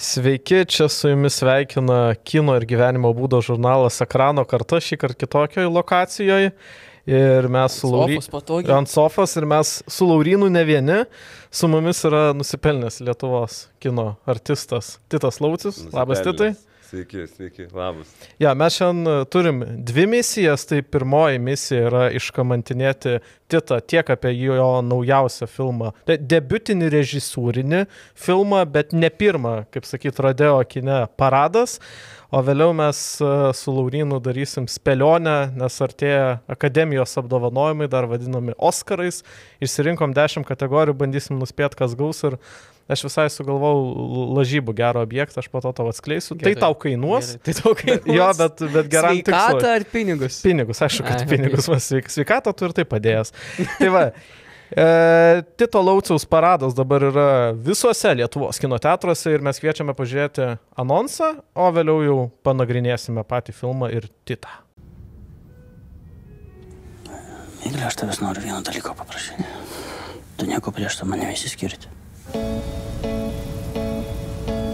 Sveiki, čia su jumis sveikina kino ir gyvenimo būdo žurnalas Ekrano karta, šį kartą kitokioje lokacijoje. Ir mes su Laurinu. Ant sofos ir mes su Laurinu ne vieni. Su mumis yra nusipelnęs Lietuvos kino artistas Titas Laucis. Labas, Titai. Sveiki, sveiki, labas. Ja, mes šiandien turim dvi misijas. Tai pirmoji misija yra iškamantinėti Titą tiek apie jo naujausią filmą, de debutinį režisūrinį filmą, bet ne pirmą, kaip sakyt, Radeo kine paradas. O vėliau mes su Laurinu darysim spėlionę, nes artėja akademijos apdovanojimai, dar vadinami Oscarais. Išsirinkom 10 kategorijų, bandysim nuspėti, kas gaus ir Aš visai sugalvojau lažybų gerą objektą, aš po to tau atskleisiu. Tai gerai, tai tau kainuos. Gerai, tai tau kainuos. Jo, bet, bet geram tikslui. Sveikatą ar pinigus? Pinigus, aišku, kad Ai, pinigus, okay. sveik, sveikatą tu ir tai padėjęs. tai va. E, Tito Lauciaus paradas dabar yra visuose Lietuvos kino teatruose ir mes kviečiame pažiūrėti anonsą, o vėliau jau panagrinėsime patį filmą ir Titą. Miglė, aš tavęs noriu vieną dalyką paprašyti. Tu nieko prieš tą mane įsiskirti.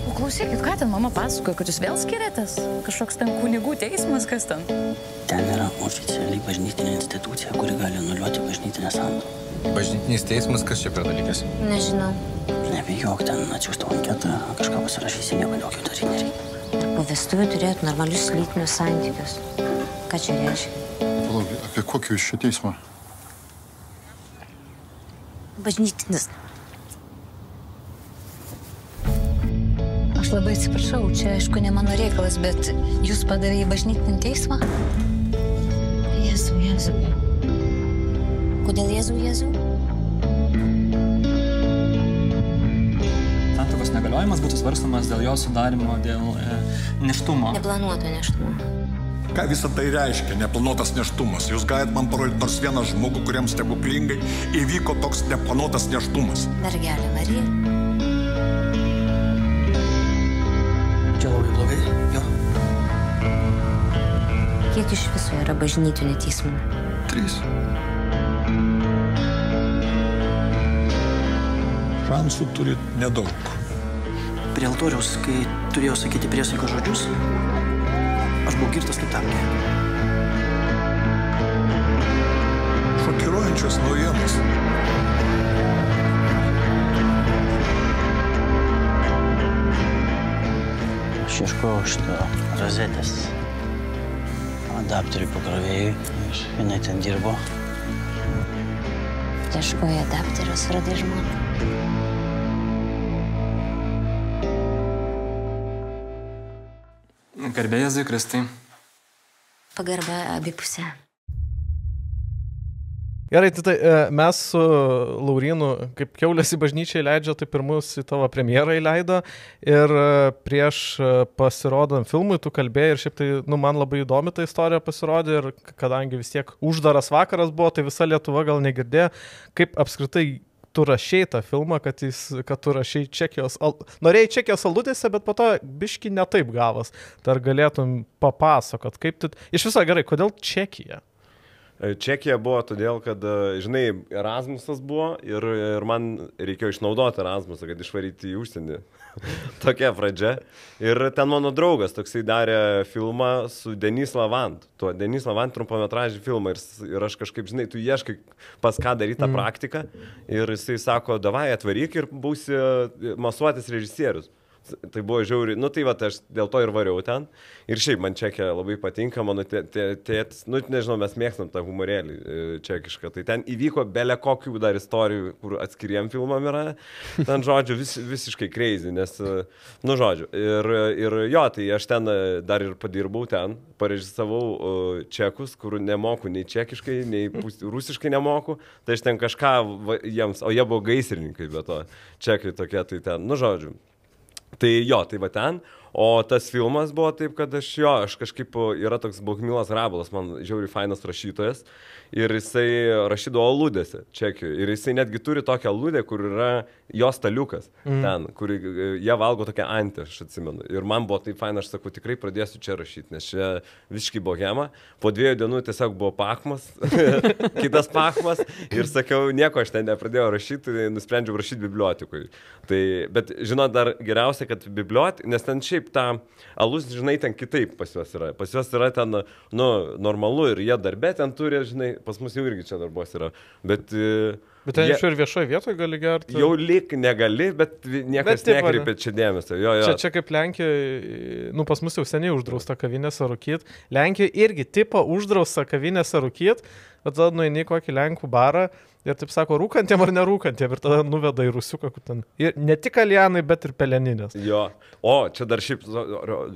O klausykit, ką ten mama pasakoja, kad jūs vėl skiriatės? Kažkoks ten kunigų teismas, kas ten? Ten yra oficialiai bažnytinė institucija, kuri gali anuliuoti bažnytinę sandorą. Bažnytinis teismas, kas čia per dalykas? Nežinau. Nebijok, ten atsiųstą anketą, kažką pasirašysi, nieko daugiau daryti nereikia. Po vestuvių turėtų normalius lytinius santykius. Ką čia reiškia? Palauk, apie kokį jūs čia teismą? Bažnytinis. Aš labai atsiprašau, čia aišku ne mano reikalas, bet jūs padarė į bažnytinį teismą? Jėzu, Jėzu. Kodėl Jėzu, Jėzu? Santokos negaliojimas būtų svarstamas dėl jo sudarimo, dėl e, neštumo. Neplanuoto neštumo. Ką visą tai reiškia, neplanuotas neštumas? Jūs galite man parodyti nors vieną žmogų, kuriems stebuklingai įvyko toks neplanuotas neštumas. Mergelė Marija. Labai blogai, jo. Kiek iš viso yra bažnytinių teismų? Trys. Šansų turit nedaug. Prie altoriaus, kai turėjau sakyti priesaiko žodžius, aš buvau girtas kaip tamkė. Šokiruojančios naujienos. Aš ieškojau šito rozetės adapterių pakrovėjui ir jinai ten dirbo. Ieškojo adapterius, radai žmonių. Garbė Jėzui Kristai. Pagarba abipusė. Gerai, tai, tai e, mes su Laurinu, kaip keulės į bažnyčią įleidžia, tai pirmus į tavo premjerą įleido. Ir e, prieš e, pasirodant filmui tu kalbėjai ir šiaip tai, nu, man labai įdomi ta istorija pasirodė ir kadangi vis tiek uždaras vakaras buvo, tai visa Lietuva gal negirdėjo, kaip apskritai tu rašiai tą filmą, kad, jis, kad tu rašiai Čekijos, al... norėjai Čekijos aludėse, bet po to biški netaip gavas. Tai ar galėtum papasakot, kaip tu... Iš viso gerai, kodėl Čekija? Čekija buvo todėl, kad, žinai, Erasmusas buvo ir, ir man reikėjo išnaudoti Erasmusą, kad išvaryti į užsienį. Tokia pradžia. Ir ten mano draugas toksai darė filmą su Denis Lavant. Tuo Denis Lavant trumpametražį filmą. Ir, ir aš kažkaip, žinai, tu ieškai pas ką daryti tą mm. praktiką. Ir jisai sako, davai atvaryk ir būsi masuotis režisierius. Tai buvo žiauri, nu tai va, aš dėl to ir variau ten. Ir šiaip man čekė labai patinka, mano tėtis, nu nežinau, mes mėgstam tą humorėlį e, čekišką. Tai ten įvyko belė kokių dar istorijų, kur atskiriem filmam yra. Ten, žodžiu, vis, visiškai crazy, nes, e, nu žodžiu. Ir, ir jo, tai aš ten e, dar ir padirbau ten, parežisavau čekus, kur nemoku nei čekiškai, nei rusiškai nemoku. Tai aš ten kažką jiems, o jie buvo gaisrininkai, bet to čekai tokie, tai ten, nu žodžiu. Tai jo, tai va ten. O tas filmas buvo taip, kad aš jo, aš kažkaip, yra toks Bohmilas Rabalas, man žiauri fainas rašytojas. Ir jisai rašydavo aludėse, čekiu. Ir jisai netgi turi tokią aludę, kur yra jo staliukas. Mm. Ten, kur jie valgo tokią antį, aš atsimenu. Ir man buvo taip faina, aš sakau, tikrai pradėsiu čia rašyti, nes čia visiškai bohema. Po dviejų dienų tiesiog buvo pakmas, kitas pakmas. Ir sakiau, nieko aš ten nepradėjau rašyti, tai nusprendžiau rašyti bibliotekui. Tai, bet žinot, dar geriausia, kad bibliotekui, nes ten šiaip ta alus, žinai, ten kitaip pas juos yra. Pas juos yra ten, nu, normalu ir jie darbė ten turi, žinai, pas mus jau irgi čia darbos yra. Bet... Bet ten iš ir viešoje vietoje gali gerti. Jau lik negali, bet niekas bet nekreipia čia dėmesio. Jo, jo. Čia, čia kaip Lenkijoje, nu pas mus jau seniai uždrausta kavinėse rūkyti. Lenkijoje irgi tipo uždrausta kavinėse rūkyti, bet tada nueini kokį Lenkų barą Ir taip sako, rūkantiem ar nerūkantiem. Ir tada nuveda į rusiuką, kur ten. Ir ne tik alienai, bet ir peleninės. Jo. O, čia dar šiaip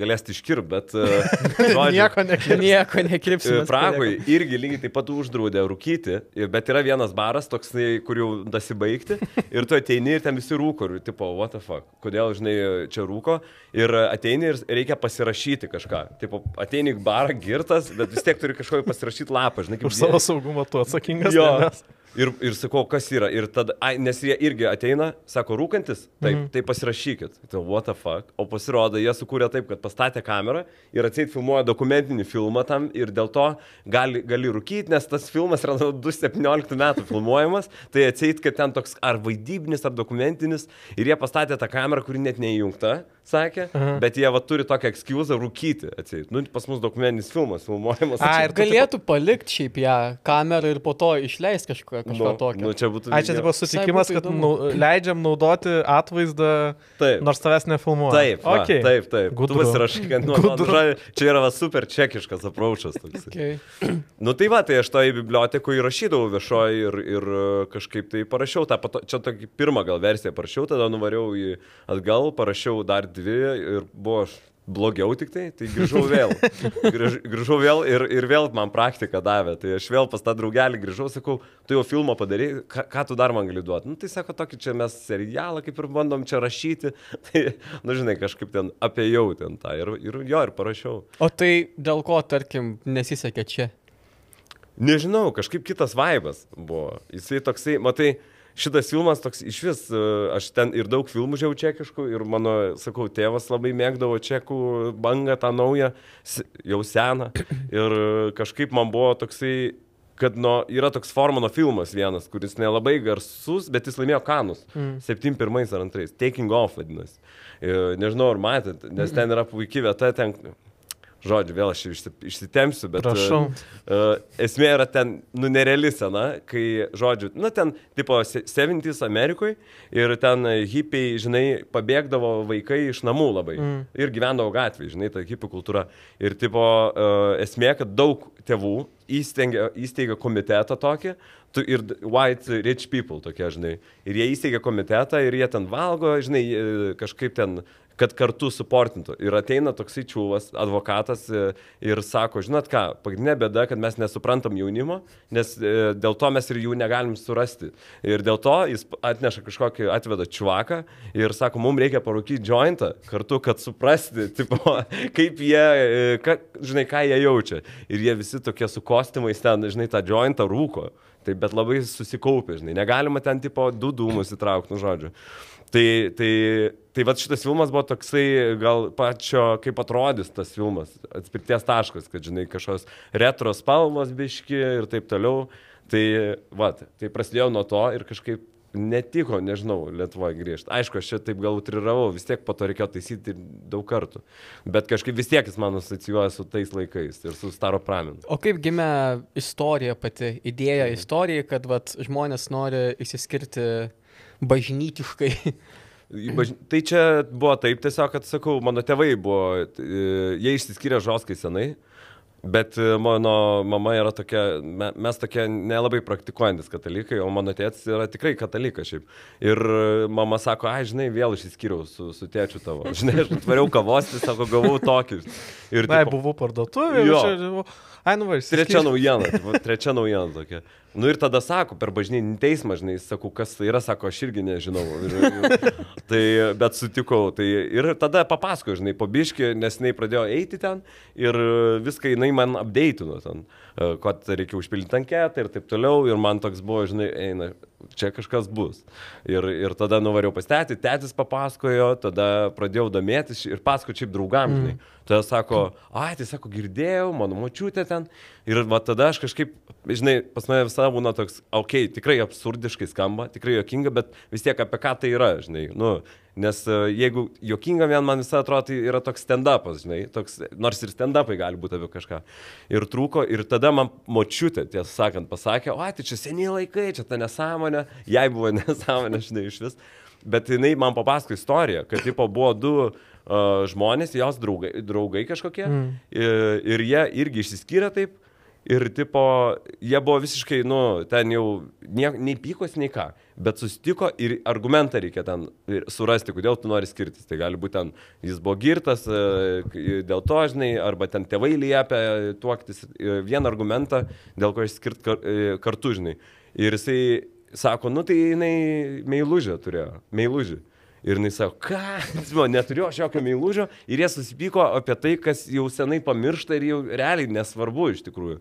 galėsite iškirpti, bet... Žodžiu, nieko nekirpsi. Nieko nekirpsi. Pragoj irgi lygiai taip pat uždraudė rūkyti, bet yra vienas baras, toks, kur jau dasibaigti. Ir tu ateini ir ten visi rūko. Ir tipo, what the fuck, kodėl, žinai, čia rūko. Ir ateini ir reikia pasirašyti kažką. Tipo, ateini į barą girtas, bet vis tiek turi kažkokį pasirašyti lapą, žinai, kaip... Už savo saugumą tu atsakingas. Jo. Nes. Ir, ir sakau, kas yra. Ir tada, ai, nes jie irgi ateina, sako, rūkantis, taip, mm -hmm. tai pasirašykit. Tai what the fuck. O pasirodo, jie sukūrė taip, kad pastatė kamerą ir atseit filmuoja dokumentinį filmą tam ir dėl to gali, gali rūkyti, nes tas filmas yra 2017 metų filmuojamas, tai atseit, kad ten toks ar vaidybinis, ar dokumentinis ir jie pastatė tą kamerą, kuri net neįjungta sakė, Aha. bet jie va turi tokią ekskuzą rūkyti atseit. Nu, pas mus dokumentinis filmas filmuojamas. A, ir galėtų palikti šiaip ją kamerą ir po to išleisti kažko, kažko nu, tokio. Nu, čia būtų... A, čia tipo sutikimas, kad nu, leidžiam naudoti atvaizdą, taip. nors tavęs nefilmuoja. Taip, va, okay. taip, taip. Gudru. Tu pasirašai, kad nu, man, čia yra va, super čekiškas apraučas. Okay. nu tai va, tai aš to į bibliotekų įrašydavau viešoji ir, ir kažkaip tai parašiau tą, pato, čia tokį pirmą gal versiją parašiau, tada nuvariau į atgal, parašiau dar dvi ir buvo aš blogiau tik tai, tai grįžau vėl. Grįž, grįžau vėl ir, ir vėl man praktiką davė. Tai aš vėl pas tą draugelį grįžau, sakau, tu jau filmą padarai, ką, ką tu dar man gali duoti? Nu, tai sako, tokį čia mes serialą kaip ir bandom čia rašyti. Tai, nu, žinai, kažkaip ten apėjau ten tą ir, ir jo, ir parašiau. O tai dėl ko, tarkim, nesisekė čia? Nežinau, kažkaip kitas vaibas buvo. Jisai toksai, matai, šitas filmas toks iš vis, e, aš ten ir daug filmų žiau čekiškų ir mano, sakau, tėvas labai mėgdavo čekų bangą tą naują, jau seną. Ir kažkaip man buvo toksai kad no, yra toks Formano filmas vienas, kuris nelabai garsus, bet jis laimėjo kanus. Mm. 71 ar 2. Taking Off vadinasi. E, nežinau, ar matėt, nes ten yra puikia vieta, ten žodžiu, vėl aš išsitempsiu, bet Prašau. Uh, esmė yra ten, nu, nereali sena, kai, žodžiu, nu, ten, tipo, 70s Amerikoje ir ten hipiai, žinai, pabėgdavo vaikai iš namų labai mm. ir gyvendavo gatvėje, žinai, ta hipių kultūra. Ir, tipo, uh, esmė, kad daug tėvų įsteigia, įsteigia komitetą tokį, tu, ir white rich people tokie, žinai. Ir jie įsteigia komitetą ir jie ten valgo, žinai, kažkaip ten kad kartu suportintų. Ir ateina toksai čiūvas, advokatas e, ir sako, žinot ką, pagrindinė bėda, kad mes nesuprantam jaunimo, nes e, dėl to mes ir jų negalim surasti. Ir dėl to jis atneša kažkokį, atveda čuvaką ir sako, mums reikia parūkyti jointą kartu, kad suprasti, tipo, kaip jie, e, ka, žinai, ką jie jaučia. Ir jie visi tokie su kostiumais ten, žinai, tą jointą rūko. Tai bet labai susikaupė, žinai, negalima ten tipo du dūmus įtraukti, nu žodžiu. Tai, tai, tai va šitas filmas buvo toksai, gal pačio, kaip atrodys tas filmas, atspirties taškas, kad, žinai, kažkokios retro spalvos biški ir taip toliau. Tai, va, tai prasidėjo nuo to ir kažkaip netiko, nežinau, Lietuvoje grįžti. Aišku, aš čia taip gal utriravau, vis tiek po to reikėjo taisyti daug kartų. Bet kažkaip vis tiek jis man asocijuoja su tais laikais ir su Staro Pramin. O kaip gimė istorija pati, idėja mhm. istorija, kad vat, žmonės nori įsiskirti bažnytiškai. Baž... Tai čia buvo taip tiesiog, kad sakau, mano tėvai buvo, e, jie išsiskyrė žoskai senai. Bet e, mano mama yra tokia, me- mes tokie nelabai praktikuojantis katalikai, o mano tėtis yra tikrai katalikas šiaip. Ir e, mama sako, ai, žinai, vėl išsiskyriau su, su tėčiu tavo. Žinai, aš atvariau kavos, tai sako, gavau tokį. Ir Na, tipo, buvau parduotuvė. Ai, nu, va, Trečia naujiena, tipo, trečia naujiena tokia. Nu ir tada sako, per bažnytinį teismą, žinai, sakau, kas tai yra, sako, aš irgi nežinau. Tai, bet sutikau. Tai, ir tada papasakoju, žinai, po biški, nes jinai pradėjo eiti ten ir viską jinai man updateino ten, e, kad reikia užpildyti anketą ir taip toliau. Ir man toks buvo, žinai, eina, čia kažkas bus. Ir, ir tada nuvariau pas tėtį, tėtis papasakojo, tada pradėjau domėtis ir pasakoju šiaip draugam, žinai. Tada sako, ai, tai sako, girdėjau, mano močiutė ten. Ir va tada aš kažkaip, žinai, pas mane visada būna toks, okei, okay, tikrai absurdiškai skamba, tikrai jokinga, bet vis tiek apie ką tai yra, žinai. Nu, nes e, jeigu jokinga vien man visada atrodo, tai yra toks stand-upas, žinai, toks, nors ir stand-upai gali būti apie kažką. Ir trūko, ir tada man močiutė, tiesą sakant, pasakė, o, tai čia seniai laikai, čia ta nesąmonė, jai buvo nesąmonė, žinai, iš vis. Bet jinai man papasako istoriją, kad tipo buvo du uh, žmonės, jos draugai, draugai kažkokie, mm. ir, ir jie irgi išsiskyrė taip. Ir tipo, jie buvo visiškai, nu, ten jau nie, nei pykos, nei ką, bet susitiko ir argumentą reikia ten surasti, kodėl tu nori skirtis. Tai gali būti ten, jis buvo girtas e, dėl to, žinai, arba ten tėvai liepia tuoktis e, vieną argumentą, dėl ko išskirt e, kartu, žinai. Ir jisai sako, nu tai jinai meilužę turėjo, meilužį. Ir jis sako, ką? Buvo, neturiu aš jokio meilužio. Ir jie susipyko apie tai, kas jau senai pamiršta ir jau realiai nesvarbu iš tikrųjų.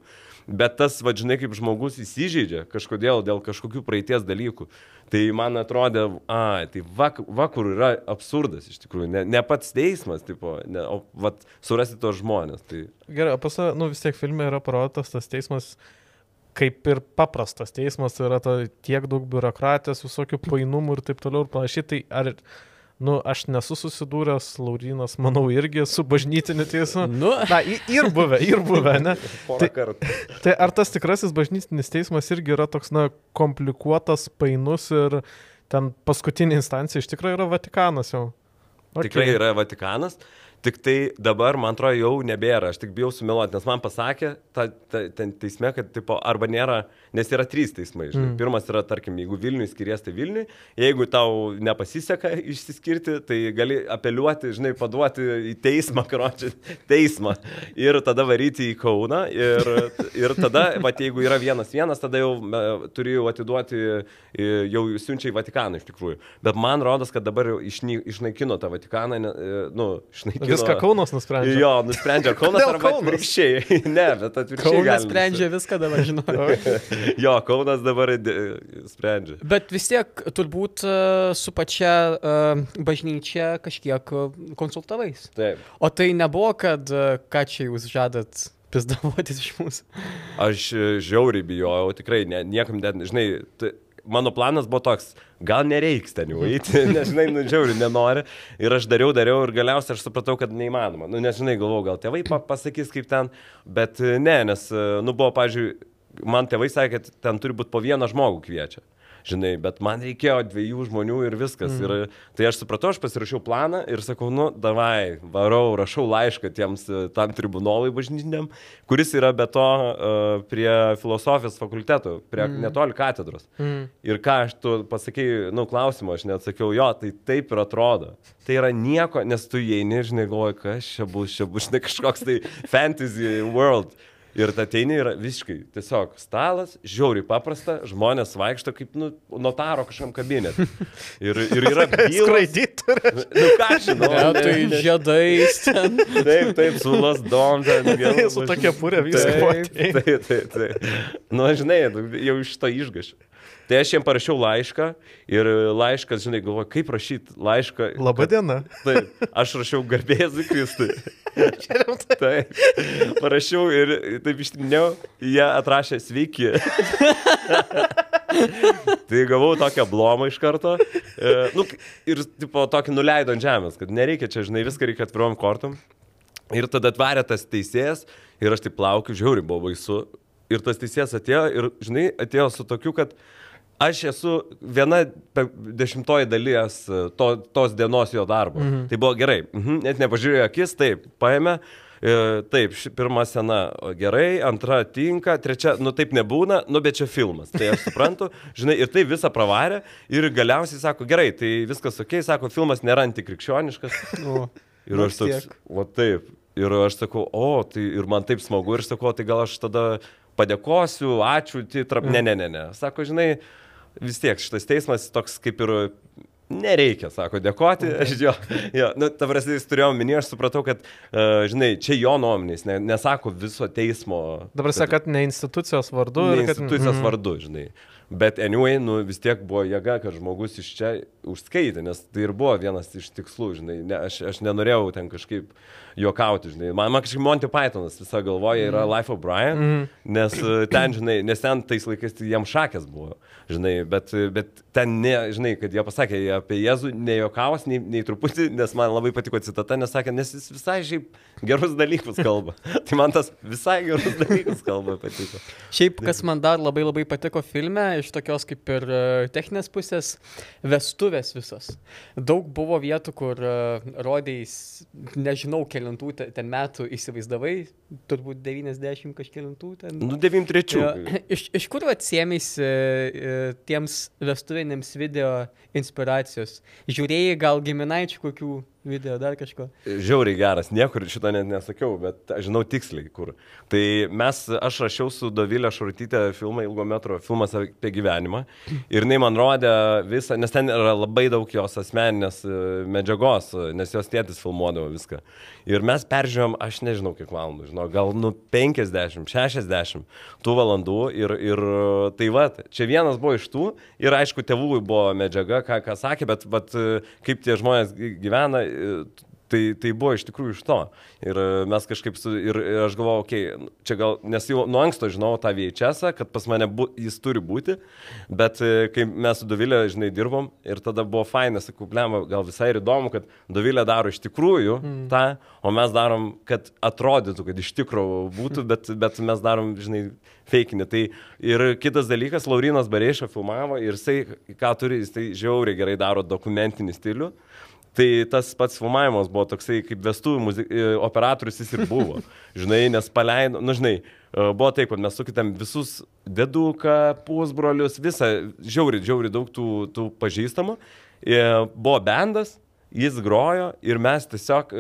Bet tas, vadžinai, kaip žmogus įsižeidžia kažkodėl dėl kažkokių praeities dalykų. Tai man atrodė, a, tai vak, vakur yra absurdas iš tikrųjų. Ne, ne pats teismas, tipo, ne, o vat, surasti tos žmonės. Tai Gerai, o pas nu vis tiek filme yra parodytas tas teismas, kaip ir paprastas teismas, tai yra ta, tiek daug biurokratijos, visokių painumų ir taip toliau ir panašiai. Tai ar, nu, aš nesu susidūręs, Laurinas, manau, irgi su bažnytiniu teismu. Nu, Na, ir buvę, ir buvę, ne? porą Tai-. Tai ar tas tikrasis bažnytinis teismas irgi yra toks, na, komplikuotas, painus ir ten paskutinė instancija iš tikrųjų yra Vatikanas jau? Okay. Tikrai yra Vatikanas. Tik tai dabar, man atrodo, jau nebėra. Aš tik bijau sumiluoti, nes man pasakė ta, ta, ten teisme, kad tipo, arba nėra, nes yra trys teismai. Žinai. Mm. Pirmas yra, tarkim, jeigu Vilniui skiries, tai Vilniui. Jeigu tau nepasiseka išsiskirti, tai gali apeliuoti, žinai, paduoti į teismą, karočią, teismą. Ir tada varyti į Kauną. Ir, ir tada, va, jeigu yra vienas vienas, tada jau e, turi jau atiduoti, e, jau siunčia į Vatikaną iš tikrųjų. Bet man rodos, kad dabar išny, išnaikino tą Vatikaną, e, nu, išnaikino. Viską Kaunas nusprendžia. Jo, nusprendžia Kaunas arba atvirkščiai. Ne, bet atvirkščiai. Kaunas sprendžia viską dabar, žinau. Jo, Kaunas dabar sprendžia. Bet vis tiek turbūt e, su pačia uh, bažnyčia kažkiek e, konsultavais. Taip. O tai nebuvo, kad ką čia jūs žadat pizdavotis iš mūsų. Aš žiauriai bijojau, tikrai, ne, niekam net, žinai, t, mano planas buvo toks, gal nereiks ten jau eiti, nes, žinai, nu, žiauriai nenori. Ir aš dariau, dariau ir galiausiai aš supratau, kad neįmanoma. Nu, nes, žinai, galvojau, gal tėvai pa pasakys kaip ten, bet ne, nes, nu, buvo, pažiūrėjau, man tėvai sakė, kad ten turi būti po vieną žmogų kviečia. Žinai, bet man reikėjo dviejų žmonių ir viskas. Mm. Ir, tai aš supratau, aš pasirašiau planą ir sakau, nu, davai, varau, rašau laišką tiems e, tam tribunolui bažnytiniam, kuris yra be to uh, prie filosofijos fakulteto, prie mm. netoli katedros. Mm. Ir ką aš tu pasakėjai, nu, klausimą, aš neatsakiau, jo, tai taip ir atrodo. Tai yra nieko, nes tu įeini, žinai, galvoji, kas čia bus, čia bus, žinai, kažkoks tai fantasy world. Ir ta teini yra visiškai tiesiog stalas, žiauriai paprasta, žmonės vaikšto kaip nu, notaro kažkam kabinete. Ir, ir yra bylos. Skraidytų. Nu ką žinau. Ne, tai ne- žiedais ten. Taip, taip, su lasdom. ten vėl Su tokia purė viską Taip, taip, taip, taip. Nu, žinai, jau iš to išgašiu. Tai aš jiem parašiau laišką ir laiškas, žinai, galvoju, kaip rašyti laišką. Labą dieną. Taip, aš rašiau garbėzui Kristui. Taip, parašiau ir taip ištinėjau, jie atrašė sveiki. tai gavau tokią blomą iš karto. E, nu, ir tipo, tokį nuleido ant žemės, kad nereikia čia, žinai, viską reikia atvirom kortom. Ir tada atvarė tas teisėjas ir aš taip laukiu, žiauri buvo baisu. Ir tas teisėjas atėjo ir, žinai, atėjo su tokiu, kad aš esu viena dešimtoji dalies e, to, tos dienos jo darbo. Mhm. Tai buvo gerai. Mhm. Net nepažiūrėjo akis, taip, paėmė. E, taip, ši pirma scena o, gerai, antra tinka, trečia, nu taip nebūna, nu bet čia filmas. Tai aš suprantu, žinai, ir tai visą pravarė ir galiausiai sako, gerai, tai viskas ok, sako, filmas nėra antikrikščioniškas. Nu, Ir Nors aš toks, o taip. Ir aš sakau, o, tai ir man taip smagu, ir sakau, tai gal aš tada padėkosiu, ačiū, tai trap... Ne, ne, ne, ne. Sako, žinai, vis tiek šitas teismas toks kaip ir nereikia, sako, dėkoti. Aš jo, jo, nu, ta prasme, jis turėjo minį, aš supratau, kad, uh, žinai, čia jo nuomonės, ne, nesako viso teismo. Dabar sakė, kad ne institucijos vardu. Ne kad- institucijos Mhm. vardu, žinai. Bet anyway, nu, vis tiek buvo jėga, kad žmogus iš čia užskaitė, nes tai ir buvo vienas iš tikslų, žinai. Ne, aš, aš nenorėjau ten kažkaip juokauti, žinai. Man, man kažkaip Monty Pythonas visą galvoje yra Life of Brian, Mhm. nes e, ten, žinai, nes ten tais laikais tai jam šakės buvo, žinai, bet, bet ten, ne, žinai, kad jie pasakė jie apie Jėzų, nejokavos nei, nei truputį, nes man labai patiko citata, nes sakė, nes jis visai šiaip gerus dalykus kalba. tai man tas visai gerus dalykus kalba patiko. Šiaip, kas man dar labai labai patiko filme, iš tokios kaip ir e, techninės pusės, vestuvės visos. Daug buvo vietų, kur rodėjais, nežinau, kelintų te- ten metų įsivaizdavai, turbūt 90 kažkelintų ten. Nu, 93. Jo, Iš, iš kur atsiemėsi e, tiems vestuviniams video inspiracijos? Žiūrėjai gal giminaičių kokių video, dar kažko? Žiauriai geras, niekur šito net nesakiau, bet aš žinau tiksliai kur. Tai mes, aš rašiau su Dovilė Šurtytė filmą, ilgo metro filmas apie gyvenimą. Ir jinai man rodė visą, nes ten yra labai daug jos asmeninės e, medžiagos, nes jos tėtis filmuodavo viską. Ir mes peržiūrėjom, aš nežinau kiek valandų, žinau, gal nu 50, 60 tų valandų. Ir, ir tai va, čia vienas buvo iš tų. Ir aišku, tėvų buvo medžiaga, ką, ką sakė, bet, bet kaip tie žmonės gy- gyvena, Tai, tai buvo iš tikrųjų iš to. Ir e, mes kažkaip, su, ir, ir aš galvojau, okei, okay, čia gal, nes jau nuo anksto žinau tą VHS, kad pas mane bu, jis turi būti, bet e, kai mes su Dovilė, žinai, dirbom ir tada buvo fainas, sakau, blema, gal visai ir įdomu, kad Dovilė daro iš tikrųjų mm. tą, o mes darom, kad atrodytų, kad iš tikrųjų būtų, bet, bet mes darom, žinai, feikinį. Tai ir kitas dalykas, Laurinas Bareiša filmavo ir jisai, ką turi, jis tai žiauriai gerai daro dokumentinį stilių. Tai tas pats filmavimas buvo toksai kaip vestuvių muzik... e, operatorius jis ir buvo. Žinai, nes paleido, nu žinai, e, buvo taip, kad mes sukitėm visus deduką, pusbrolius, visą, žiauri, žiauri daug tų, tų pažįstamų. E, Buvo bendas, jis grojo ir mes tiesiog,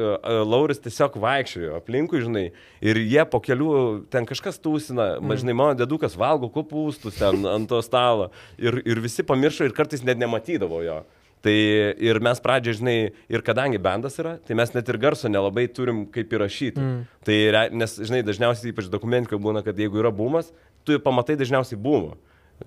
Lauris tiesiog vaikščiojo aplinkui, žinai, ir jie po kelių, ten kažkas tūsina, mm. žinai, mano dedukas valgo kopūstus ten ant to stalo ir, ir visi pamiršo ir kartais net nematydavo jo. Tai ir mes pradžioje, žinai, ir kadangi bendas yra, tai mes net ir garso nelabai turim kaip įrašyti. Mm. Tai, nes, žinai, dažniausiai, ypač dokumentika būna, kad jeigu yra bumas, tu pamatai dažniausiai bumą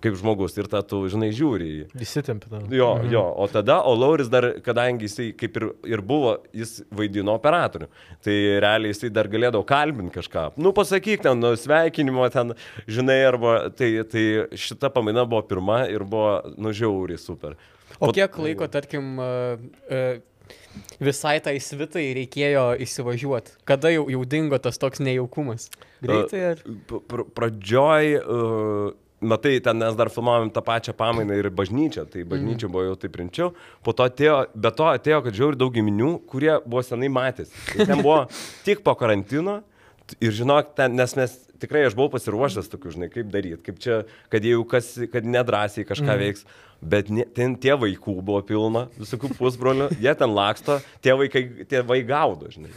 kaip žmogus ir tą tu, žinai, žiūri į jį. Įsitempė. Jo, jo, o tada, o Lauris dar, kadangi jisai kaip ir, ir buvo, jis vaidino operatorių, tai realiai jisai dar galėdavo kalbinti kažką. Nu, pasakyk ten, nu, sveikinimo ten, žinai, arba tai, tai šita pamaina buvo pirma ir buvo, nu, žiauriai super. O Po- kiek laiko, tarkim, visai tai svitai reikėjo įsivažiuoti? Kada jau, jau dingo tas toks nejaukumas? Greitai ar? Pr pradžioj, uh, matai, ten mes dar filmavom tą pačią pamainą ir bažnyčią, tai bažnyčia buvo jau taip rimčiau, po to atėjo, be to atėjo, kad žiauri daug giminių, kurie buvo senai matęs. Ir ten buvo tik po karantino ir žinok, ten, nes mes tikrai aš buvau pasiruošęs tokių, žinai, kaip daryti, kaip čia, kad jau kas, kad nedrasiai kažką veiks. Bet ne, ten tie vaikų buvo pilna, visokių pusbrolių, jie ten laksto, tie vaikai, tie vaikai gaudo, žinai.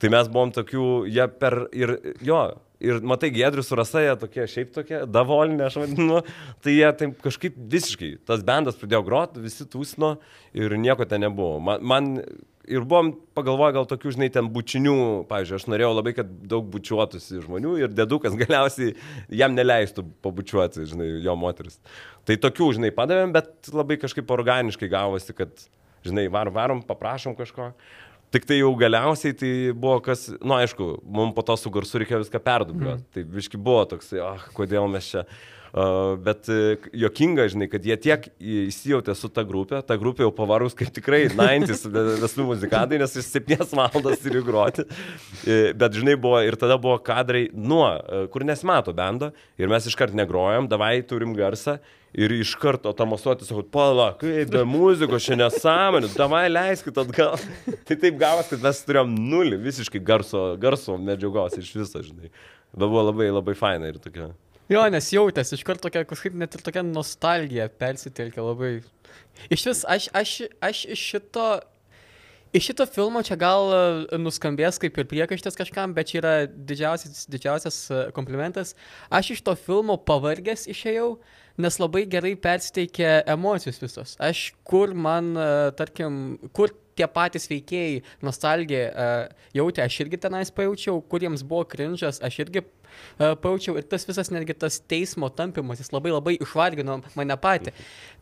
Tai mes buvom tokių, jie per ir jo, ir matai, Gedrius su Rasa, jie tokie, šiaip tokie, davolinė, aš vadinu, tai jie taip kažkaip visiškai, tas bendas pradėjo groti, visi tūsino ir nieko ten nebuvo. Man, man ir buvom pagalvoję gal tokių, žinai, ten bučinių, pavyzdžiui, aš norėjau labai, kad daug bučiuotųsi žmonių ir dedukas galiausiai jam neleistų pabučiuoti, žinai, jo moteris. Tai tokių, žinai, padavėm, bet labai kažkaip organiškai gavosi, kad, žinai, var, varom, paprašom kažko. Tik tai jau galiausiai tai buvo kas, na, nu, aišku, mums po to su garsu reikėjo viską perdubliuoti. Mm. Tai viški buvo toks, ah, kodėl mes čia. Bet uh, jokinga, žinai, kad jie tiek įsijautė su ta grupė, ta grupė jau pavarus kaip tikrai 90 vestų muzikantai, nes jis 7 valandas turi groti. E, Bet, žinai, buvo ir tada buvo kadrai nuo, e, kur nesimato bendo ir mes iškart negrojam, davai turim garsą ir iš karto tamasuoti, sakau, pala, kaip be muzikos, čia nesąmonė, davai leiskit atgal. tai taip gavas, kad mes turėjom nulį visiškai garso, garso medžiagos iš viso, žinai. Bet buvo labai, labai faina ir tokia. Jo, nes jautėsi iš karto tokia, kažkaip net ir tokia nostalgija persitelkia labai. Iš vis, aš, aš, aš iš šito, iš šito filmo čia gal e, nuskambės kaip ir priekaištas kažkam, bet čia yra didžiausias, didžiausias e, komplimentas. Aš iš to filmo pavargęs išėjau, nes labai gerai persiteikė emocijos visos. Aš kur man, e, tarkim, kur tie patys veikėjai nostalgiją uh, jautė, aš irgi tenais pajaučiau, kuriems buvo krinžas, aš irgi uh, pajaučiau ir tas visas netgi tas teismo tampimas, jis labai labai išvargino mane patį.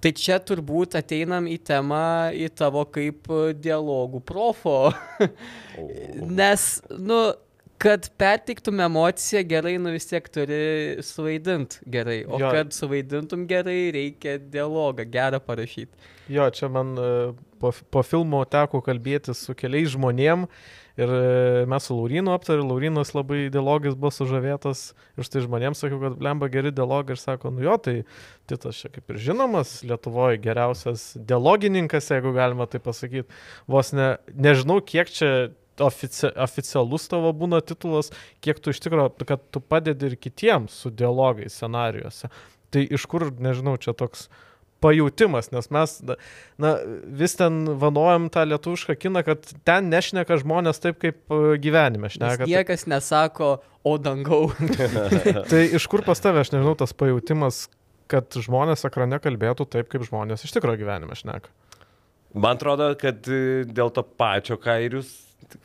Tai čia turbūt ateinam į temą, į tavo kaip e, dialogų profo. Nes, nu, kad perteiktum emociją gerai, nu vis tiek turi suvaidinti gerai. O Jo. kad suvaidintum gerai, reikia dialogą gerą parašyti. Jo, čia man e, po, po filmo teko kalbėti su keliais žmonėm ir e, mes su Laurinu aptarėm, Laurinas labai dialogais buvo sužavėtas ir štai žmonėms sakiau, kad blemba geri dialogai ir sako, nu jo, tai Titas čia kaip ir žinomas, Lietuvoje geriausias dialogininkas, jeigu galima tai pasakyti. Vos ne, nežinau, kiek čia ofici oficialus tavo būna titulas, kiek tu iš tikrųjų, kad tu padedi ir kitiems su dialogais scenarijuose. Tai iš kur, nežinau, čia toks pajūtimas, nes mes, na, vis ten vanojam tą lietuvišką kiną, kad ten nešneka žmonės taip, kaip e, gyvenime Nes šneka. niekas nesako, o dangau. Tai iš kur pas tave, aš nežinau, tas pajūtimas, kad žmonės ekrane kalbėtų taip, kaip žmonės iš tikrųjų gyvenime šneka. Man atrodo, kad e, dėl to pačio kairius,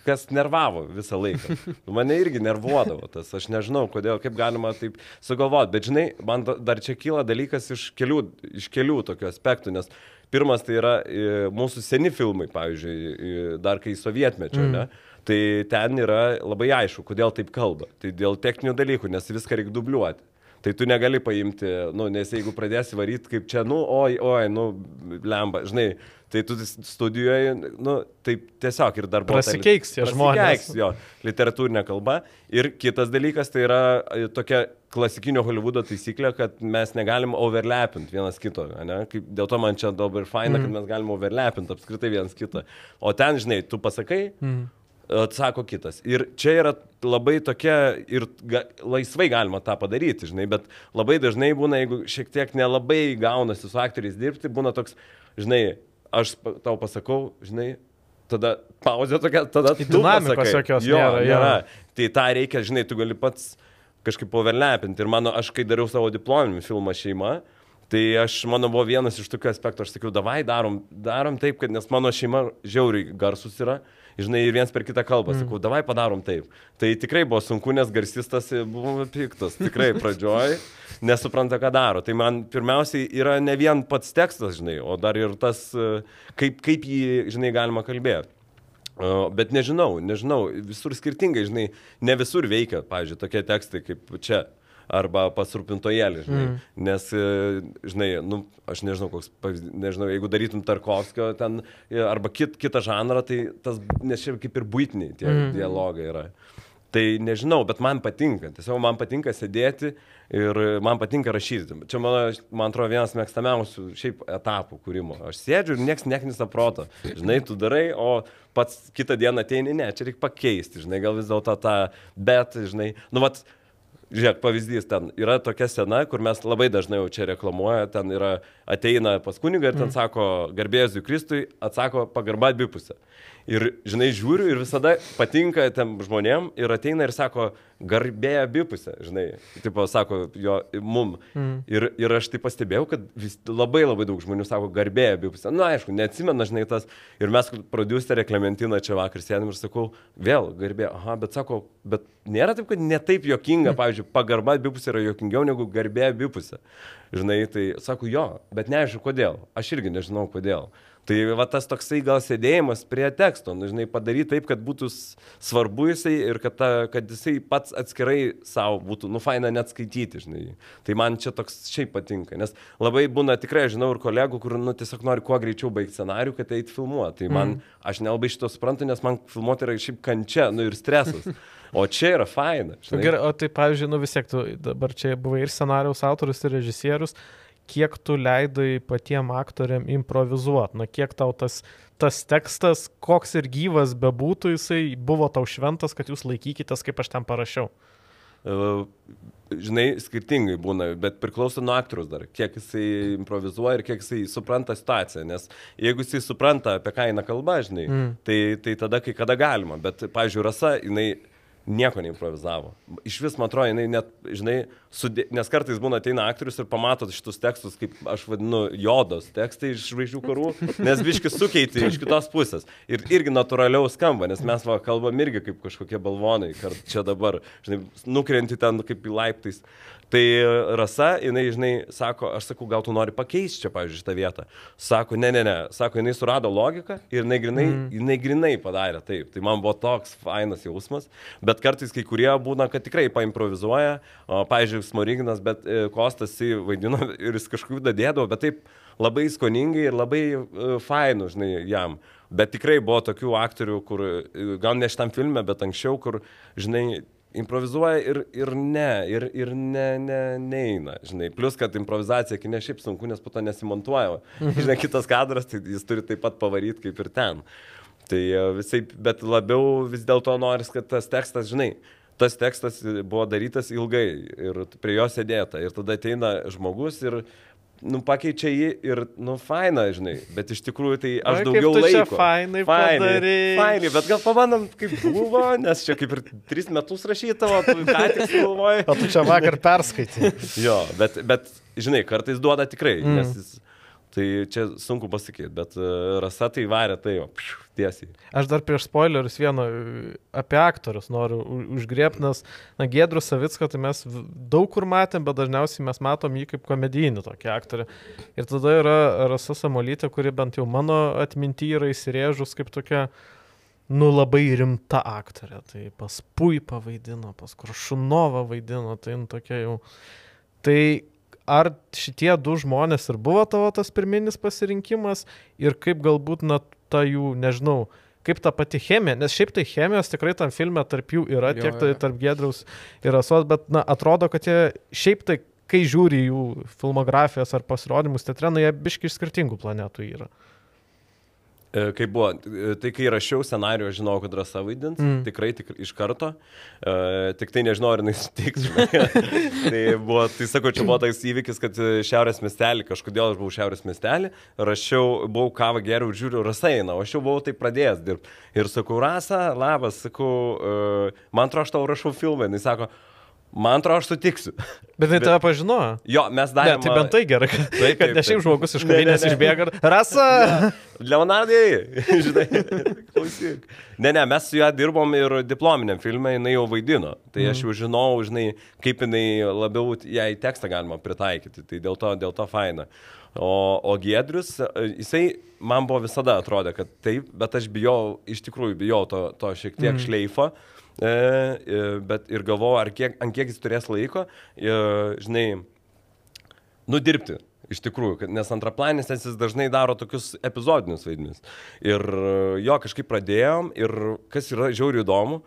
kas nervavo visą laiką. Mane irgi nervuodavo tas, aš nežinau, kodėl, kaip galima taip sugalvoti, bet žinai, man da- dar čia kyla dalykas iš kelių, iš kelių tokių aspektų, nes pirmas tai yra e, mūsų seni filmai, pavyzdžiui, e, dar kai sovietmečio, mm. ne? Tai ten yra labai aišku, kodėl taip kalba. Tai dėl techninių dalykų, nes viską reikia dubliuoti. Tai tu negali paimti, nu, nes jeigu pradėsi varyti kaip čia, nu, oi, oi, nu, lemba, žinai, tai tu studijuoji, nu, taip tiesiog ir dar buvo ta li- Prasikeiks tie žmonės. prasikeiks, jo, literatūrinė kalba. Ir kitas dalykas tai yra e, tokia klasikinio Hollywoodo taisyklė, kad mes negalim overlapinti vienas kito, ne? Kaip, dėl to man čia dabar faina, mm. kad mes galim overlapinti apskritai vienas kitą. O ten, žinai, tu pasakai, mm. Atsako kitas. Ir čia yra labai tokia, ir ga, laisvai galima tą padaryti, žinai, bet labai dažnai būna, jeigu šiek tiek nelabai gaunasi su aktoriais dirbti, būna toks, žinai, aš tau pasakau, žinai, tada pauzė tokia, tada tu dinamikos jokios jo, nėra, nėra. Tai tą reikia, žinai, tu gali pats kažkaip overlepinti. Ir mano, aš kai dariau savo diplominį filmą šeima, tai aš, mano buvo vienas iš tokių aspektų, aš sakiau, davai darom, darom taip, kad nes mano šeima žiauriai garsus yra. Žinai, ir viens per kitą kalbą, sakau, davai padarom taip. Tai tikrai buvo sunku, nes garsistas buvo piktas, tikrai pradžioj, nesupranta, ką daro. Tai man pirmiausiai yra ne vien pats tekstas, žinai, o dar ir tas, e, kaip, kaip jį, žinai, galima kalbėti. Bet nežinau, nežinau, visur skirtingai, žinai, ne visur veikia, pavyzdžiui, tokie tekstai kaip čia. Arba pasirūpintojėlį, žinai. Mm. Nes, e, žinai, nu, aš nežinau, koks, pavyzdys, nežinau, jeigu darytum Tarkovskio ten, e, arba kit, kitą žanrą, tai tas, nes čia kaip ir būtiniai tie mm. dialogai yra. Tai nežinau, bet man patinka. Tiesiog man patinka sėdėti ir man patinka rašyti. Čia mano, man atrodo, vienas mėgstamiausių šiaip etapų kūrimo. Aš sėdžiu ir niekas neknisa proto. Žinai, tu darai, o pats kitą dieną ateini, ne, čia reikia pakeisti, žinai, gal vis dėlto tą, bet, žinai, nu, vat, Žiūrėk, pavyzdys, ten yra tokia scena, kur mes labai dažnai jau čia reklamuoja, ten yra, ateina pas kunigą ir ten mm. sako, garbėjus Kristui, atsako pagarba abipusė. Ir, žinai, žiūriu ir visada patinka tiem žmonėm ir ateina ir sako, garbė abipusė, žinai, taip sako jo mum. Mm. Ir, ir aš tai pastebėjau, kad vis, labai labai daug žmonių sako, garbė abipusė. Na, aišku, neatsimena, žinai, tas. Ir mes, producerė Klementina čia vakar sėdim ir sakau, vėl garbė, aha, bet sako, bet nėra taip, kad netaip jokinga, pavyzdžiui, pagarba abipusė yra jokingiau negu garbė abipusė. Žinai, tai sako, jo, bet neaišku, kodėl. Aš irgi nežinau, kodėl. Tai va tas toksai gal sėdėjimas prie teksto, nu, žinai, padaryti taip, kad būtų svarbu jisai ir kad, ta, kad jisai pats atskirai savo būtų, nu, faina net skaityti, žinai. Tai man čia toks šiaip patinka, nes labai būna tikrai, žinau, ir kolegų, kur, nu, tiesiog nori kuo greičiau baigti scenarių, kad eit filmuoti. Tai man, mm. aš nelabai šito suprantu, nes man filmuoti yra šiaip kančia, nu, ir stresas. O čia yra faina. Gerai, o tai, pavyzdžiui, nu vis tiek tu dabar čia buvai ir scenarijaus autorius, ir režisierius, kiek tu leidai patiem aktoriam improvizuoti, na kiek tau tas, tas tekstas, koks ir gyvas bebūtų, jisai buvo tau šventas, kad jūs laikykitės, kaip aš ten parašiau. E, Žinai, skirtingai būna, bet priklauso nuo aktorius dar, kiek jisai improvizuoja ir kiek jisai supranta situaciją. Nes jeigu jisai supranta, apie ką eina kalba, žinai, mm. tai, tai tada kai kada galima. Bet, pavyzdžiui, Rasa, jinai nieko neimprovizavo. Iš vis, man atrodo, jinai net, žinai, sudė... nes kartais būna ateina aktorius ir pamato šitus tekstus, kaip aš vadinu, jodos tekstai iš žvaigždžių karų, nes biški sukeiti iš kitos pusės. Ir irgi natūraliau skamba, nes mes va, kalbam irgi kaip kažkokie balvonai, kar čia dabar, žinai, nukrenti ten kaip į laiptais. Tai Rasa, jinai, žinai, sako, aš sakau, gal tu nori pakeisti čia, pavyzdžiui, šitą vietą. Sako, ne, ne, ne, sako, jinai surado logiką ir jinai grinai, mm. jinai grinai padarė taip. Tai man buvo toks fainas jausmas, bet kartais kai kurie būna, kad tikrai paimprovizuoja, o, pavyzdžiui, Smoriginas, bet e, Kostas jį vaidino ir jis kažkokiu dadėdavo, bet taip labai skoningai ir labai e, fainų, žinai, jam. Bet tikrai buvo tokių aktorių, kur, e, gal ne šitam filme, bet anksčiau, kur, žinai, improvizuoja ir, ir ne, ir, ir ne, ne, neina, žinai. Plus, kad improvizacija kine šiaip sunku, nes po to nesimontuoja. Žinai, kitas kadras, tai jis turi taip pat pavaryti kaip ir ten. Tai e, visai, bet labiau vis dėlto noris, kad tas tekstas, žinai, tas tekstas buvo darytas ilgai ir prie jo sėdėta. Ir tada ateina žmogus ir, nu, pakeičia jį ir, nu, faina, žinai. Bet iš tikrųjų tai aš kaip daugiau laiko. fainai padarei. Fainai, bet gal pabandom, kaip buvo, nes čia kaip ir tris metus rašytavo, tu ką tik sugalvojai. O tu čia vakar perskaitai. Jo, bet, bet, žinai, kartais duoda tikrai, mm. nes jis, tai čia sunku pasakyti, bet uh, rasa tai varė tai jo, pšiu, tiesiai. Aš dar prieš spoilerius vieną e, apie aktorius noriu užgriebti, nes, na, Gedrų Savicką tai mes daug kur matėm, bet dažniausiai mes matom jį kaip komedijinį tokį aktorių. Ir tada yra Rasa Samolytė, kuri bent jau mano atminty yra įsirėžus kaip tokia, nu, labai rimta aktorė. Tai pas Pui pavaidino, pas Kuršunovą vaidino, tai nu, tokia jau. Tai ar šitie du žmonės ir buvo tavo tas pirminis pasirinkimas ir kaip galbūt, na, ta jų, nežinau, kaip ta pati chemija, nes šiaip tai chemijos tikrai tam filme tarp jų yra, Jo, tiek tai tarp Gedraus ir Asos, bet, na, atrodo, kad jie šiaip tai, kai žiūri jų filmografijas ar pasirodymus teatre, na, jie biški iš skirtingų planetų yra. E, Kaip buvo, e, tai kai rašiau scenarijų, aš žinojau, kad rasa vaidins, mm. tikrai tik, iš karto, e, tik tai nežinau, ar sutiks. žinai. tai buvo, tai sakau, čia buvo toks įvykis, kad Šiaurės miestelį, kažkodėl aš buvau Šiaurės miestelį, rašiau, buvau kavą geriau, žiūriu, rasa eina, o aš jau buvau tai pradėjęs dirbti. Ir sakau, rasa, labas, sakau, e, man atrodo, aš tau rašau filmą, jis sako, man atrodo, aš sutiksiu. Bet tai tave pažinojo. Jo, mes Ne, darėme. tai bent tai gerai, kad, Taip, kad taip, ne šiaip žmogus iš Ne, ne, kavinės ne. išbėga. Rasa! Leonardai, žinai, klausyk. Ne, ne, mes su juo dirbom ir diplominiam filmė, jinai jau vaidino. Tai aš jau žinau, žinai, kaip jinai labiau ją į tekstą galima pritaikyti. Tai dėl to, dėl to faina. O, o Giedrius, jisai man buvo visada atrodė, kad taip, bet aš bijau, iš tikrųjų bijau to, to šiek tiek mm. šleifo. E, bet ir galvoju, ar kiek, ant kiek jis turės laiko, e, žinai, nudirbti. Iš tikrųjų, nes antraplanis jis dažnai daro tokius epizodinius vaidmenis. Ir e, jo kažkaip pradėjom ir kas yra žiauriai įdomu,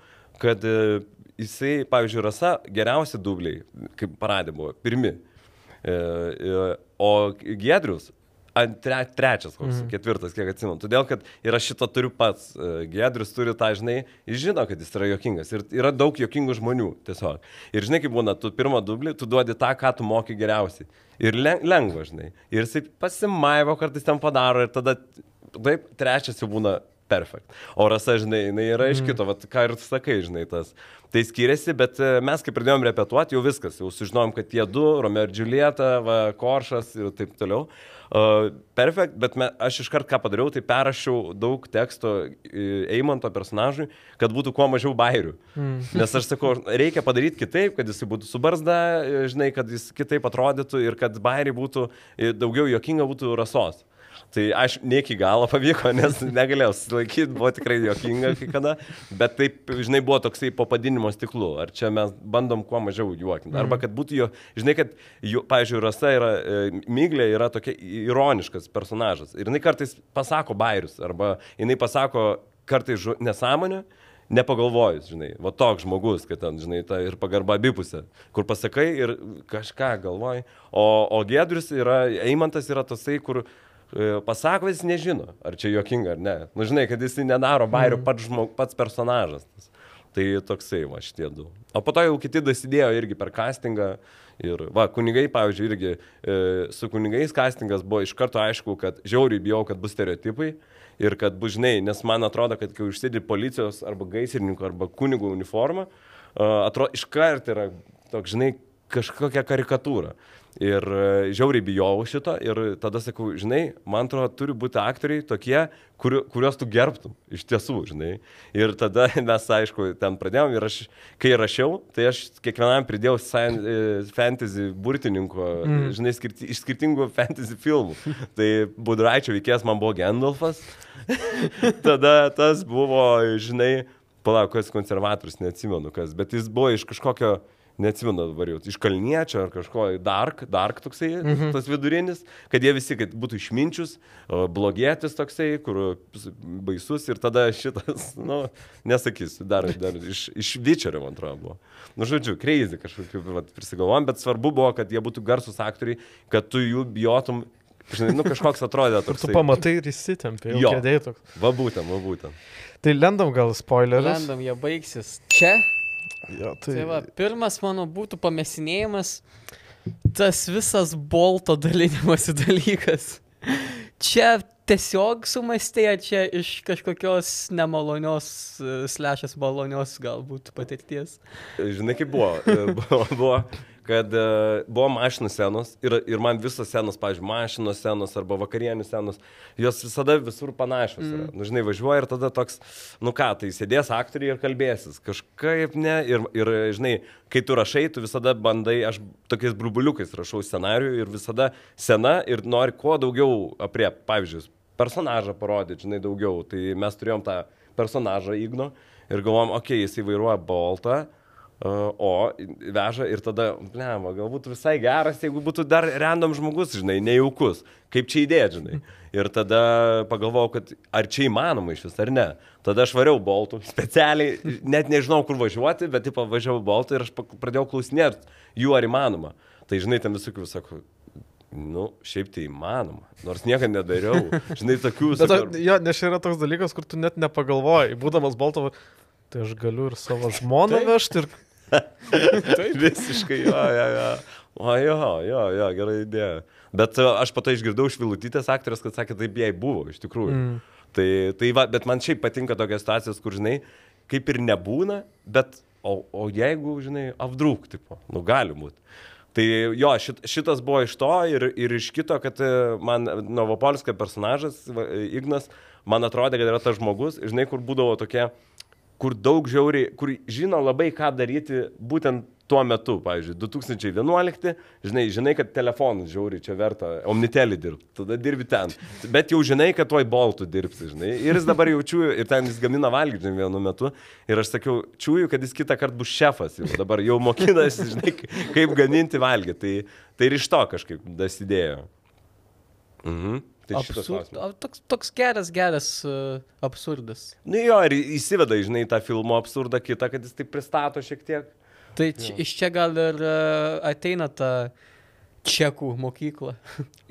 kad e, jisai, pavyzdžiui, rasa geriausi dubliai, kaip paradė buvo, pirmi. E, e, o Gedrius ant tre, trečias, koks, mm. ketvirtas, kiek atsimenu. Todėl, kad ir aš šitą turiu pats. E, Gedrius turi tą, žinai, jis žino, kad jis yra jokingas. Ir yra daug jokingų žmonių tiesiog. Ir žinai, kaip būna, tu pirmą dublį, tu duodi tą, ką tu moki geriausiai. Ir len- lengva, žinai. Ir jisai pasimaivo, kartais ten padaro ir tada, taip, trečias jau būna perfekt. O rasa, žinai, jinai yra iš kito, vat, ką ir sakai, žinai, tas. Tai skiriasi, bet e, mes, kai pradėjom repetuoti, jau viskas, jau sužinojom, kad tie du, Romeo ir Džiulieta, va, Koršas ir taip toliau. Uh, perfekt, bet me, aš iškart ką padariau, tai perrašiau daug teksto e, Eimanto personažui, kad būtų kuo mažiau bairių. Mm. Nes aš sakau, reikia padaryti kitaip, kad jis būtų su barzda, e, žinai, kad jis kitaip atrodytų ir kad bairiai būtų e, daugiau jokinga būtų rasos. Tai aš ne iki galo pavyko, nes negalėjau susilaikyti, buvo tikrai jokinga kai kada, bet taip, žinai, buvo toksai po padinimo stiklu. Ar čia mes bandom kuo mažiau juokinti. Arba kad būtų jo, žinai, kad, jo, pavyzdžiui, Rasa yra, e, Myglė yra tokia ironiškas personažas. Ir jinai kartais pasako bairius, arba jinai pasako kartais žu- nesąmonę. Nepagalvojus, žinai, va toks žmogus, kad ten, žinai, ta ir pagarba abipusė, kur pasakai ir kažką galvoji. O, o Gedrius yra, Eimantas yra tasai, kur pasako, jis nežino, ar čia juokinga ar ne. Nu, žinai, kad jis nedaro bairių pats, žmog, pats personažas. Tai toksai, va šitie du. O po to jau kiti dasidėjo irgi per castingą. Ir, va, kunigai, pavyzdžiui, irgi e, su kunigais castingas buvo iš karto aišku, kad žiauriai bijau, kad bus stereotipai. Ir kad bus, žinai, nes man atrodo, kad kai užsidedi policijos arba gaisrininko arba kunigų uniformą, atrodo, iš karto yra toks, žinai, kažkokia karikatūra. Ir e, žiauriai bijau šito ir tada sakau, žinai, man atrodo, turi būti aktoriai tokie, kuriu, kuriuos tu gerbtum, iš tiesų, žinai. Ir tada mes, aišku, ten pradėjom ir aš, kai rašiau, tai aš kiekvienam pridėjau science, e, fantasy burtininko, mm. žinai, skirti, iš skirtingų fantasy filmų. tai Budraičio veikėjas man buvo Gandalfas, tada tas buvo, žinai, palauk, kas konservatorius, neatsimenu kas, bet jis buvo iš kažkokio neatsimenu dabar jau, iš kalniečio ar kažko, dark, dark toksai, mm -hmm. tas vidurinis, kad jie visi, kad būtų išminčius, o, blogietis toksai, kur baisus ir tada šitas, nu, nesakysiu, dar, dar iš, iš Vičerio, man atrodo, buvo. Nu, žodžiu, crazy kažkokiu vat, prisigalvom, bet svarbu buvo, kad jie būtų garsus aktoriai, kad tu jų bijotum. Žinai, nu kažkoks atrodė Ir toks. tu pamatai ir įsitempė, jau kėdėjai toks. Va būtent, va būtent. Tai lendam gal spoilerius. Randam, jie baigsis. Čia. Jo, Tai tai va, pirmas mano būtų pamesinėjimas, tas visas bolto dalinimosi dalykas. Čia tiesiog sumastė, čia iš kažkokios nemalonios, e, slešas malonios galbūt patirties. Žinai, kaip buvo? E, buvo, buvo kad e, buvo mašinų senos ir, ir man visos senos, pavyzdžiui, mašinų senos arba vakarienių senos, jos visada visur panašios. Mm. Nu, žinai, važiuoja ir tada toks, nu ką, tai sėdės aktoriai ir kalbėsis. Kažkaip ne. Ir, ir žinai, kai tu rašai, tu visada bandai, aš tokiais brubuliukais rašau scenarių ir visada sena ir nori kuo daugiau apie, pavyzdžiui, personažą parodyti, žinai, daugiau. Tai mes turėjom tą personažą Igno ir galvom, okei, okay, jisai vairuoja Boltą. Uh, o veža ir tada, blema, galbūt visai geras, jeigu būtų dar random žmogus, žinai, nejaukus. Kaip čia įdėti, žinai. Ir tada pagalvojau, kad ar čia įmanoma iš vis, ar ne. Tada aš variau boltų, specialiai, net nežinau, kur važiuoti, bet taip važiavau boltų ir aš pradėjau klausinėti jų, ar įmanoma. Tai žinai, ten visokių sako, nu, šiaip tai įmanoma. Nors niekada nedariau. Žinai, tokių Bet, sakau, a- jo, nes čia yra toks dalykas, kur tu net nepagalvoji, būdamas Baltovo, tai aš galiu ir savo žmoną vežti ir... Visiškai, jo, jo, jo. O jo, jo, jo, gera idėja. Bet uh, aš pato išgirdau iš Vilutytės aktorės, kad sakė, taip jai buvo, iš tikrųjų. Mm. Tai, tai va, bet man šiaip patinka tokios situacijos, kur, žinai, kaip ir nebūna, bet, o, o jeigu, žinai, apdrūk, tipo, nu gali būti. Tai jo, šit, šitas buvo iš to ir, ir iš kito, kad e, man Novopolskio personažas, e, Ignas, man atrodė, kad yra tas žmogus, žinai, kur būdavo tokie, kur daug žiauriai, kur žino labai ką daryti būtent tuo metu, pavyzdžiui, 2011, žinai, žinai, kad telefonus žiauriai čia verta omnitelį dirbti, tada dirbi ten. Bet jau žinai, kad tuoj boltų dirbsi, žinai. Ir jis dabar jaučiu, ir ten jis gamina valgyti, vienu metu. Ir aš sakiau, čiūju, kad jis kitą kartą bus šefas, jau dabar jau mokinasi, žinai, kaip gaminti valgyti. Tai, tai ir iš to kažkaip dasidėjo. Mhm. Tai šitas Absurd, klausimas. a, toks, toks geras, geras uh, absurdas. Nu jo, ir įsiveda, žinai, tą filmo absurdą kitą, kad jis taip pristato šiek tiek. Tai čia, iš čia gal ir uh, ateina ta čekų mokykla.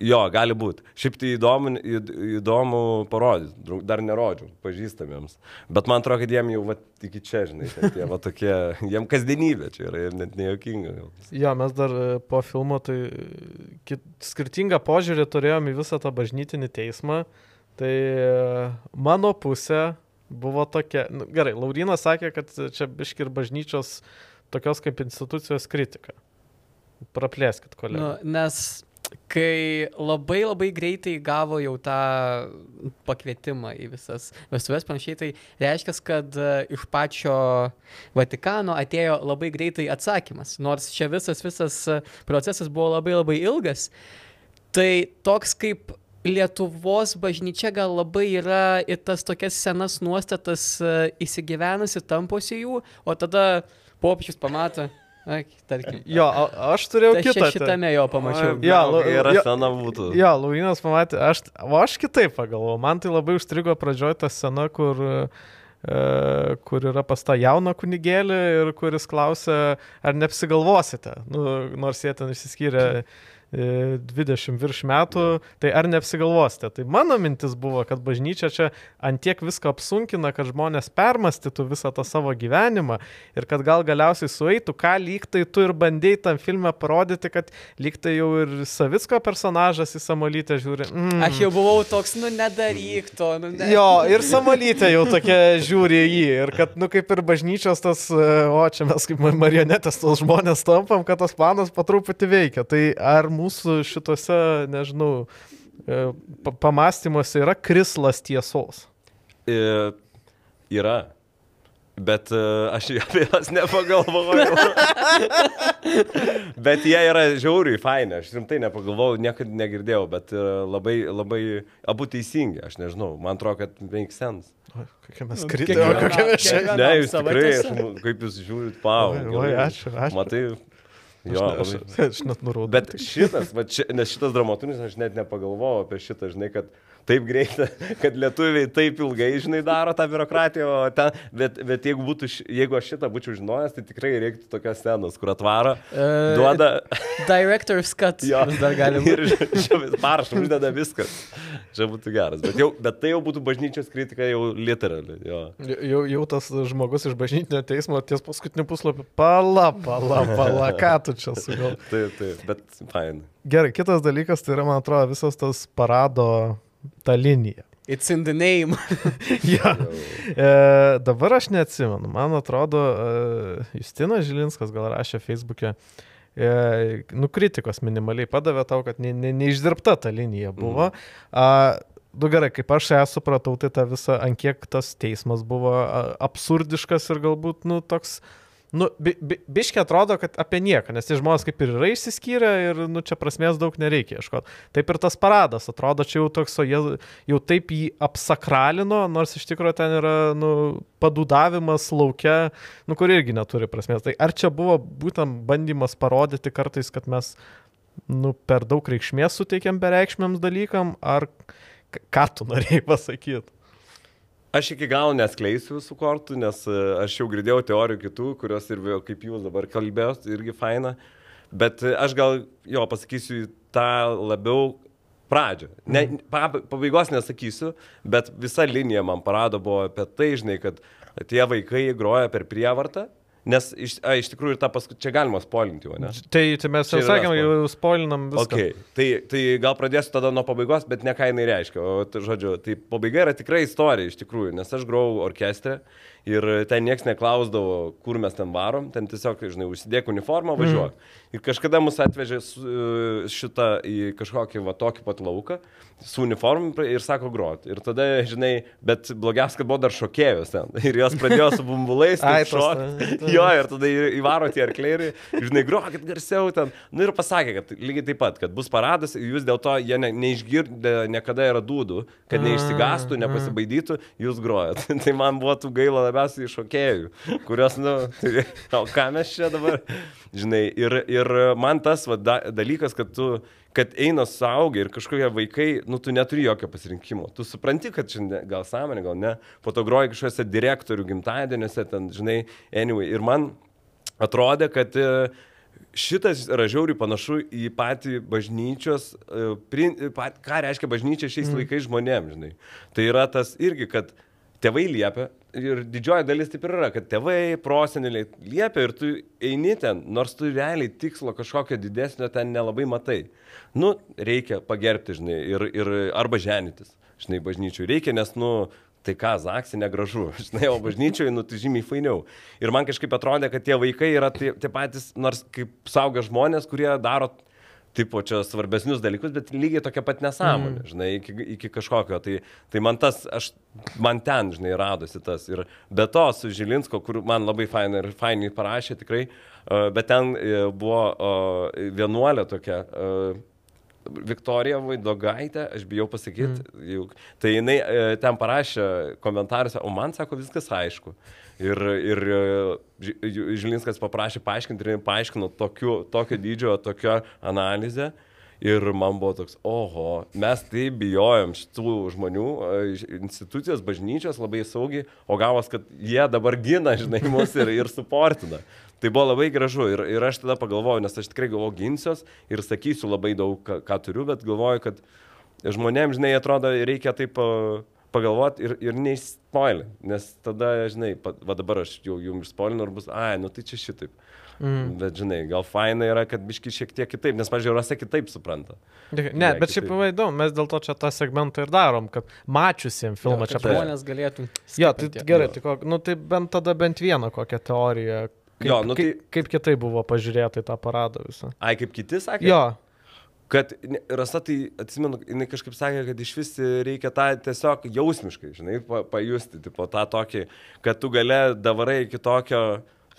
Jo, gali būti. Šiaip tai įdomu, įd- įdomu parodyti. Dar nerodžiau pažįstamiems. Bet man atrodo, kad jiem jau va, iki čia, žinai, jie va tokie, jiem kasdienybė čia yra ir net nejuokinga. Jo, mes dar e, po filmo tai e, kit, skirtingą požiūrį turėjom į visą tą bažnytinį teismą. Tai e, mano pusė buvo tokia, nu, gerai, Laurinas sakė, kad čia biški ir bažnyčios tokios kaip institucijos kritika. Praplėskit, Nu, kolega. nes kai labai labai greitai gavo jau tą pakvietimą į visas vestuvės panašiai, tai reiškia, kad e, iš pačio Vatikano atėjo labai greitai atsakymas. Nors čia visas visas e, procesas buvo labai labai ilgas, tai toks kaip Lietuvos bažnyčia gal labai yra į tas tokias senas nuostatas e, įsigyvenusi, tamposi jų, o tada popiežius pamato, tarkim. Jo, a- aš turėjau Tai aš kitą. čia šitame jo pamačiau. Jo, lu- yra jo- sena būtų. Jo, Lauinas pamatė, aš, o aš kitaip pagalvojau, man tai labai užstrigo pradžioj ta scena, kur, e, kur yra pas tą jauną kunigėlį ir kuris klausia, ar neapsigalvosite, nu, nors jie ten išsiskyrė e, 20 virš metų, tai ar neapsigalvosite. Tai mano mintis buvo, kad bažnyčia čia antiek viską apsunkina, kad žmonės permastytų visą tą savo gyvenimą ir kad gal galiausiai sueitų, ką lyg tai tu ir bandėjai tam filmę parodyti, kad lyg tai jau ir Savicko personažas į Samolytę žiūri. Mm. Aš jau buvau toks, nu nedaryk to. Nu, ne. Jo, ir Samolytė jau tokia žiūri į jį. Ir kad, nu, kaip ir bažnyčios tas, e, o čia mes kaip marionetės tos žmonės tampam, kad tas planas patruputį veikia. Tai ar mūsų šitose, nežinau, e, pa- pamastymuose yra krislas tiesos? E, Yra. Bet e, aš apie jas nepagalvojau. bet jie yra žiauriai faini, aš rimtai nepagalvojau, niekada negirdėjau, bet labai, labai abu teisingi, aš nežinau, man atrodo, kad make sense. Kokia mes Nu, kritika, kokia mes kiekviena- Ne, jūs tikrai, aš, kaip jūs žiūrit, pau. Oi, oi, ačiū, ačiū. Matai, jo, Aš, labai. aš, aš net nurodau. Bet šitas, va, ši, nes šitas dramatinis, aš net nepagalvojau apie šitą, žinai, kad taip greitai, kad lietuviai taip ilgai, žinai, daro tą biurokratiją, o ten, bet, bet jeigu, būtų, jeigu aš šitą būčiau žinojęs, tai tikrai reiktų tokios scenos, kur atvaro, E, duoda Director's cut. jo dar gali būti. ir parašą, uždeda viskas. Čia būtų geras. Bet, jau, bet tai jau būtų bažnyčios kritika jau literali. Jo. Jau, jau tas žmogus iš bažnytinio teismo ties paskutiniu puslapiu. Pala, pala, pala, ką tu čia sugal. Taip, taip, bet fain. Gerai, kitas dalykas tai yra, man atrodo, visas tas parado ta linija. It's in the name. ja. e, dabar aš neatsimenu, man atrodo, e, Justinas Žilinskas gal rašė Facebook'e, e, nu kritikos minimaliai padavė tau, kad ne, ne, neišdirbta ta linija buvo. Mm. A, Nu gerai, kaip aš ją supratau, tai ta visa, ant kiek tas teismas buvo absurdiškas ir galbūt, nu, toks, nu, bi, bi, biškiai atrodo, kad apie nieką, nes tie žmonės kaip ir yra išsiskyrę ir, nu, čia prasmės daug nereikia ieškoti. Taip ir tas paradas, atrodo, čia jau toks, o jie jau taip jį apsakralino, nors iš tikrųjų ten yra, nu, padudavimas laukia, nu, kur irgi neturi prasmės. Tai ar čia buvo būtent bandymas parodyti kartais, kad mes, nu, per daug reikšmės suteikėm bereikšmiams dalykam, ar ką tu norėjai pasakyti? Aš iki galo neskleisiu visų kortų, nes e, aš jau girdėjau teorijų kitų, kurios ir kaip jūs dabar kalbėjot, irgi faina. Bet e, aš gal jo pasakysiu tą labiau pradžią. Ne, pa- pabaigos nesakysiu, bet visa linija man parado buvo apie tai, žinai, kad tie vaikai groja per prievartą. Nes iš, a, iš tikrųjų ir tą paskui, čia galima spoilinti, o ne? Tai, tai mes jau sakėm, jau spoilinam viską. Okay. Tai, tai gal pradėsiu tada nuo pabaigos, bet ne ką jinai reiškia. O, tai, žodžiu, tai pabaiga yra tikrai istorija iš tikrųjų, nes aš grojau orkestre ir ten niekas neklausdavo, kur mes ten varom, ten tiesiog, žinai, užsidėk uniformą, važiuok. Mm. Ir kažkada mus atvežė e, šitą į kažkokį va tokį pat lauką su uniformu ir sako grot. Ir tada, žinai, bet blogiausia, kad buvo dar šokėjus ten. Ir jos pradėjo su bumbulais Ai, šokti. Jo, ir tada įvaro tie arkliai žinai, grokit garsiau ten. Nu ir pasakė, kad lygiai taip pat, kad bus paradas, jūs dėl to jie ne, neišgirdė niekada yra dūdų, kad neišsigastų, nepasibaidytų, jūs grojat. tai man buvo tų gaila labiausiai iš šokėjų, kurios, nu, tai, o ką mes čia dabar, žinai, ir, ir man tas va, da, dalykas, kad tu kad eina suaugę ir kažkokie vaikai, nu tu neturi jokio pasirinkimo. Tu supranti, kad šiandien gal sąmonė, gal ne, po to groji kažkokiuose direktorių gimtadieniuose, ten, žinai, anyway. Ir man atrodė, kad e, šitas yra žiauriai panašu į patį bažnyčios, e, pat, ką reiškia bažnyčia šiais mm. laikais žmonėms, žinai. Tai yra tas irgi, kad tėvai liepia ir didžioji dalis taip ir yra, kad tėvai, proseneliai liepia ir tu eini ten, nors tu realiai tikslo kažkokio didesnio ten nelabai matai. Nu, reikia pagerbti, žinai, ir, ir arba ženytis, žinai, bažnyčiui reikia, nes, nu, tai ką, zaksi negražu, žinai, o bažnyčioje, nu, tai žymiai fainiau. Ir man kažkaip atrodė, kad tie vaikai yra tie, tie patys, nors kaip saugia žmonės, kurie daro tipo čia svarbesnius dalykus, bet lygiai tokia pat nesąmonė, mm. žinai, iki, iki kažkokio. Tai, tai man tas, aš, man ten, žinai, radosi tas. Ir be to su Žilinsko, kur man labai fainai ir fainai parašė tikrai, uh, bet ten uh, buvo uh, vienuolė tokia. Viktorija Vaidogaitė, aš bijau pasakyti, mm. juk, tai jinai e, ten parašė komentaruose, o man sako viskas aišku. Ir, ir e, Ži- Ži- Žilinskas paprašė paaiškinti ir paaiškino tokiu, tokio dydžio, tokią analizę. Ir man buvo toks, oho, mes tai bijojom šitų žmonių, e, institucijos, bažnyčios labai saugiai, o gavos, kad jie dabar gina, žinai, mus ir, ir suportina. Tai buvo labai gražu ir, ir aš tada pagalvojau, nes aš tikrai galvoju ginsiuos ir sakysiu labai daug, ką, ką turiu, bet galvoju, kad žmonėms, žinai, atrodo, reikia taip pagalvoti ir, ir neįspoilin, nes tada, žinai, pa, va dabar aš jau jums išspoilinu ir bus, ai, nu tai čia šitaip. Mm. Bet, žinai, gal faina yra, kad biški šiek tiek kitaip, nes, pažiūrėjau, Rasa kitaip supranta. Ne, Ne, bet šiaip kitaip. labai įdomu, mes dėl to čia tą segmentą ir darom, kad mačiusiem filmą Jo, čia pra- žmonės galėtų. Jo, tai skipinti. gerai, tai, kok, nu, tai bent tada bent vieną kokią teoriją. Kaip, Jo, nu tai- kaip, kaip kitai buvo pažiūrėta į tą paradą visą. Ai, kaip kiti sakė? Jo, Kad Rasa, tai atsimenu, jinai kažkaip sakė, kad iš vis reikia tą tiesiog jausmiškai, žinai, pa, pajusti, tipo tą tokį, kad tu gale davarai iki tokio,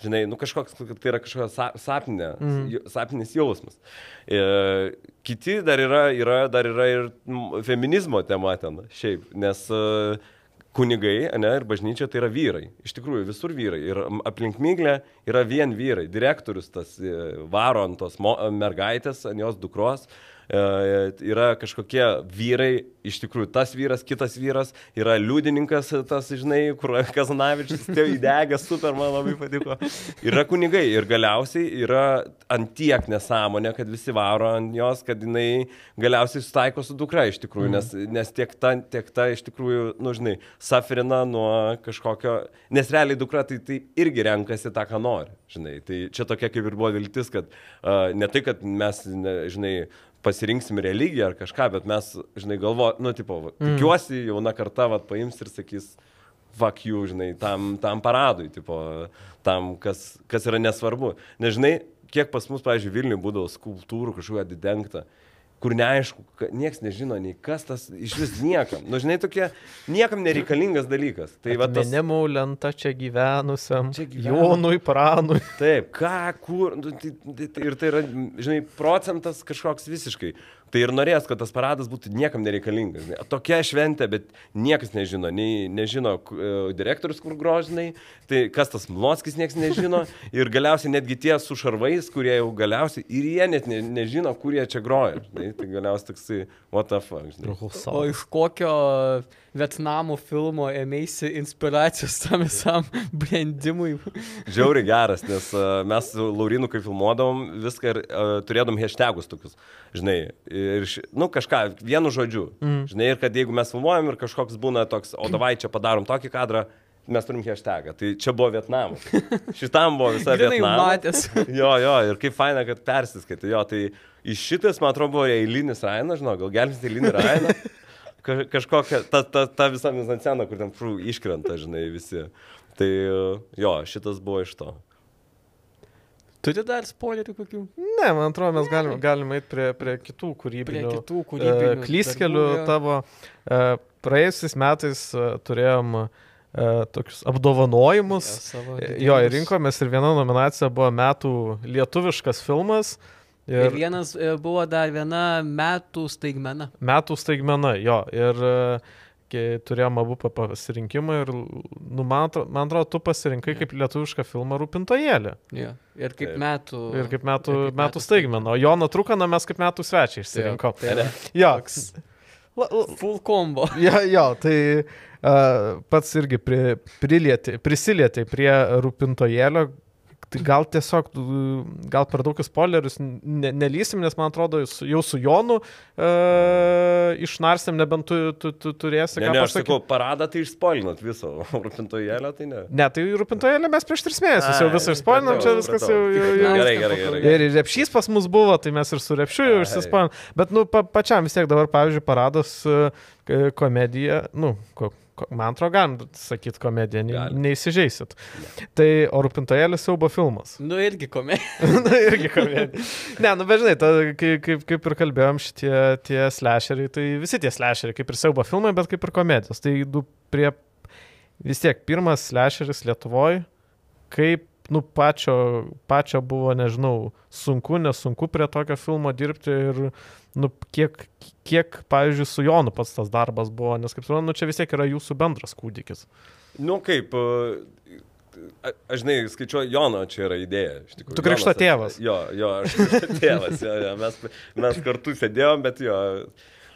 žinai, nu kažkoks, tai yra kažkoks sa, sapnė, mm. sapnis jausmas. E, kiti dar yra, yra, dar yra ir feminizmo tema ten, šiaip, nes e, kunigai, ne, ir bažnyčia tai yra vyrai. Iš tikrųjų, visur vyrai. Ir aplink myglę yra vien vyrai. Direktorius tas e, varo ant tos mergaitės, ant jos dukros. E, yra kažkokie vyrai, iš tikrųjų, tas vyras, kitas vyras, yra liudininkas, tas, žinai, kur Kazanavičius, tai įdegęs, super, man labai patiko. Yra kunigai ir galiausiai yra ant tiek nesąmonė, kad visi varo ant jos, kad jinai galiausiai sutaiko su dukra iš tikrųjų, nes, nes tiek ta, tiek ta iš tikrųjų, nu, žinai, safrina nuo kažkokio, nes realiai dukra tai, tai irgi renkasi tą, ką nori, žinai. Tai čia tokia kaip ir buvo viltis, kad uh, ne tai, kad mes, ne, žinai, pasirinksim religiją ar kažką, bet mes, žinai, galvo, nu, tipo, va, tikiuosi, jauna karta, va, paims ir sakys, fuck you, žinai, tam, tam paradui, tipo, tam, kas, kas yra nesvarbu. Nežinai, kiek pas mus, pavyzdžiui, Vilniuje būdavo skulptūrų kažkokia atidengta, kur neaišku, ka- nieks nežino, nei kas tas iš vis niekam. Nu, žinai, tokie niekam nereikalingas dalykas. Tai va tas... Minimų lenta čia gyvenusiam. Čia Čia gyvenu. Jonui Pranui. Taip, ką, kur, nu, tai, tai, tai, ir tai yra, žinai, procentas kažkoks visiškai. Tai ir norės, kad tas paradas būtų niekam nereikalingas. Tokia šventė, bet niekas nežino, nei nežino e, direktorius, kur grožinai, tai kas tas Mlotskis niekas nežino. Ir galiausiai netgi tie su šarvais, kurie jau galiausiai, ir jie net ne, nežino, kur jie čia groja. žinai. Tai galiausiai toksai, what the fuck, žinai. O iš kokio Vietnamo filmo ėmėsi inspiracijos tam visam brandimui? Žiauri geras, nes uh, mes su Laurinu, kai filmuodavom, viską ir uh, turėdom hashtagus tokius, žinai, ir, nu, kažką, vienu žodžiu, mm. žinai, ir kad jeigu mes filmuojam ir kažkoks būna toks, o davai čia padarom tokį kadrą, mes turim hashtagą. Tai čia buvo Vietnamas. Šitam buvo visa Vietnamas. matęs. Jo, jo, ir kaip faina, kad persiskaitė. Jo, tai iš šitas, man atrodo, buvo eilinis Rainas, žinau, gal gelbės eilinį Rainą. Ka kažkokia, ta, ta, ta visa mizancena, kur ten prū, iškrenta, žinai, visi. Tai jo, šitas buvo iš to. Turi dar spoilerių kokių? Ne, man atrodo, mes galime galim eiti prie, prie kitų Prie kūrybinių. kitų e, kūrybinių. Klyskelių darbų, jo. tavo. e, Praėjusiais metais e, turėjom e, tokius apdovanojimus. E, Jo, ir rinkomės ir viena nominacija buvo metų lietuviškas filmas. Ir Ir vienas e, buvo dar viena metų staigmena. metų staigmena, jo. Ir e, turėjom abu pa- pasirinkimą ir, nu, man atrodo, man atrodo, tu pasirinkai kaip lietuvišką filmą Rūpintojėlį. Jo. Ir kaip Taip. metų. Ir kaip metų, ir kaip metų staigmena. O Joną Trukaną mes kaip metų svečiai išsirinkom. Tai yra Jo. toks La, la, full combo. jo, jo, tai uh, pats irgi pri, prilieti, prisilietė prie rūpintojėlio. Tai gal tiesiog, gal per daug į spoilerius ne, nelysim, nes man atrodo, jau su Jonu uh, išnarsim, nebent tu, tu, tu turėsi Ne, ne, aš sakau, paradą tai išspoilinat viso, o rūpintojėlio tai ne. Ne, tai rūpintojėlį mes prieš tris mėnesius jau visą išspoilinam, čia viskas jau... jau, jau Gerai, gerai, gerai. Ir repšys pas mus buvo, tai mes ir su repšiu jau išsispanom. Bet, nu, pa, pačiam vis tiek dabar, pavyzdžiui, paradas e, komedija, nu, ko, ko, man atrodo, galim sakyti komediją, ne, neįsižeisit. Tai o rūpintojėlis siaubo filmas. Nu irgi komedija. Na, irgi komedija. Ne, nu, bet žinai, ta, kaip, kaip, kaip ir kalbėjom, šitie tie slasheriai, tai visi tie slasheriai, kaip ir siaubo filmai, bet kaip ir komedijos. Tai du prie vis tiek pirmas slasheris Lietuvoje, kaip nu, pačio, pačio buvo, nežinau, sunku, nesunku prie tokio filmo dirbti ir, nu, kiek, kiek, pavyzdžiui, su Jonu pats tas darbas buvo, nes, kaip suprantu, nu, čia vis tiek yra jūsų bendras kūdikis. Nu kaip, a- aš žinai, skaičiuoju, Jono čia yra idėja. iš tikrųjų. Tu krikšto tėvas. Jo, jo, aš krikšto tėvas, jo, jo, mes, mes kartu sėdėjom, bet jo,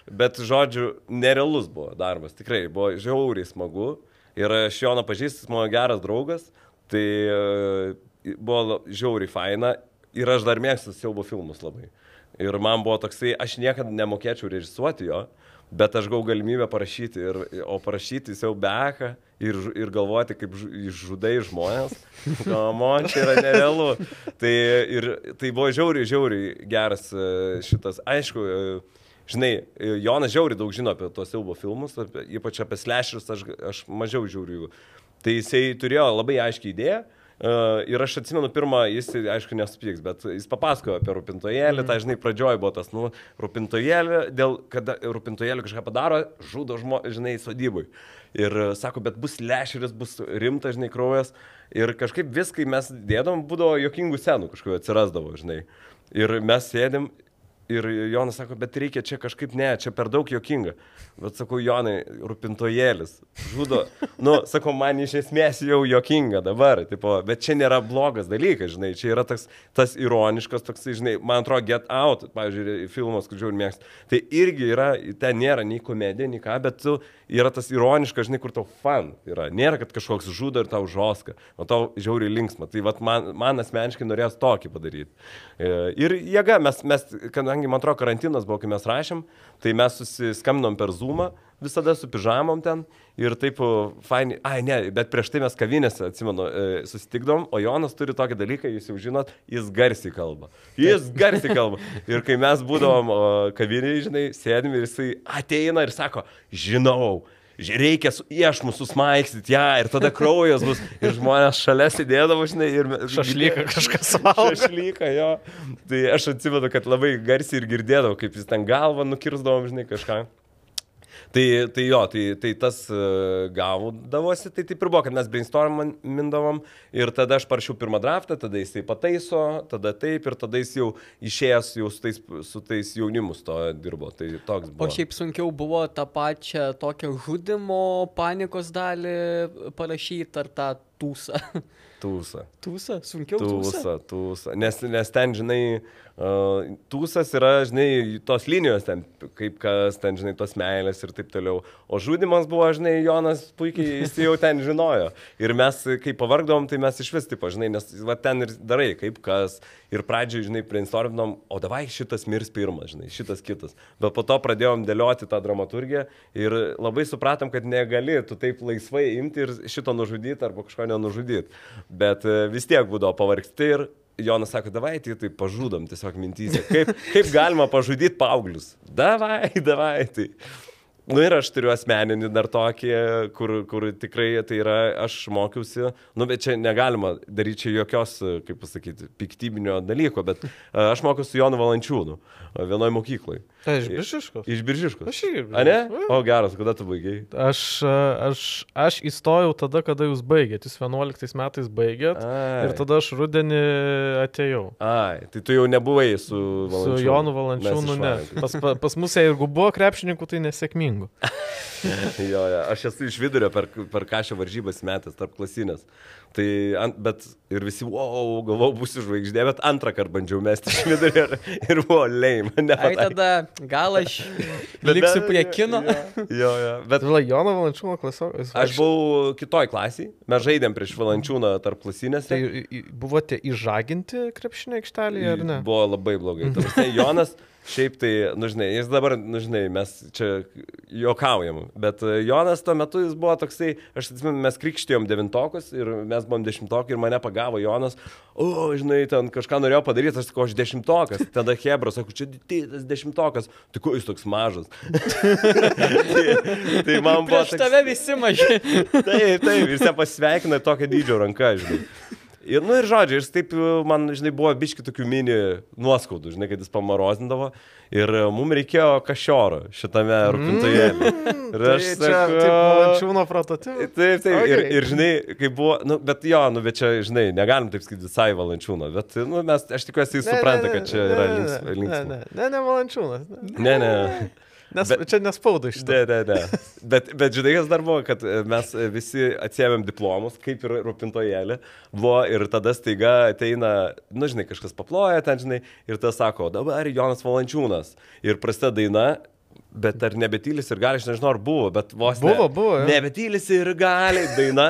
bet žodžiu, nerealus buvo darbas, tikrai buvo žiauriai smagu. Ir aš Joną pažįstu, jis mano geras draugas, tai e, buvo žiauriai faina ir aš dar mėgstu siaubo filmus labai. Ir man buvo toksai, aš niekada nemokėčiau režisuoti jo, bet aš gavau galimybę parašyti, ir, o parašyti jau beką ir, ir galvoti, kaip žu- žudai žmonės. Man čia yra nerealu. Tai, ir, tai buvo žiauriai, žiauriai geras e, šitas, aišku, e, žinai, Jonas žiauriai daug žino apie tos siaubo filmus, apie, ypač apie slashers, aš, aš mažiau žiūriu jų. Tai jisai turėjo labai aiškiai idėją. Uh, ir aš atsimenu pirmą, jis, aišku, nesupyks, bet jis papasakojo apie rūpintojėlį, mm. tai žinai, pradžioj buvo tas, nu, rūpintojėlį, dėl, kada rūpintojėlį kažką padaro, žudo žmonės, žinai, sodybui. Ir uh, sako, bet bus lešeris, bus rimtas, žinai, kraujas. Ir kažkaip viskai mes dėdom, būdavo jokingų senų kažkokiu atsirasdavo, žinai. Ir mes sėdėm Ir Jonas sako, bet reikia čia kažkaip, ne, čia per daug jokinga. Bet sakau, Jonai, rūpintojėlis, žudo. Nu, sakau, man iš esmės jau jokinga dabar, tipo, bet čia nėra blogas dalykas, žinai, čia yra tas, tas ironiškas, toks, žinai, man atrodo, Get Out, pavyzdžiui, filmas, kur žiūri mėgst. Tai irgi yra, ten nėra nei komedija, nei ką, bet tu yra tas ironiškas, žinai, kur tau fan yra. Nėra, kad kažkoks žudo ir tau žoska, o tau žiauriai linksma. Tai vat, man, man asmeniškai norės tokį padaryti. E, Ir jėga, mes, mes, kadangi man atrodo karantinas buvo, kai mes rašėm, tai mes susiskambinom per Zoomą, visada su pižamom ten ir taip o, fainai, ai ne, bet prieš tai mes kavinėse, atsimenu, e, susitikdom, o Jonas turi tokį dalyką, jūs jau žinot, jis garsiai kalba. Jis garsiai kalba. Ir kai mes būdavom kavinėje, žinai, sėdim ir jisai ateina ir sako, žinau. ži- Reikia su iešmu susmaikstyti, ja, ir tada kraujas bus. Ir žmonės šalia sėdėdavo, žinai, ir... Šašlyką kažkas valgo. Šašlyką, jo. Tai aš atsimenu, kad labai garsiai ir girdėdavau, kaip jis ten galvą nukirsdavom, žinai, kažką. Tai, tai jo, tai, tai tas uh, gaudavosi, tai taip ir buvo, kad mes brainstormindavom ir tada aš parašiau pirmą draftą, tada jis tai pataiso, tada taip ir tada jis jau išėjęs jau su tais, su tais jaunimus to dirbo. Tai toks buvo. O šiaip sunkiau buvo tą pačią tokią žudimo panikos dalį parašyti ar tą tūsą. Tūsa. Tūsą? Sunkiau tūsą? Tūsa, tūsa. Nes, nes ten, žinai, uh, tūsas yra, žinai, tos linijos ten, kaip kas ten, žinai, tos meilės ir taip toliau. O žudimas buvo, žinai, Jonas puikiai, jis jau ten žinojo. Ir mes, kai pavargdavom, tai mes iš vis, taip, žinai, nes va, ten ir darai, kaip kas. Ir pradžioj, žinai, brainstorminom, o davai šitas mirs pirmas, žinai, šitas kitas. Bet po to pradėjom dėlioti tą dramaturgiją ir labai supratom, kad negali tu taip laisvai imti ir šito nužudyti arba kažko nenužudyti. Bet e, vis tiek būdavo pavargsti ir Jonas sako, davai, tai tai pažudom tiesiog mintysė. Kaip, kaip galima pažudyti paauglius? Davai, davai. Tai. Nu ir aš turiu asmeninį dar tokį, kur, kur tikrai tai yra, aš mokiausi, nu bet čia negalima daryti čia jokios, kaip pasakyti, piktybinio dalyko, bet e, aš mokiausi su Jonu Valančiūnu e, vienoje mokykloje. Tai iš Biržiškos. Iš Biržiškos. Aš irgi A ne? O geras, kada tu baigiai? Aš, a, aš, aš įstojau tada, kada jūs baigėt. Jūs 11 metais baigėt. Ai. Ir tada aš rudenį atėjau. Ai, tai tu jau nebuvai su Valančiūnu. Su Jonu Valančiūnu, ne. Pas, pa- pas mus, jeigu buvo krepšininkų, tai nesėkmingų. jo, jo, aš esu iš vidurio per, per kažką varžybas metęs, tarp klasinės. Tai, ant, bet ir visi, wow, galvau, bus žvaigždė, bet antrą kartą bandžiau mesti iš vidurio ir, ir buvo leim. Ai tada gal aš liksiu prie kino. Jo, jo, jo. bet Bet Jono Valančiūno klasiokas. aš buvau kitoj klasiai, mes žaidėm prieš valančiūną tarp klasinės. Tai buvote įžaginti krepšinio aikštelėje ar ne? Buvo labai blogai. Ta prasme, Jonas, šiaip tai, nu žinai, jis dabar, nu žinai, mes čia juokaujam, bet e, Jonas tuo metu jis buvo toksai, aš atsimenu, mes krikštėjom devintokus ir mes buvom dešimtokai ir mane pagavo Jonas, o, žinai, ten kažką norėjo padaryti, aš sakau, aš dešimtokas. Tada Hebra, sakau, čia tas dešimtokas, kuo jis toks mažas. tai, tai man buvo... Prieš tave visi maži. Taip, taip, ir jis pasveikina tokią dydžio ranką, žinai. Ir, nu ir žodžiu, ir taip, e, man, žinai, buvo biški tokių mini nuoskaudų, žinai, kad jis pamarozindavo. Ir e, mums reikėjo kašioro šitame rūpintoje. Ir Tai aš čia sakau, taip valančiūno prototipas. Taip, taip. Ir, Okay. ir žinai, kai buvo, nu, bet jo, nu, bet čia, žinai, negalim taip sakyti visai valančiūno, bet, nu, mes, aš tikiuosi, jis supranta, kad čia yra links- Ne, ne, ne, ne valančiūnas. ne. Ne, ne. Nes, Bet- čia nespauda iš to. Ne, ne, ne. Bet, bet žinai, kas dar buvo, kad e, mes e, visi atsiemėm diplomus, kaip ir rūpintojėlė. Buvo ir tada staiga ateina, nu, žinai, kažkas paploja ten, žinai, ir tas sako, "O dabar Jonas Valančiūnas. Ir prasideda daina. Bet ar nebetylis ir gali, aš nežinau, ar buvo, bet vos. Buvo, ne, buvo, jo. Nebetylis ir gali, daina.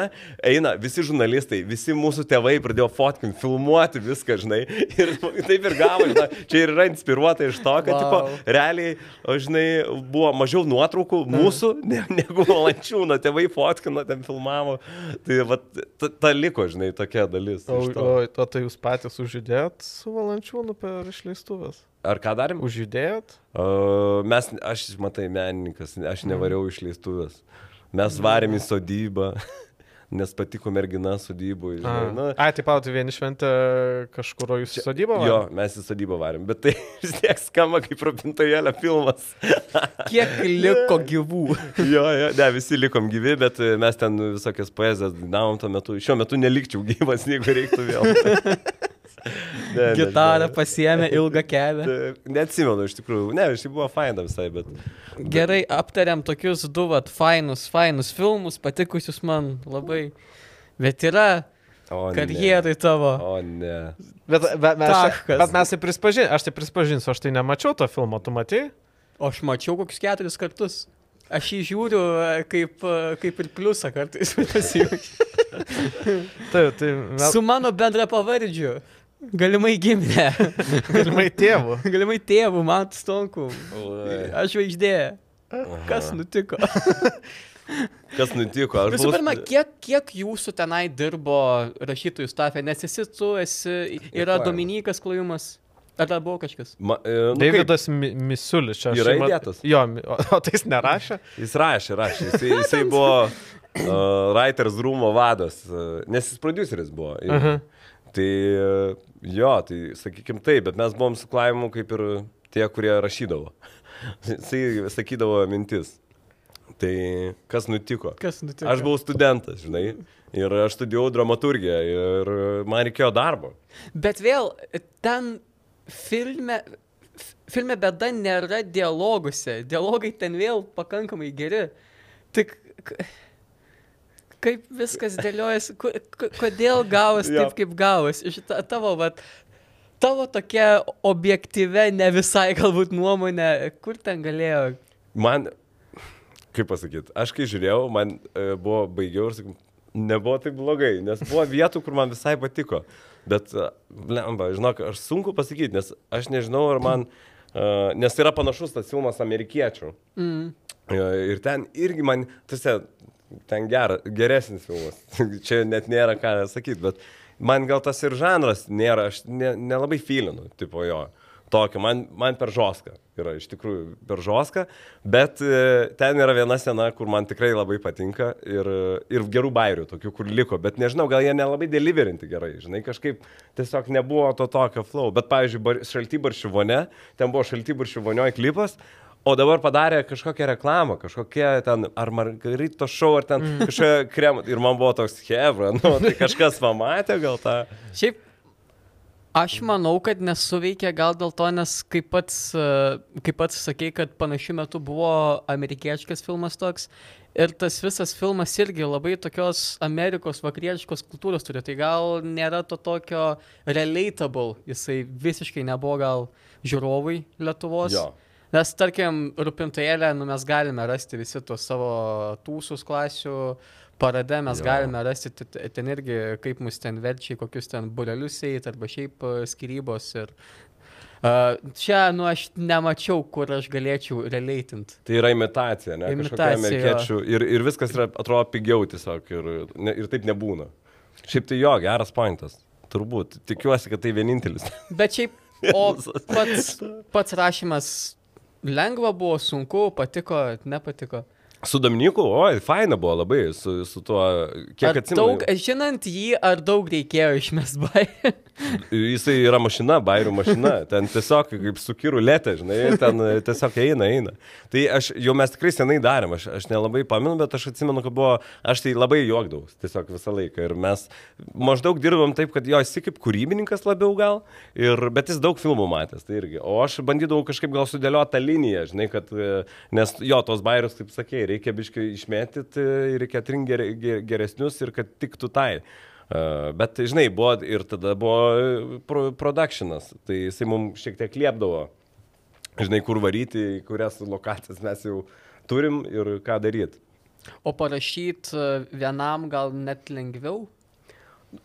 Eina, visi žurnalistai, visi mūsų tėvai pradėjo fotkinti, filmuoti viską, žinai. Ir taip ir gavo, žinai. Čia ir yra inspiruota iš to, kad, Vau. tipo, realiai, žinai, buvo mažiau nuotraukų mūsų ne, negu valančiūno, tėvai fotkino, ten filmavo. Tai va, ta, ta liko, žinai, tokia dalis. O, o, o tai jūs patys užjudėjot su valančiūnu per išleistuvės? Ar ką darėm? Užjudėjot? Uh, mes, aš, matai, menininkas, aš nevariau išleistuvės. Mes varėm į sodybą, nes patiko mergina sodybui. Žinai, nu, Ai, taip pat vieni šventė kažkur, jūs į sodybą? Jo, varėt? mes į sodybą varėm, bet tai vis tiek skamba kaip rūpintojėlė filmas. Kiek liko gyvų? jo, jo, ne, visi likom gyvi, bet mes ten visokias poezijas dainavom tuo metu. Šiuo metu nelikčiau gyvas, jeigu reiktų vėl. Ne, Gitarą nežinau. pasiemė ilgą kelią. Taip, Neatsimenu iš tikrųjų. Ne, iš tikrųjų buvo faina visai, bet... Gerai, aptariam tokius du, vat, fainus, fainus filmus, patikusius man labai. Bet yra O, ne. karjerai tavo. O ne. Bet, bet, mes, Taškas. bet mes tai prispažin, aš tai prispažinsiu, aš tai nemačiau to filmo, tu matai? O aš mačiau kokius keturis kartus. Aš jį žiūriu e, kaip, e, kaip ir pliusą kartais pasijungiu. Taip, tai mes Su mano bendra pavardžiu. Galimai gimė. galimai tėvų. Galimai tėvų, man stonku. Aš žvaigždė. Kas nutiko? Kas nutiko? Aš Visų pirma, kiek, kiek jūsų tenai dirbo rašytojų stafė? Nes esi tu, esi, yra. Dominikas Klojumas. Ar dar buvo kažkas? Ma, e, nu, kaip? Davidas Mi- Misiulis čia. Yra mat- įdėtas? Jo, o, o tai jis nerašė? Jis rašė, rašė. Jisai, jisai buvo uh, Writers Roomo vadas, uh, nes jis produceris buvo. Ir, Mhm. Tai jo, tai sakykim taip, bet mes buvom su Klaimu kaip ir tie, kurie rašydavo. Jisai sakydavo mintis. Tai kas nutiko? Kas nutiko? Aš buvau studentas, žinai, ir aš studijavau dramaturgiją ir man reikėjo darbo. Bet vėl, ten filme, filme bėda nėra dialoguose. Dialogai ten vėl pakankamai geri. Tik kaip viskas dėliojasi, ko- ko- kodėl gavus Jo. taip, kaip gavus. Iš ta, tavo, vat, tavo tokia objektyve, ne visai galbūt nuomonė, kur ten galėjo. Man, kaip pasakyti, aš kai žiūrėjau, man e, buvo baigiau ir sakiau, nebuvo taip blogai, nes buvo vietų, kur man visai patiko. Bet, e, lemba, žinok, aš sunku pasakyti, nes aš nežinau, ar man, e, nes yra panašus tas filmas amerikiečių. Mm. E, Ir ten irgi man, tose, ten gera, geresnis filmas. Čia net nėra ką sakyti, bet man gal tas ir žanras nėra, aš ne- nelabai ne filinu, tipo jo. Tokio, man, man per žoską yra iš tikrųjų per žoską, bet e, ten yra viena scena, kur man tikrai labai patinka ir, ir gerų bairių, tokių, kur liko, bet nežinau, gal jie nelabai deliverinti gerai, žinai, kažkaip tiesiog nebuvo to tokio flow, bet pavyzdžiui, bar, šaltybaršių vonė, ten buvo šaltybaršių vonioje klipas, O dabar padarė kažkokią reklamą, kažkokie ten, ar margarito šou, ar ten mm. kažkokia krema. Ir man buvo toks hebra, nu, tai kažkas pamatė gal tą. Šiaip, aš manau, kad nesuveikė gal dėl to, nes kaip pats, kaip pats sakei, kad panašiu metu buvo amerikiečikas filmas toks. Ir tas visas filmas irgi labai tokios Amerikos vakarietiškos kultūros turi. Tai gal nėra to tokio relatable. Jisai visiškai nebuvo gal žiūrovai Lietuvos. Jo. Nes, tarkim, rūpintojėlę, nu, mes galime rasti visi tuos savo tūsus klasių, parade mes Jo. galime rasti ten irgi, kaip mus ten verčia, kokius ten burelius eit, arba šiaip e, skirybos. Ir, uh, čia, nu, aš nemačiau, kur aš galėčiau relatint. Tai yra imitacija, ne? Imitacija, amerikiečių. Ir, ir viskas yra, atrodo pigiau tiesiog. Ir, ne, ir taip nebūna. Šiaip tai jo, geras pointas. Turbūt. Tikiuosi, kad tai vienintelis. Bet šiaip, o pats, pats rašymas lengva buvo, sunku, patiko, nepatiko. Su Dominiku, oi, faina buvo labai, su, su tuo, kiek atsimenu. daug, žinant jį, ar daug reikėjo išmest bairį? Jisai yra mašina, bairių mašina, ten tiesiog kaip su kirulėte, žinai, ten tiesiog eina, eina. Tai aš, jau mes tikrai senai darėm, aš, aš nelabai pamenu, bet aš atsimenu, kad buvo, aš tai labai juokdavau, tiesiog visą laiką. Ir mes maždaug dirbom taip, kad jo esi kaip kūrybininkas labiau gal, ir, bet jis daug filmų matęs, tai irgi. O aš bandydavau kažkaip gal sudėlioti tą liniją, žinai, kad, e, nes jo, tos bairius, kaip sakėjai, reikia biškai išmėtyti, reikia atrinkti ger, ger, geresnius ir kad tiktų tai. Uh, bet, žinai, buvo ir tada buvo pro, productionas, tai jisai mums šiek tiek liepdavo, žinai, kur varyti, kurias lokacijas mes jau turim ir ką daryti. O parašyti vienam gal net lengviau?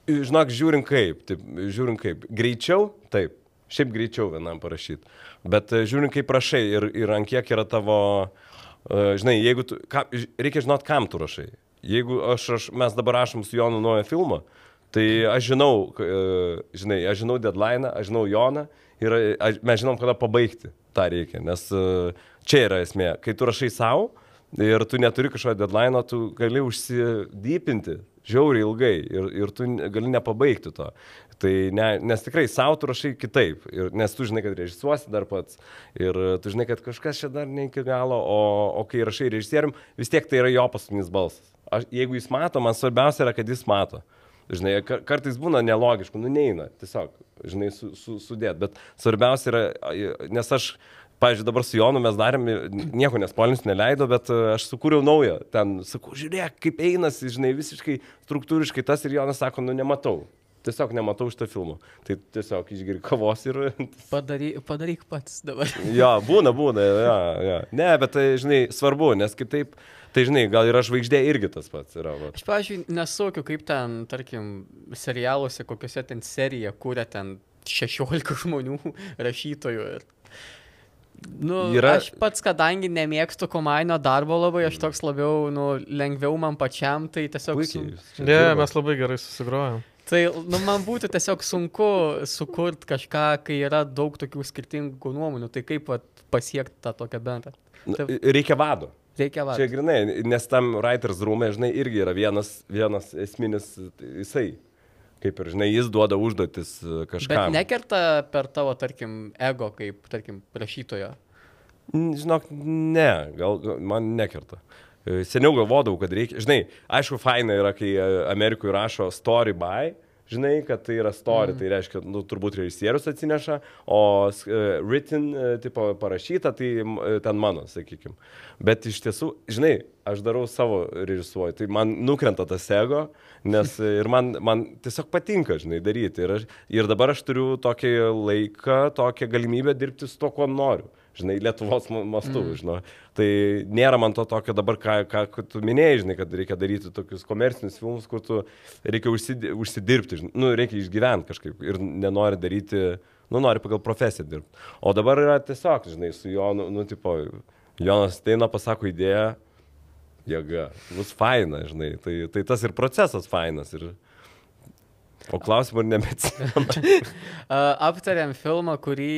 Žinok, žiūrint kaip, taip, žiūrint kaip. Greičiau, taip, šiaip greičiau vienam parašyti. Bet e, žiūrint kaip prašai ir, ir ant kiek yra tavo, uh, žinai, jeigu tu, ka, reikia žinot, kam tu rašai. Jeigu aš, aš, mes dabar rašom su Jonu naują filmą, tai aš žinau, uh, žinai, aš žinau deadline, aš žinau Joną ir aš, mes žinom, kada pabaigti tą reikia. Nes čia yra esmė. Kai tu rašai savo ir tu neturi kažkokio deadline, tu gali užsidypinti žiauriai ilgai ir, ir tu gali nepabaigti to. Tai ne, nes tikrai savo tu rašai kitaip, ir, nes tu žinai, kad režisuosi dar pats ir tu žinai, kad kažkas čia dar ne iki galo, o, o kai rašai režisierium, vis tiek tai yra jo paskutinis balsas. Aš, jeigu jis mato, man svarbiausia yra, kad jis mato. Žinai, kartais būna nelogiškų, nu neina, tiesiog, žinai, su, su, sudėt, bet svarbiausia yra, nes aš Pavyzdžiui, dabar su Jonu mes darėm, nieko nespolinis neleido, bet e, aš sukūriau naują. Ten sakau, žiūrėk, kaip einasi, žinai, visiškai struktūriškai tas ir Jonas sako, nu nematau. Tiesiog nematau šitą filmą. Tai tiesiog išgiri kavos ir... Padaryk, padaryk pats dabar. jo, būna, būna, jo, jo. Ne, bet tai, žinai, svarbu, nes kitaip, tai, žinai, gal yra žvaigždė irgi tas pats yra. Va. Aš, pavyzdžiui, nesuokiu, kaip ten, tarkim, serialuose, kokiuose ten serija kūrė ten 16 žmonių rašytojų. Ir Nu, yra... Aš pats, kadangi nemėgstu komainio darbo labai, aš toks labiau, nu, lengviau man pačiam, tai tiesiog... Ne, yeah, mes labai gerai susigrojom. Tai nu, man būtų tiesiog sunku sukurti kažką, kai yra daug tokių skirtingų nuomonių, tai kaip pasiekti tą tokią bendrą. Tai... Reikia vado. Reikia vado. Čia grinai, nes tam Writers Room, žinai, irgi yra vienas, vienas esminis, jisai kaip ir, žinai, jis duoda užduotis kažką. Bet nekerta per tavo, tarkim, ego kaip, tarkim, rašytojo? Žinok, ne, gal man nekerta. Seniau galvodavau, kad reikia, žinai, aišku, faina yra, kai Amerikoje rašo story by, žinai, kad tai yra story, mm. tai reiškia, nu, turbūt režisierius atsineša, o uh, written, uh, tipo, parašyta, tai uh, ten mano, sakykime. Bet iš tiesų, žinai, aš darau savo režisuoju, tai man nukrenta tas ego, nes ir man, man tiesiog patinka, žinai, daryti. Ir, aš, ir dabar aš turiu tokį laiką, tokią galimybę dirbti su to, ko noriu žinai, Lietuvos mastu, mm. žinai. Tai nėra man to tokio dabar, ką, ką tu minėjai, žinai, kad reikia daryti tokius komercinius filmus, kur tu reikia užsidirbti, žinai, nu, reikia išgyventi kažkaip ir nenori daryti, nu, nori pagal profesiją dirbti. O dabar yra tiesiog, žinai, su Jonu, nu, tipo, Jonas Teina pasako idėją, jėga, bus faina, žinai, tai, tai tas ir procesas fainas. Ir, O klausimų ir nebeatsimenu. Aptarėm filmą, kurį,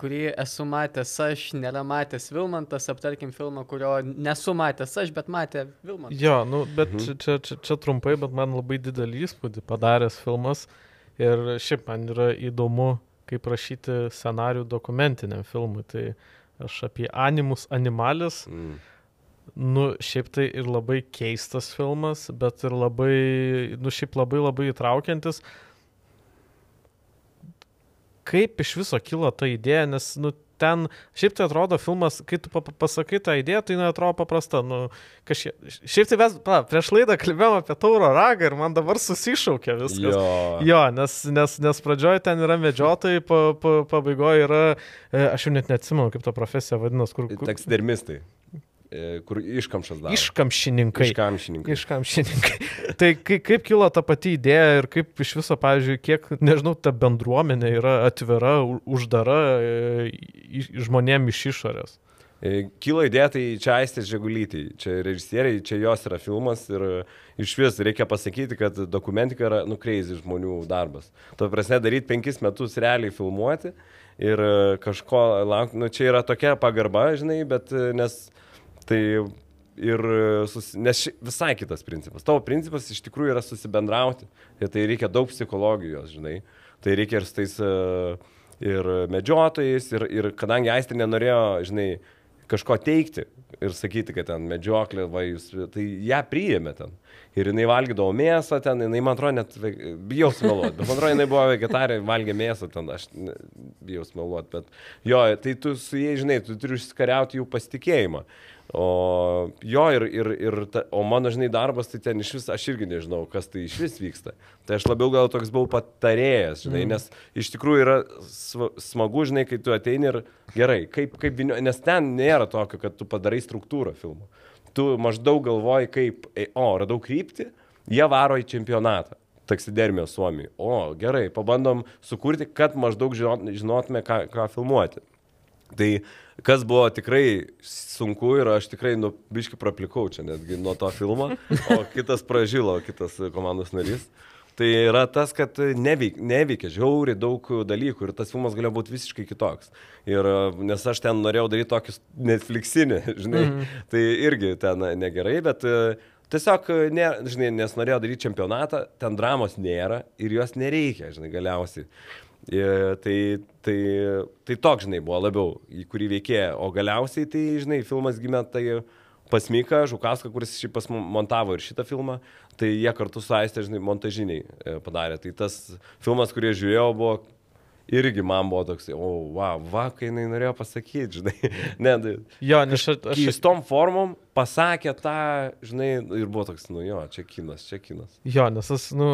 kurį esu matęs aš, nėra matęs Vilmantas, aptarkim filmą, kurio nesu matęs aš, bet matė Vilmantas. Jo, nu, bet mhm. čia, čia, čia trumpai, bet man labai didelį įspūdį padaręs filmas. Ir šiaip man yra įdomu, kaip rašyti scenarių dokumentiniam filmui. Tai aš apie animus animalis. Mm nu, šiaip tai ir labai keistas filmas, bet ir labai, nu, šiaip labai labai įtraukiantis. Kaip iš viso kilo ta idėja, nes, nu, ten, šiaip tai atrodo filmas, kai tu pasakai tą idėją, tai neatrodo paprasta. Nu, kažkiek, šiaip tai mes, pa, prieš laidą kalbėjome apie tauro ragą ir man dabar susišaukė viskas. Jo, jo nes, nes, nes pradžioje ten yra medžiotojai, pa, pa, pabaigoje yra, e, aš jau net neatsimenu, kaip ta profesija vadinasi, kur... Taksidermistai. E, kur iškamšas daro. Iškamšininkai. Iškamšininkai. Iškamšininkai. tai kaip, kaip kilo ta pati idėja ir kaip iš viso, pavyzdžiui, kiek, nežinau, ta bendruomenė yra atvira, uždara e, žmonėm iš išorės. E, kilo idėja, tai čia Aistės Žegulytė, čia režisieriai, čia jos yra filmas ir iš vis reikia pasakyti, kad dokumentika yra nukreizį žmonių darbas. Tuo prasme, daryti penkis metus realiai filmuoti ir kažko laukti, nu čia yra tokia pagarba, žinai, bet nes Tai ir susi... nes ši... visai kitas principas. Tavo principas iš tikrųjų yra susibendrauti. Ir tai reikia daug psichologijos, žinai. Tai reikia ir su tais uh, ir medžiotojais, ir, ir kadangi Aistė nenorėjo, žinai, kažko teikti ir sakyti, kad ten medžioklė, va, jūs, tai ją priėmė ten. Ir jinai valgydavo mėsą ten, jinai, man atrodo, net, bijau smeluoti, bet man atrodo, jinai buvo vegetarė, valgė mėsą ten, aš ne- bijau smeluoti, bet jo, tai tu su jais, žinai, tu turi išskariauti jų pasitikėjimą. O jo ir, ir, ir ta, o mano, žinai, darbas, tai ten iš vis, aš irgi nežinau, kas tai iš vis vyksta. Tai aš labiau gal toks buvau patarėjas, žinai, mm. nes iš tikrųjų yra smagu, žinai, kai tu ateini ir gerai, kaip, kaip vinio, nes ten nėra tokio, kad tu padarai struktūrą filmo. Tu maždaug galvoji, kaip, ei, o, radau kryptį, jie varo į čempionatą. Taksidermijos Suomijai. O, gerai, pabandom sukurti, kad maždaug žinot- žinotume, ką, ką filmuoti. Tai kas buvo tikrai sunku ir aš tikrai, nu, biški praplikau čia netgi nuo to filmo, o kitas pražilo, kitas komandos narys. Tai yra tas, kad neveik, neveikia žiauriai daug dalykų ir tas filmas galėjo būti visiškai kitoks. Ir nes aš ten norėjau daryti tokius Netflixinį, žinai, mm. tai irgi ten negerai, bet e, tiesiog, ne, žinai, nes norėjau daryti čempionatą, ten dramos nėra ir jos nereikia, žinai, galiausiai. Ir tai, tai, tai toks, žinai, buvo labiau, į kurį veikė. O galiausiai, tai, žinai, filmas gimė tai pas Miką Žukauską, kuris šiaip pas mus montavo ir šitą filmą, tai jie kartu su Aistė, žinai, montažiniai e, padarė. Tai tas filmas, kurį žiūrėjau, buvo irgi man buvo toks, o, wow, va, kai jinai norėjo pasakyti, žinai. Ne, tai, Jo, nes aš, aš keistom formom pasakė tą, žinai, ir buvo toks, nu jo, čia kinas, čia kinas. Jo, nes aš, nu,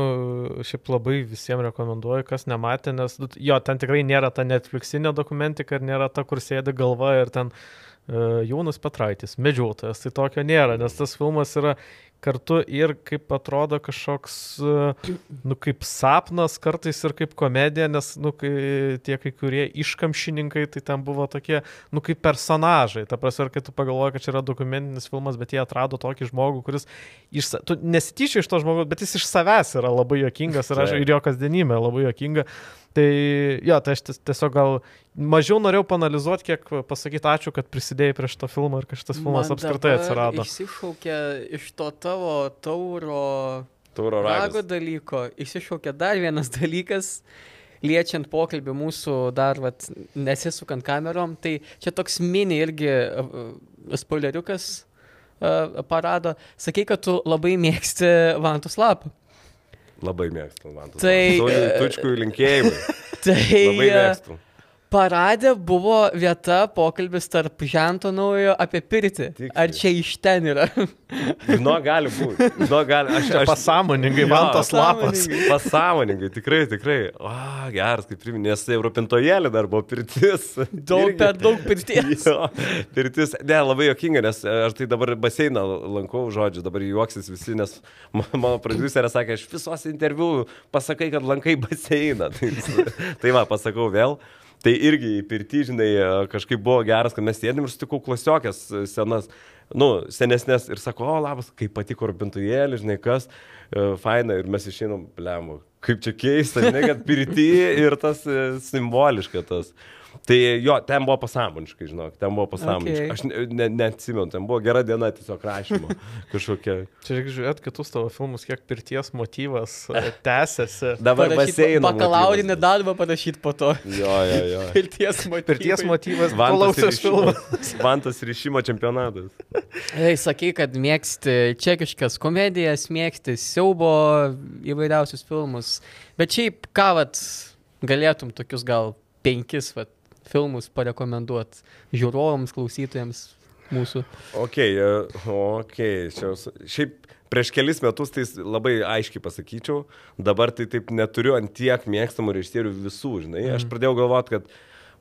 šiaip labai visiems rekomenduoju, kas nematė, nes, nu, jo, ten tikrai nėra ta Netflixinė dokumentika ir nėra ta, kur sėdi galva ir ten uh, Jonas Petraitis, medžiotojas, tai tokio nėra, nes tas filmas yra kartu ir kaip atrodo kažkoks, uh, nu, kaip sapnas kartais ir kaip komedija, nes, nu, kai, tie kai kurie iškamšininkai, tai ten buvo tokie, nu, kaip personažai. Ta prasme, ir kai tu pagalvoji, kad čia yra dokumentinis filmas, bet jie atrado tokį žmogų, kuris, iš, tu nesityčia iš to žmogaus, bet jis iš savęs yra labai jokingas ir, aš, ir jo kasdienybė labai jokinga. Tai jo, tai aš ties- tiesiog gal mažiau norėjau panalizuoti, kiek pasakyti ačiū, kad prisidėjai prie šito filmo ir kad šitas filmas Man apskritai atsirado. Išsišaukė iš to tavo tauro Tauro rago ragas. dalyko, išsišaukė dar vienas dalykas, liečiant pokalbį mūsų dar, vat, nesisukant kamerom, tai čia toks mini irgi uh, spoileriukas uh, parado. Sakai, kad tu labai mėgsti vantus lapą. Labai mėgstu Vantus. Tai, e, Tučkui linkėjimai. Tai Labai uh, mėgstu. Paradė buvo vieta pokalbis tarp žento naujo apie pirtį. Tiksliai. Ar čia iš ten yra? Žinau, gali būti. Žinau, gali. Aš, Čia aš pasąmoningai Jo, vantos lapas. pasąmoningai. Tikrai, tikrai. O, geras, kaip priminė, nes Europintojėlė dar buvo pirtis. Daug Irgi. per daug pirties. Jo, pirtis. Ne, labai jokinga, nes aš tai dabar baseiną lankau, žodžiu, dabar juoksis visi, nes ma- mano producerė sakė, aš visos interviu pasakai, kad lankai baseiną. Tai, tai va, pasakau vėl. Tai irgi į pirtį, žinai, kažkaip buvo geras, kad mes sėdėm ir sutikau klasiokės senas, nu, senesnės ir sako, o labas, kaip patiko rūpintujėlį, žinai, kas, e, faina ir mes išeinam, blemu, kaip čia keista, žinai, kad pirtį ir tas e, simboliška tas. Tai jo, ten buvo pasąmoniškai, žinok, ten buvo pasąmoniškai. Okay. Aš ne- ne- neatsimenu, ten buvo gera diena tiesiog rašymo kažkokia. Čia reikia žiūrėti kitus tavo filmus, kiek pirties motyvas e, tęsiasi. Dabar baseino. Bakalaurinį motyvas. darbą parašyti po to. Jo, jo, jo. Pirties motyvai. Pirties motyvas, Vantos palausias filmas. Vantos ryšimo čempionatas. Ei, sakai, kad mėgsti čekiškas komedijas, mėgsti siaubo įvairiausius filmus. Bet šiaip, ką vat, galėtum tokius gal penkis vat, filmus parekomenduoti žiūrovams, klausytojams mūsų. Ok, e, ok. Čia, šiaip prieš kelis metus tai labai aiškiai pasakyčiau, dabar tai taip neturiu ant tiek mėgstamų režisierių visų, žinai. Aš pradėjau galvoti, kad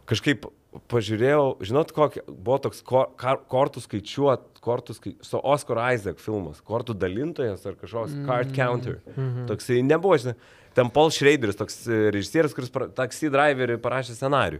kažkaip pažiūrėjau, žinot, kokia buvo toks kor, kar, kortų skaičiuot, kortų skaičiuot, su Oscar Isaac filmas, kortų dalintojas ar kažkoks mm. card counter. Mm -hmm. Toksai nebuvo, žinai, ten Paul Schraderis, toks e, režisierius, kuris taksi driverį parašė scenarių.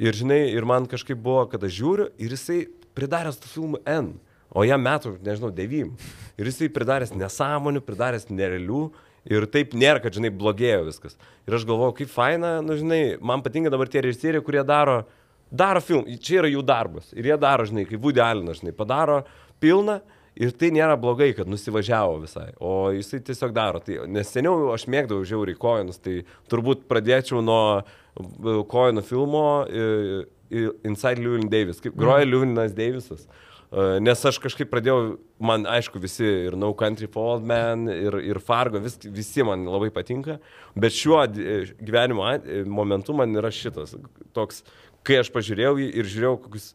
Ir žinai, ir man kažkaip buvo, kad aš žiūriu ir jisai pridaręs tų filmų N, o jam metų, nežinau, devym. Ir jisai pridaręs nesąmonių, pridaręs nerealių. Ir taip nėra, kad, žinai, blogėjo viskas. Ir aš galvoju, kaip faina, nu, žinai, man patinka dabar tie režisieriai, kurie daro, daro filmą, čia yra jų darbas. Ir jie daro, žinai, kaip Woody Allen, žinai, padaro pilną Ir tai nėra blogai, kad nusivažiavo visai, o jisai tiesiog daro. Tai, nes seniau aš mėgdavau žiauriai koinus, tai turbūt pradėčiau nuo e, koinų filmo e, e, Inside Llewyn Davis, kaip groja Llewynas Davisas. E, Nes aš kažkaip pradėjau, man aišku, visi ir No Country for Old Men, ir, ir Fargo, vis, visi man labai patinka, bet šiuo gyvenimo momentu man yra šitas toks, kai aš pažiūrėjau jį ir žiūrėjau kokius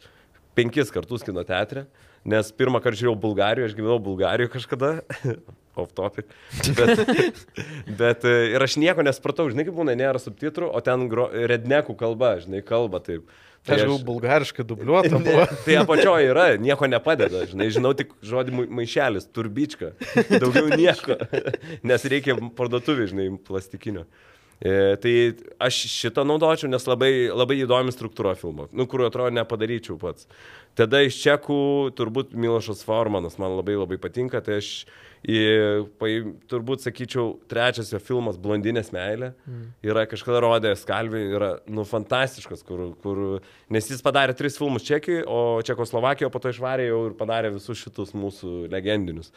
penkis kartus kino teatre, nes pirmą kartą žiūrėjau Bulgarijoje, aš gyvenau Bulgarijoje kažkada, off topic, bet, bet ir aš nieko nespratau, žinai, kaip būna, nėra subtitrų, o ten gro, rednekų kalba, žinai, kalba taip. Tai aš jau bulgariškai dubliuota buvo. Ne, tai apačioje yra, nieko nepadeda, žinai, žinau tik žodį mai- maišelis, turbička, daugiau nieko, nes reikia parduotuvį, žinai, plastikinio. E, tai aš šitą naudočiau, nes labai, labai įdomi struktūra filmo, nu, kur atrodo nepadaryčiau pats. Tada iš čekų turbūt Milošas Formanas man labai labai patinka, tai aš į, paim, turbūt sakyčiau, trečias jo filmas Blondinės meilė mm. yra kažkada rodė Skalvį, yra, nu, fantastiškas, kur, kur, nes jis padarė tris filmus Čekijai, o Čekoslovakijoje po to išvarė jau ir padarė visus šitus mūsų legendinius.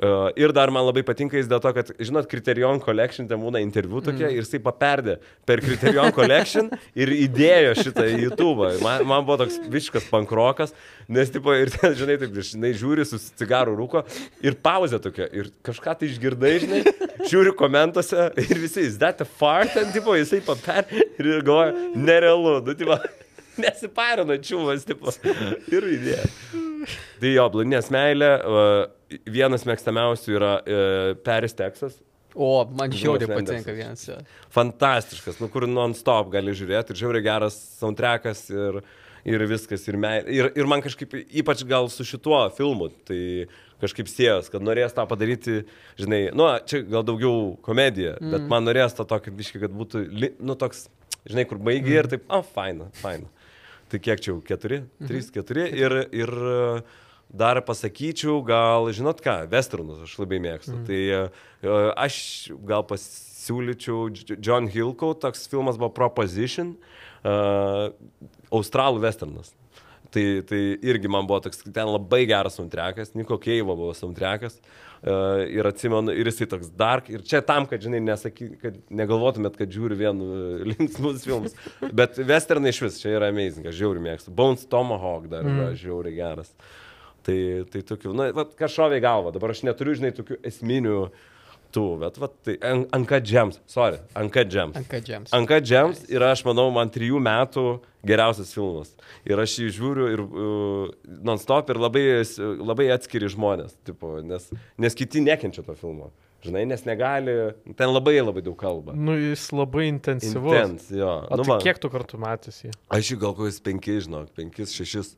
Uh, ir dar man labai patinka jis dėl to, kad, žinot, Criterion Collection ten būna interviu tokie mm. ir jisai paperdė per Criterion Collection ir įdėjo šitą į YouTube. Man, man buvo toks visiškas pankrokas, nes, tipo, ir ten, žinai, taip, žinai, žiūri su cigarų rūko ir pauzė tokia. Ir kažką tai išgirdai, žinai, žiūri komentuose ir visi, is that a fart, ten, tipo, jisai paperdė ir galvoja, nerealu, nu, tipo, nesiparino čiūvas, tipo, ir įdėjo. Tai jo, blandinės meilė, uh, vienas mėgstamiausių yra uh, Paris, Teksas. O, man žiauriai patinka vienas. Fantastiškas, nu kur non-stop gali žiūrėti ir žiauriai geras soundtrackas ir, ir viskas. Ir, me, ir, ir man kažkaip, ypač gal su šituo filmu, tai kažkaip siejas, kad norės tą padaryti, žinai, nu, čia gal daugiau komedija, mm. bet man norės to tokio biški, kad būtų, nu, toks, žinai, kur baigi mm. ir taip, o, faina, faina. Tai kiek čia jau, keturi, trys, keturi ir, ir dar pasakyčiau, gal, žinot ką, westernus aš labai mėgstu. Mm. Tai e, aš gal pasiūlyčiau John Hillcoat, toks filmas buvo Proposition, uh, australų westernas. Tai, tai irgi man buvo toks, ten labai geras soundtrackas, Niko Keivo buvo soundtrackas. Uh, ir atsimenu, ir jisai toks dark. Ir čia tam, kad, žinai, nesaky, kad negalvotumėt, kad žiūri vien uh, linksmus filmus. Bet westernai iš vis, čia yra amazing, aš žiauriai mėgstu. Bones Tomahawk dar yra žiauriai geras. Tai, tai tokių, na, kažkoviai galva, dabar aš neturiu, žinai, tokių esminių tų, bet, va, tai An- Anka Gems, sorry, Anka Gems. Anka Gems. Anka Gems yra, aš manau, man trijų metų geriausias filmas. Ir aš jį žiūriu ir uh, non-stop ir labai, labai atskiri žmonės, tipo, nes, nes kiti nekenčia to filmo. Žinai, nes negali, ten labai labai daug kalba. Nu, jis labai intensyvus. Intens, jo. O Nu, tai va, kiek tu kartų matys jį? Aš jį gal kokius penkis, žinok, penkis, šešis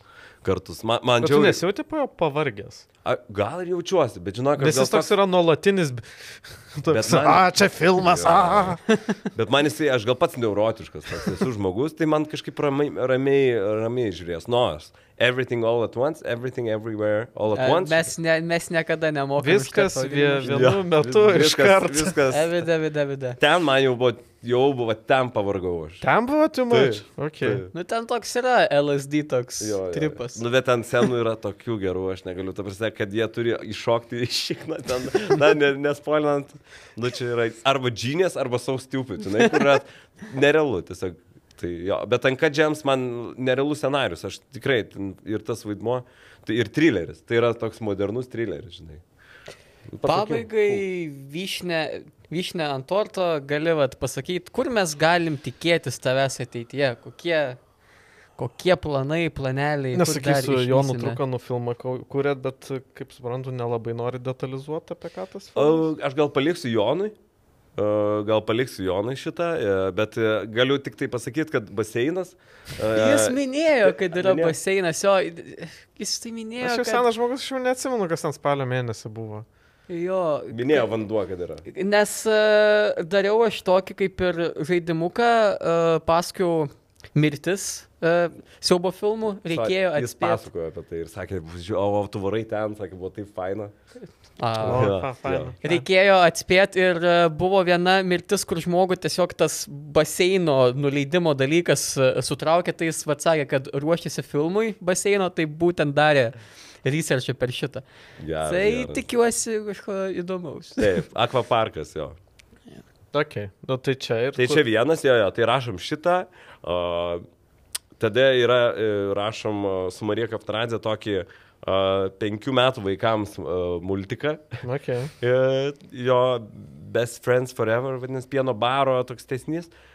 kartus. Man, man džiaugiai- nesijauti pavargęs. A, gal ir jaučiuosi, bet žinok, Nes aš jis toks yra nuolatinis. Toks, man- a, čia filmas, Jo. a. Bet man jisai, aš gal pats neurotiškas, toks esu žmogus, tai man kažkaip ramiai, ramiai, ramiai žiūrės. Nors, everything all at once, everything everywhere all at once. Mes, ne, mes niekada nemokame. Viskas Jo, vienu metu iš viskas- karto. Viskas. Evide, evide, evide. Ten man jau buvo, jau buvo, ten pavargau aš. Ten buvo tu. Taip, Okay. taip. Nu ten toks yra LSD toks Jo, jo, jo. tripas. Nu, bet ten senų yra tokių gerų, aš negaliu, ta prasme, kad jie turi iššokti iš šikną ten, na, ne, nespoilinant, nu čia yra arba genius, arba so stupid, žinai, kur yra nerealu tiesiog. Tai jo, bet Anka Džems man nerealus scenarius, aš tikrai, ir tas vaidmo, tai ir trileris, tai yra toks modernus trileris, žinai. Pasakiau. Pabaigai vyšnė, vyšnė ant torto gali vat, pasakyti, kur mes galim tikėtis tavęs ateityje, kokie, kokie planai, planeliai. Nesakysiu, jo nutrūką nufilmą kuriat, bet, kaip suprantu, nelabai nori detalizuoti apie ką tas filmas. Aš gal paliksiu Jonui. Gal paliksiu Jonui šitą, e, bet e, galiu tik tai pasakyti, kad baseinas. e, Jis minėjo, kad yra minėjo. baseinas, jo, jis tai minėjo. Aš jau kad- senas žmogus, aš jau neatsimenu, kas ten spalio mėnesį buvo. Jo, Minėjo vanduo, kad yra. Nes uh, dariau aš tokį kaip ir žaidimuką, uh, paskiau mirtis uh, siaubo filmų, reikėjo Sa- Jis atspėti. pasakojo apie tai ir sakė, "Žiū- o tu varai ten, sakė, buvo taip faina. O, Jo, fa- faina. jo. Reikėjo atspėti ir uh, buvo viena mirtis, kur žmogų tiesiog tas baseino nuleidimo dalykas uh, sutraukė, tai jis atsakė, kad ruošiasi filmui baseino, tai būtent darė researchą per šitą. Geras, tai geras. tikiuosi kažko įdomaus. Taip, akvaparkas jo. Ok, nu tai čia ir... Tai kur- čia vienas, jo, jo, tai rašom šitą. O, tada yra, e, rašom o, su Marija Kaptaradze tokį o, penkių metų vaikams o, multiką. Ok. E, Jo Best Friends Forever, vadinasi, pieno baro toks tesnys. Uh,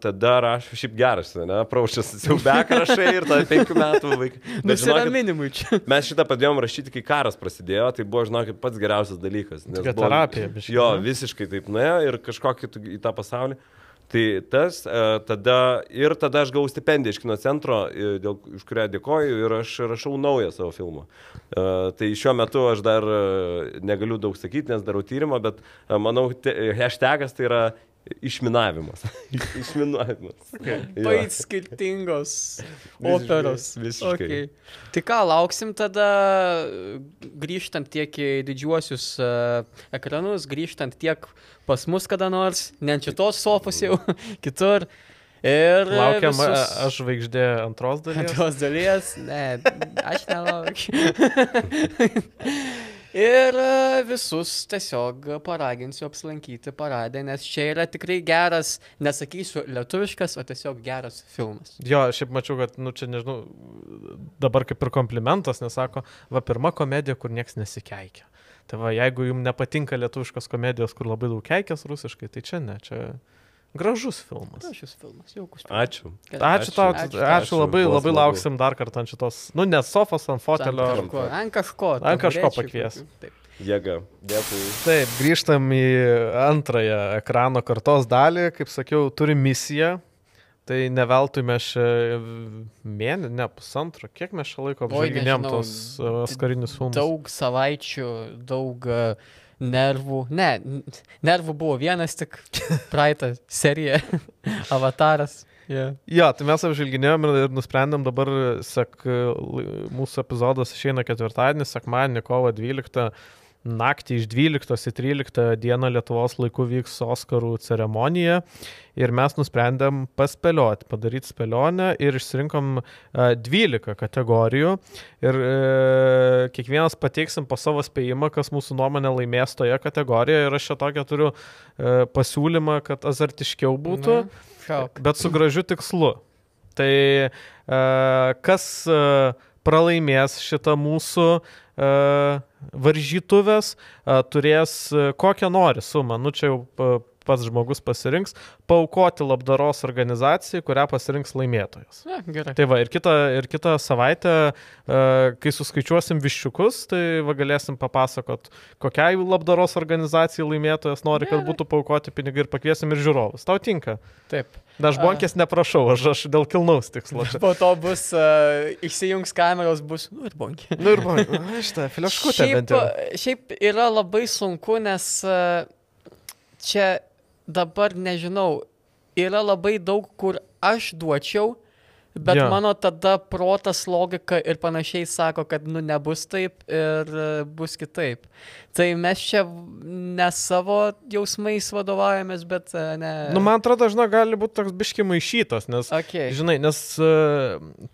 tada rašau, šiaip geras, ne, praušęs, jau bekrašai ir tada penkių metų vaikai. Nusiraminimui čia. Mes šitą pradėjom rašyti, kai karas prasidėjo, tai buvo, žinokit, pats geriausias dalykas. Tokia buvo- terapija biškį, Jo, ne? visiškai taip nuėjo ir kažkokį į tą pasaulį. Tai tas, e, tada ir tada aš gavau stipendiją iš kino centro, e, dėl, už kurią dėkoju ir aš rašau naują savo filmą. E, Tai šiuo metu aš dar negaliu daug sakyti, nes darau tyrimą, bet manau, te, hashtagas tai yra išminavimas. išminavimas. Jo. Pai skirtingos operos. visiškai. Okay. Tai ką, lauksim tada grįžtant tiek į didžiuosius uh, ekranus, grįžtant tiek pas mus kada nors, ne ant šitos sofos jau, kitur. Ir e, Laukiam, visus- visus... aš žvaigždė antros dalies. Antros dalies, ne, aš nelaukiu. Ir e, visus tiesiog paraginsiu apsilankyti paradę, nes čia yra tikrai geras, nesakysiu lietuviškas, o tiesiog geras filmas. Jo, šiaip mačiau, kad, nu čia nežinau, dabar kaip ir komplimentas, nesako, va pirma komedija, kur niekas nesikeikia. Tai va, jeigu jums nepatinka lietuviškos komedijos, kur labai daug keikės rusiškai, tai čia ne, čia gražus filmas. Šis filmas, jaukus. Ačiū. Ačiū Ačiū. tau, Ačiū, ačiū, ačiū. labai, Buvo labai lauksim dar kartą ant šitos, nu, ne sofos, ant fotelio. Ant kažko. Ant kažko. Ant kažko pakvies. Taip. Jėga. Dėkui. Taip, grįžtam į antrąją ekrano kartos dalį. Kaip sakiau, turi misiją. Tai ne veltui mes čia mėnesį, ne pusantro, kiek mes čia laiko nežinau, tos uh, oskarinius filmus. Daug savaičių, daug e, nervų. Ne, nervų buvo vienas tik praeitą seriją. Avataras. Yeah. Jo, tai mes apžvelginėjom ir, nusprendėm dabar, sak, l- mūsų epizodas išeina ketvirtadienį, sekmadienį, kovo 12. Naktį iš 12 į 13 dieną Lietuvos laiku vyks Oskarų ceremonija ir mes nusprendėm paspėlioti, padaryti spėlionę ir išsirinkom e, 12 kategorijų ir e, kiekvienas pateiksim po savo spėjimą, kas mūsų nuomonė laimės toje kategorijoje ir aš čia tokią turiu e, pasiūlymą, kad azartiškiau būtų. Na. Bet su gražiu tikslu. Tai e, kas e, pralaimės šitą mūsų e, varžytuvės, e, turės e, kokią nori sumą. Nu čia jau pats žmogus pasirinks, paukoti labdaros organizacijai, kurią pasirinks laimėtojas. Na, gerai. Tai va, ir kitą, ir kitą savaitę, e, kai suskaičiuosim viščiukus, tai va galėsim papasakot, kokiai labdaros organizacijai laimėtojas nori, kad Gerai. būtų paukoti pinigai ir pakviesim ir žiūrovus. Tau tinka? Taip. Na, aš bonkės neprašau, aš, aš dėl kilnaus tikslo. Po to bus, uh, išsijungs kameros, bus, nu ir bonkė. Nu ir bonkė. Šitą filiškutę Šiaip, bent jau. šiaip yra labai sunku, nes uh, čia dabar nežinau, yra labai daug, kur aš duočiau, bet ja. mano tada protas, logika ir panašiai sako, kad nu nebus taip ir uh, bus kitaip. Tai mes čia ne savo jausmais vadovaujamės, bet uh, ne... Nu, man atrodo, žinai, gali būti toks biški maišytas, nes, Okay. žinai, nes, e,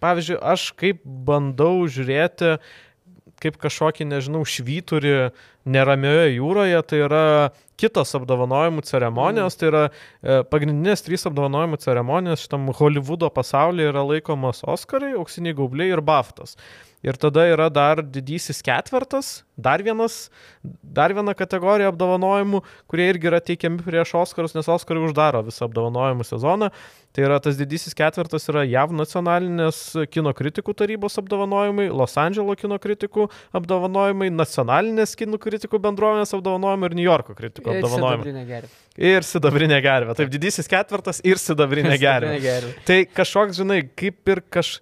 pavyzdžiui, aš kaip bandau žiūrėti, kaip kažkokį, nežinau, švyturį neramioje jūroje, tai yra kitos apdovanojimų ceremonijos, mm. tai yra e, pagrindinės trys apdovanojimų ceremonijos šitam Hollywoodo pasaulyje yra laikomos Oscarai, auksiniai gaubliai ir Baftas. Ir tada yra dar didysis ketvertas, dar, vienas, dar viena kategorija apdovanojimų, kurie irgi yra teikiami prieš Oskarus, nes Oskarai uždaro visą apdovanojimų sezoną. Tai yra tas didysis ketvertas yra JAV nacionalinės kino kritikų tarybos apdovanojimai, Los Andželo kino kritikų apdovanojimai, nacionalinės kino kritikų bendruomenės apdovanojimai ir New Yorko kritikų Ir apdovanojimai. sidabrinė gervė. Ir sidabrinė gervė. Taip, didysis ketvertas ir sidabrinė gervė. Sidabrinė gervė. Tai kažkoks, žinai, kaip ir kaž...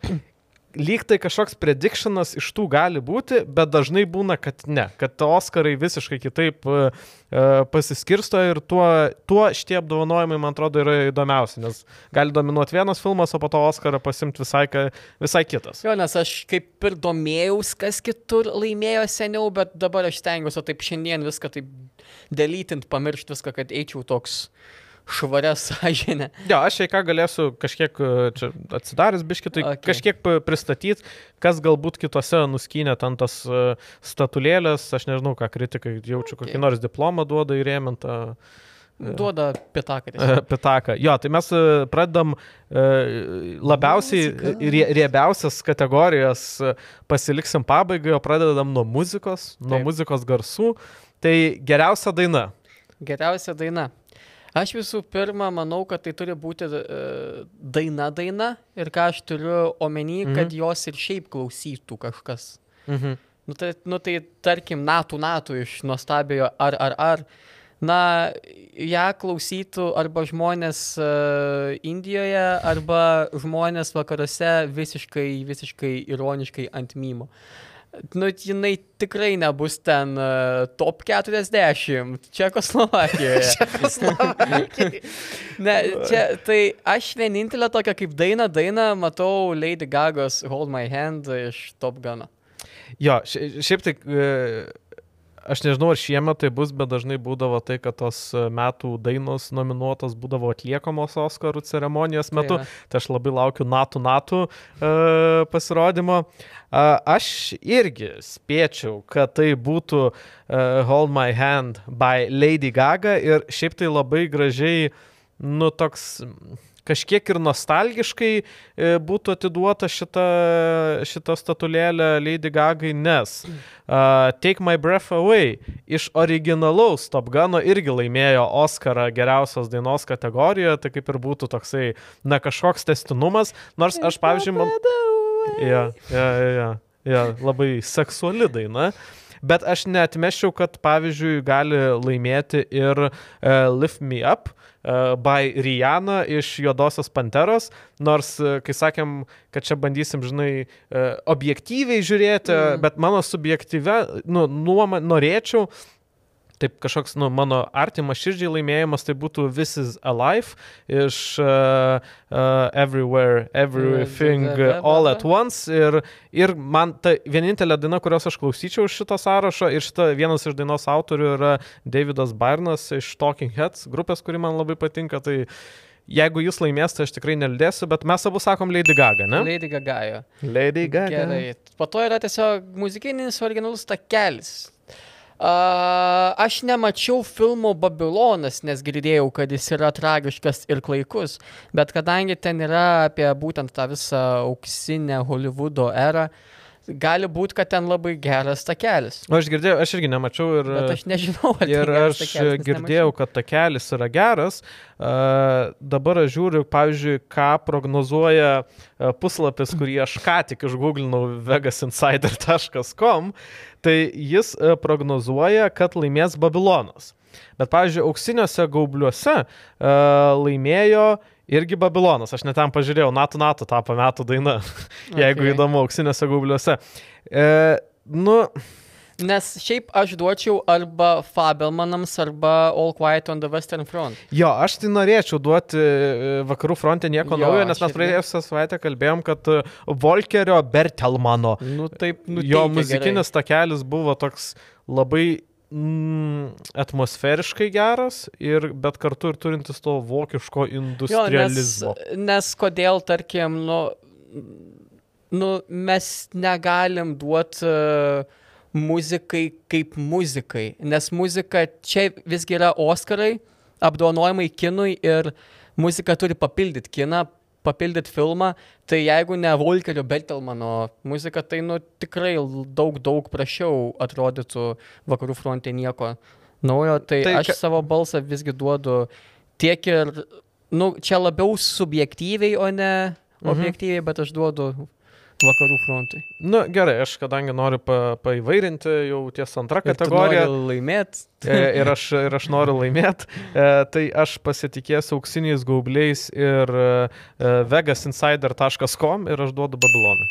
Lyg tai kažkoks predictionas iš tų gali būti, bet dažnai būna, kad ne, kad Oskarai visiškai kitaip uh, pasiskirsto ir tuo, tuo šitie apdovanojimai, man atrodo, yra įdomiausi, nes gali dominuoti vienas filmas, o po to Oskarą pasimti visai, visai kitas. Jo, nes aš kaip ir domėjaus, kas kitur laimėjo seniau, bet dabar aš stengiuosi taip šiandien viską taip dalykint, pamiršti viską, kad eičiau toks švaria sąžinė. Jo, aš jei ką galėsiu kažkiek e, čia atsidaręs biškitai, Okay. kažkiek pa- pristatyt, kas galbūt kitose nuskynė ten tas e, statulėlės, aš nežinau, ką kritikai jaučiu, Okay. kokį nors diplomą duoda įrėmintą. Duoda pitaką. E. Pitaką. Jo, tai mes e, pradedam e, labiausiai rie, riebiausias kategorijas e, pasiliksim pabaigai, o pradedam nuo muzikos, nuo Taip. muzikos garsų. Tai geriausia daina. Geriausia daina. Aš visų pirma manau, kad tai turi būti e, daina daina ir ką aš turiu omeny, mhm. kad jos ir šiaip klausytų kažkas. Mhm. Nu tai, nu tai tarkim, natų natų iš nuostabiojo ar ar ar. Na, ją klausytų arba žmonės uh, Indijoje, arba žmonės vakaruose visiškai, visiškai ironiškai ant mymo. Nu, jinai tikrai nebus ten uh, top 40 Čekoslovakijoje. ne, čia, tai aš vienintelę tokią kaip dainą, dainą matau Lady Gagos Hold My Hand iš Top Gun. Jo, šia- šiaip tai e, aš nežinau, ar šiemet tai bus, bet dažnai būdavo tai, kad tos e, metų dainos nominuotos būdavo atliekamos Oscarų ceremonijos metu. yra. Tai aš labai laukiu natų natų e, pasirodymo. A, aš irgi spėčiau, kad tai būtų e, Hold My Hand by Lady Gaga ir šiaip tai labai gražiai, nu toks kažkiek ir nostalgiškai e, būtų atiduota šita, šita statulėlė Lady Gagai, nes uh, Take My Breath Away iš originalaus Top Guno irgi laimėjo Oscarą geriausios dainos kategorijoje, tai kaip ir būtų toksai, na, kažkoks testinumas, nors aš, pavyzdžiui, man... Ja, ja, ja, ja, labai seksuali daina. Bet aš netmeščiau, kad pavyzdžiui gali laimėti ir uh, Lift Me Up uh, by Rihanna iš Juodosios Panteros, nors, uh, kai sakėm, kad čia bandysim, žinai, uh, objektyviai žiūrėti, mm. bet mano subjektyve, nu, nuoma, norėčiau, taip kažkoks, nu, mano artimas širdžiai laimėjimas, tai būtų This is Alive iš uh, uh, Everywhere, Everything, All at Once. Ir, ir man ta vienintelė daina, kurios aš klausyčiau iš šito sąrašo, ir šita vienas iš dainos autorių yra Davidas Barnas iš Talking Heads grupės, kuri man labai patinka. Tai jeigu jis laimės, tai aš tikrai nelidėsiu, bet mes abu sakom Lady Gaga, ne? Lady Gagajo. Lady Gaga. Gerai. Po to yra tiesiog muzikinis originalus takelis. Uh, aš nemačiau filmo Babilonas, nes girdėjau, kad jis yra tragiškas ir klaikus, bet kadangi ten yra apie būtent tą visą auksinę Hollywoodo erą, gali būti, kad ten labai geras takelis. O aš girdėjau, aš irgi nemačiau ir... Bet aš nežinau, ar tai Ir aš takelis, girdėjau, nemačiau. kad takelis yra geras. Uh, dabar aš žiūriu, pavyzdžiui, ką prognozuoja uh, puslapis, kurį aš ką tik išgooglinau vegasinsider.com. Tai jis uh, prognozuoja, kad laimės Babilonas. Bet, pavyzdžiui, auksiniuose gaubliuose uh, laimėjo irgi Babilonas. Aš net ten pažiūrėjau, NATO NATO tapo metų daina, jeigu Okay. įdomu, auksiniuose gaubliuose. E, nu, Nes šiaip aš duočiau arba Fabelmanams, arba All Quiet on the Western Front. Jo, aš tai norėčiau duoti e, vakarų fronte nieko Jo, naujo, nes mes praėjusią savaitę kalbėjom, kad e, Volkerio Bertelmano Nu taip, nu jo muzikinis takelis buvo toks labai mm, atmosferiškai geras, ir, bet kartu ir turintis to vokiško Jo, nes, industrializmo. nes kodėl, tarkim, nu, nu, mes negalim duoti uh, muzikai kaip muzikai, nes muzika čia visgi yra Oskarai, apdovanojimai kinui ir muzika turi papildyti kiną, papildyti filmą, tai jeigu ne Volkerio Bertelmano muzika, tai nu, tikrai daug, daug prašiau atrodytų vakarų fronte nieko naujo, tai, Tai aš savo balsą visgi duodu tiek ir, nu, čia labiau subjektyviai, o ne Mhm. objektyviai, bet aš duodu vakarų frontui. Na nu, gerai, aš kadangi noriu pa, paįvairinti jau ties antrą kategoriją. Laimėt. E, ir aš, ir aš noriu laimėti, tai aš pasitikėsiu auksiniais gaubliais ir e, vegasinsider.com ir aš duodu Babilonui.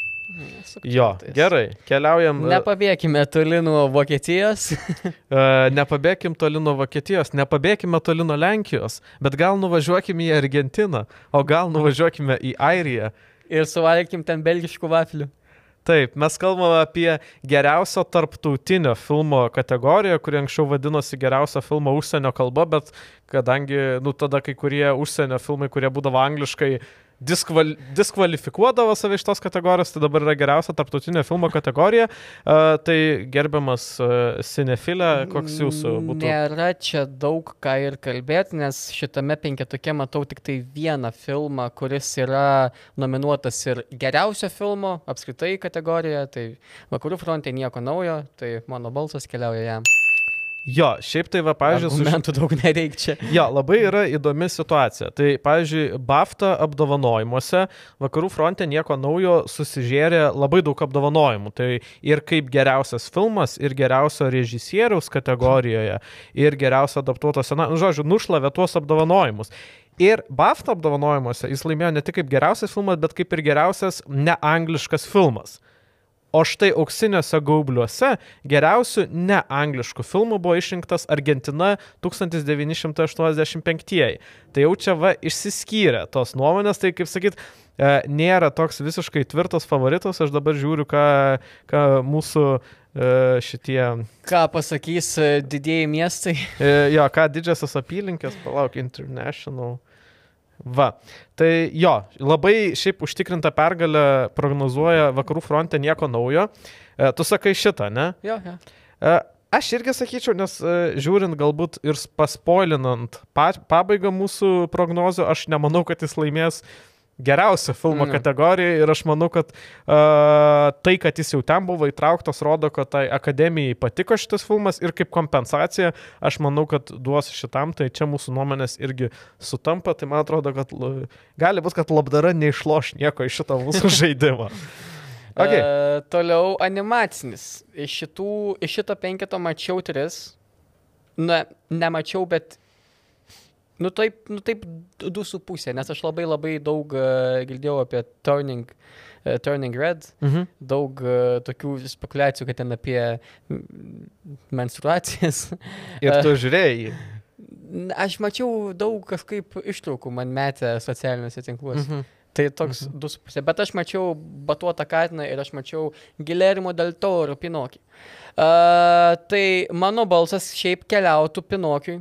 Jo, gerai, keliaujam. e, Nepabėgime toli nuo Vokietijos. e, Nepabėkim toli nuo Vokietijos, nepabėkime toli nuo Lenkijos, bet gal nuvažiuokime į Argentiną, o gal nuvažiuokime į Airiją. Ir suvalgykim ten belgiškų vaflių. Taip, mes kalbame apie geriausio tarptautinio filmo kategoriją, kuri anksčiau vadinosi geriausio filmo užsienio kalba, bet kadangi, nu, tada kai kurie užsienio filmai, kurie būdavo angliškai diskval, diskvalifikuodavo save iš tos kategorijos, tai dabar yra geriausia tarptautinė filmo kategorija. Uh, tai gerbiamas uh, Cinefilė, koks jūsų būtų? Nėra čia daug ką ir kalbėti, nes šitame penketuke matau tik tai vieną filmą, kuris yra nominuotas ir geriausio filmo apskritai kategorijoje. Tai Vakarų fronte nieko naujo, tai mano balsas keliauja jam. Jo, šiaip tai va, pavyzdžiui, su... Argumentų daug nereikia čia. Jo, labai yra įdomi situacija. Tai, pavyzdžiui, BAFTA apdovanojimuose Vakarų fronte nieko naujo susižėrė labai daug apdovanojimų. Tai ir kaip geriausias filmas, ir geriausio režisieriaus kategorijoje, ir geriausio adaptuoto scenarijų. Nu, žodžiu, nušlavė tuos apdovanojimus. Ir BAFTA apdovanojimuose jis laimėjo ne tik kaip geriausias filmas, bet kaip ir geriausias neangliškas filmas. O štai auksiniuose gaubliuose geriausių neangliškų filmų buvo išrinktas Argentina 1985. Tai jau čia va išsiskyrė tos nuomonės, tai kaip sakyt, e, nėra toks visiškai tvirtas favoritas, aš dabar žiūriu, ką, ką mūsų e, šitie. Ką pasakys e, didieji miestai? Jo, ką didžiasios apylinkės, palauk, International. Va, tai jo, labai šiaip užtikrinta pergalę prognozuoja vakarų fronte nieko naujo. E, tu sakai šitą, ne? Jo, jo. E, aš irgi sakyčiau, nes e, žiūrint galbūt ir paspoilinant pa, pabaigą mūsų prognozių, aš nemanau, kad jis laimės geriausio filmo Mm. kategoriją ir aš manau, kad uh, tai, kad jis jau ten buvo įtrauktas, rodo, kad tai akademijai patiko šitas filmas ir kaip kompensacija aš manau, kad duos šitam, tai čia mūsų nuomonės irgi sutampa, tai man atrodo, kad gali būti, kad labdara neišloš nieko iš šito mūsų žaidimo. Okay. Uh, toliau animacinis. Iš, šitų, iš šito penketo mačiau tris. Na, nemačiau, bet. Nu taip, nu taip du su pusė, nes aš labai labai daug uh, girdėjau apie Turning, uh, turning Red, Mhm. daug uh, tokių spekulacijų, kad ten apie menstruacijas. Ir tu žiūrėjai. Aš mačiau daug kažkaip ištraukų man metę socialiniuose tinkluose. Mhm. Tai toks mhm. du su pusė. Bet aš mačiau batuotą katiną ir aš mačiau Gilermo del Toro Pinokį. Uh, tai mano balsas šiaip keliautų Pinokiui,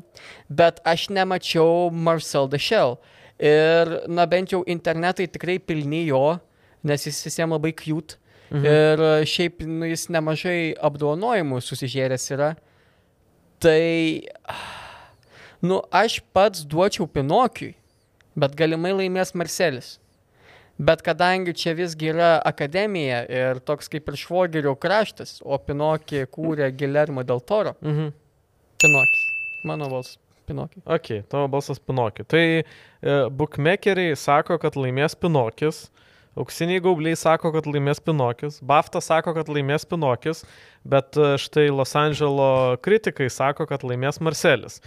bet aš nemačiau Marcel de Shell. Ir, na bent jau internetai tikrai pilni jo, nes jis visiems labai cute. Mhm. Ir šiaip nu, jis nemažai apdovanojimų susižėręs yra. Tai, nu, aš pats duočiau Pinokiui, bet galimai laimės Marcelis. Bet kadangi čia visgi yra akademija ir toks kaip ir švogerio kraštas, o Pinokį kūrė Gilermo del Toro, Mhm. Pinokis. Mano balsas Pinokį. Ok, tavo balsas Pinokį. Tai e, bookmakeriai sako, kad laimės Pinokis, auksiniai gaubliai sako, kad laimės Pinokis, Bafta sako, kad laimės Pinokis, bet e, štai Los Andželo kritikai sako, kad laimės Marcelis.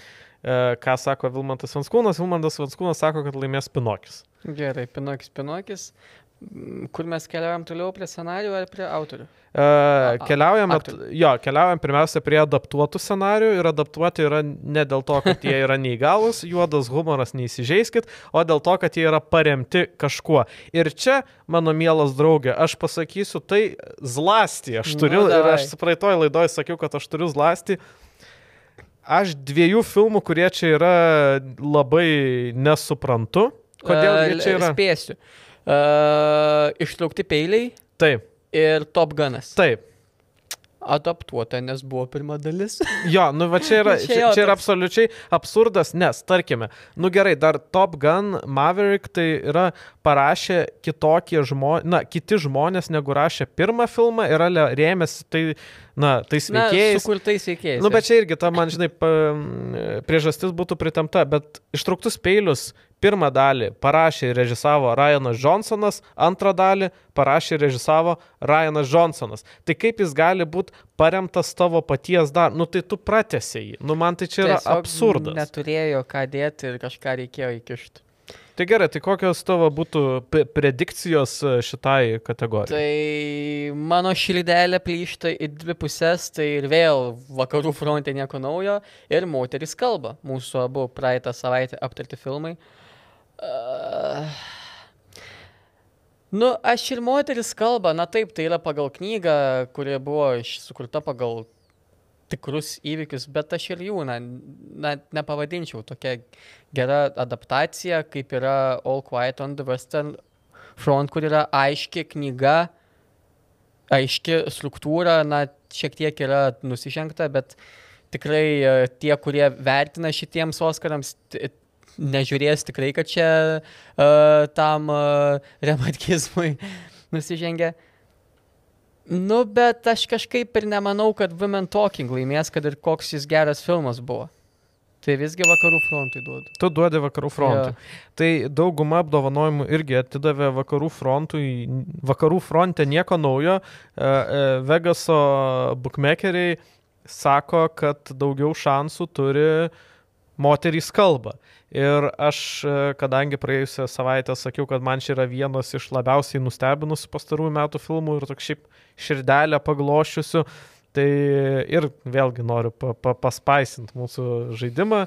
E, ką sako Vilmantas Vanskūnas? Vilmantas Vanskūnas sako, kad laimės Pinokis. Gerai, Pinokis, Pinokis. Kur mes keliaujam toliau prie scenarijų ar prie autorių? E, keliaujam, at, jo, keliaujam pirmiausia prie adaptuotų scenarių ir adaptuoti yra ne dėl to, kad jie yra neįgalus, juodas humoras, neįsižeiskit, o dėl to, kad jie yra paremti kažkuo. Ir čia, mano mielas draugė, aš pasakysiu, tai zlasti aš Nu, turiu ir davai. aš praeitoj laidoj sakiau, kad aš turiu zlasti. Aš dviejų filmų, kurie čia yra labai nesuprantu. Kodėl jie čia yra? Spėsiu. Uh, ištraukti peiliai Taip, ir Top Gunas. taip. Adaptuota, nes buvo pirma dalis. Jo, nu va čia yra, Čia čia, yra absoliučiai absurdas, nes, tarkime, nu gerai, dar Top Gun Maverick tai yra parašę kitokie žmonės, na, kiti žmonės negu rašė pirmą filmą, yra rėmėsi tai, na, tais Na, veikėjais. sukurtais veikėjais. Nu, bet čia irgi ta, man žinai, priežastis būtų pritamta, bet ištrauktus peilius pirmą dalį parašė ir režisavo Ryanas Johnsonas, antrą dalį parašė ir režisavo Ryanas Johnsonas. Tai kaip jis gali būti paremtas tavo paties dar, nu tai tu pratesi jį, nu man tai čia yra Tiesiog absurdas. Neturėjo ką dėti ir kažką reikėjo įkišti. Tai gerai, tai kokios tavo būtų predikcijos e, šitai kategorijai? Tai mano širdelė plyšta į dvi pusės, tai ir vėl vakarų fronte nieko naujo ir moteris kalba. Mūsų abu praeitą savaitę aptarti filmai. Uh, Nu, aš ir moteris kalba, na taip, tai yra pagal knygą, kuri buvo sukurta pagal tikrus įvykius, bet aš ir jų, na, na nepavadinčiau. Tokia gera adaptacija, kaip yra All Quiet on the Western Front, kur yra aiški knyga, aiški struktūra, na, šiek tiek yra nusižengta, bet tikrai e, tie, kurie vertina šitiems Oscarams, nežiūrės tikrai, kad čia uh, tam uh, rematizmui nusižengia. Nu, bet aš kažkaip ir nemanau, kad Women Talking laimės, kad ir koks jis geras filmas buvo. Tai visgi vakarų frontui duodu. Tu duodi vakarų frontui. Jo. Tai dauguma apdovanojimų irgi atidavė vakarų frontui. Vakarų fronte nieko naujo. E, e, Vegaso bookmakeriai sako, kad daugiau šansų turi moterys kalba. Ir aš, e, kadangi praėjusią savaitę sakiau, kad man čia yra vienas iš labiausiai nustebinusių pastarųjų metų filmų ir toks šiaip širdelę paglošiusių, tai ir vėlgi noriu pa, pa, paspaisinti mūsų žaidimą.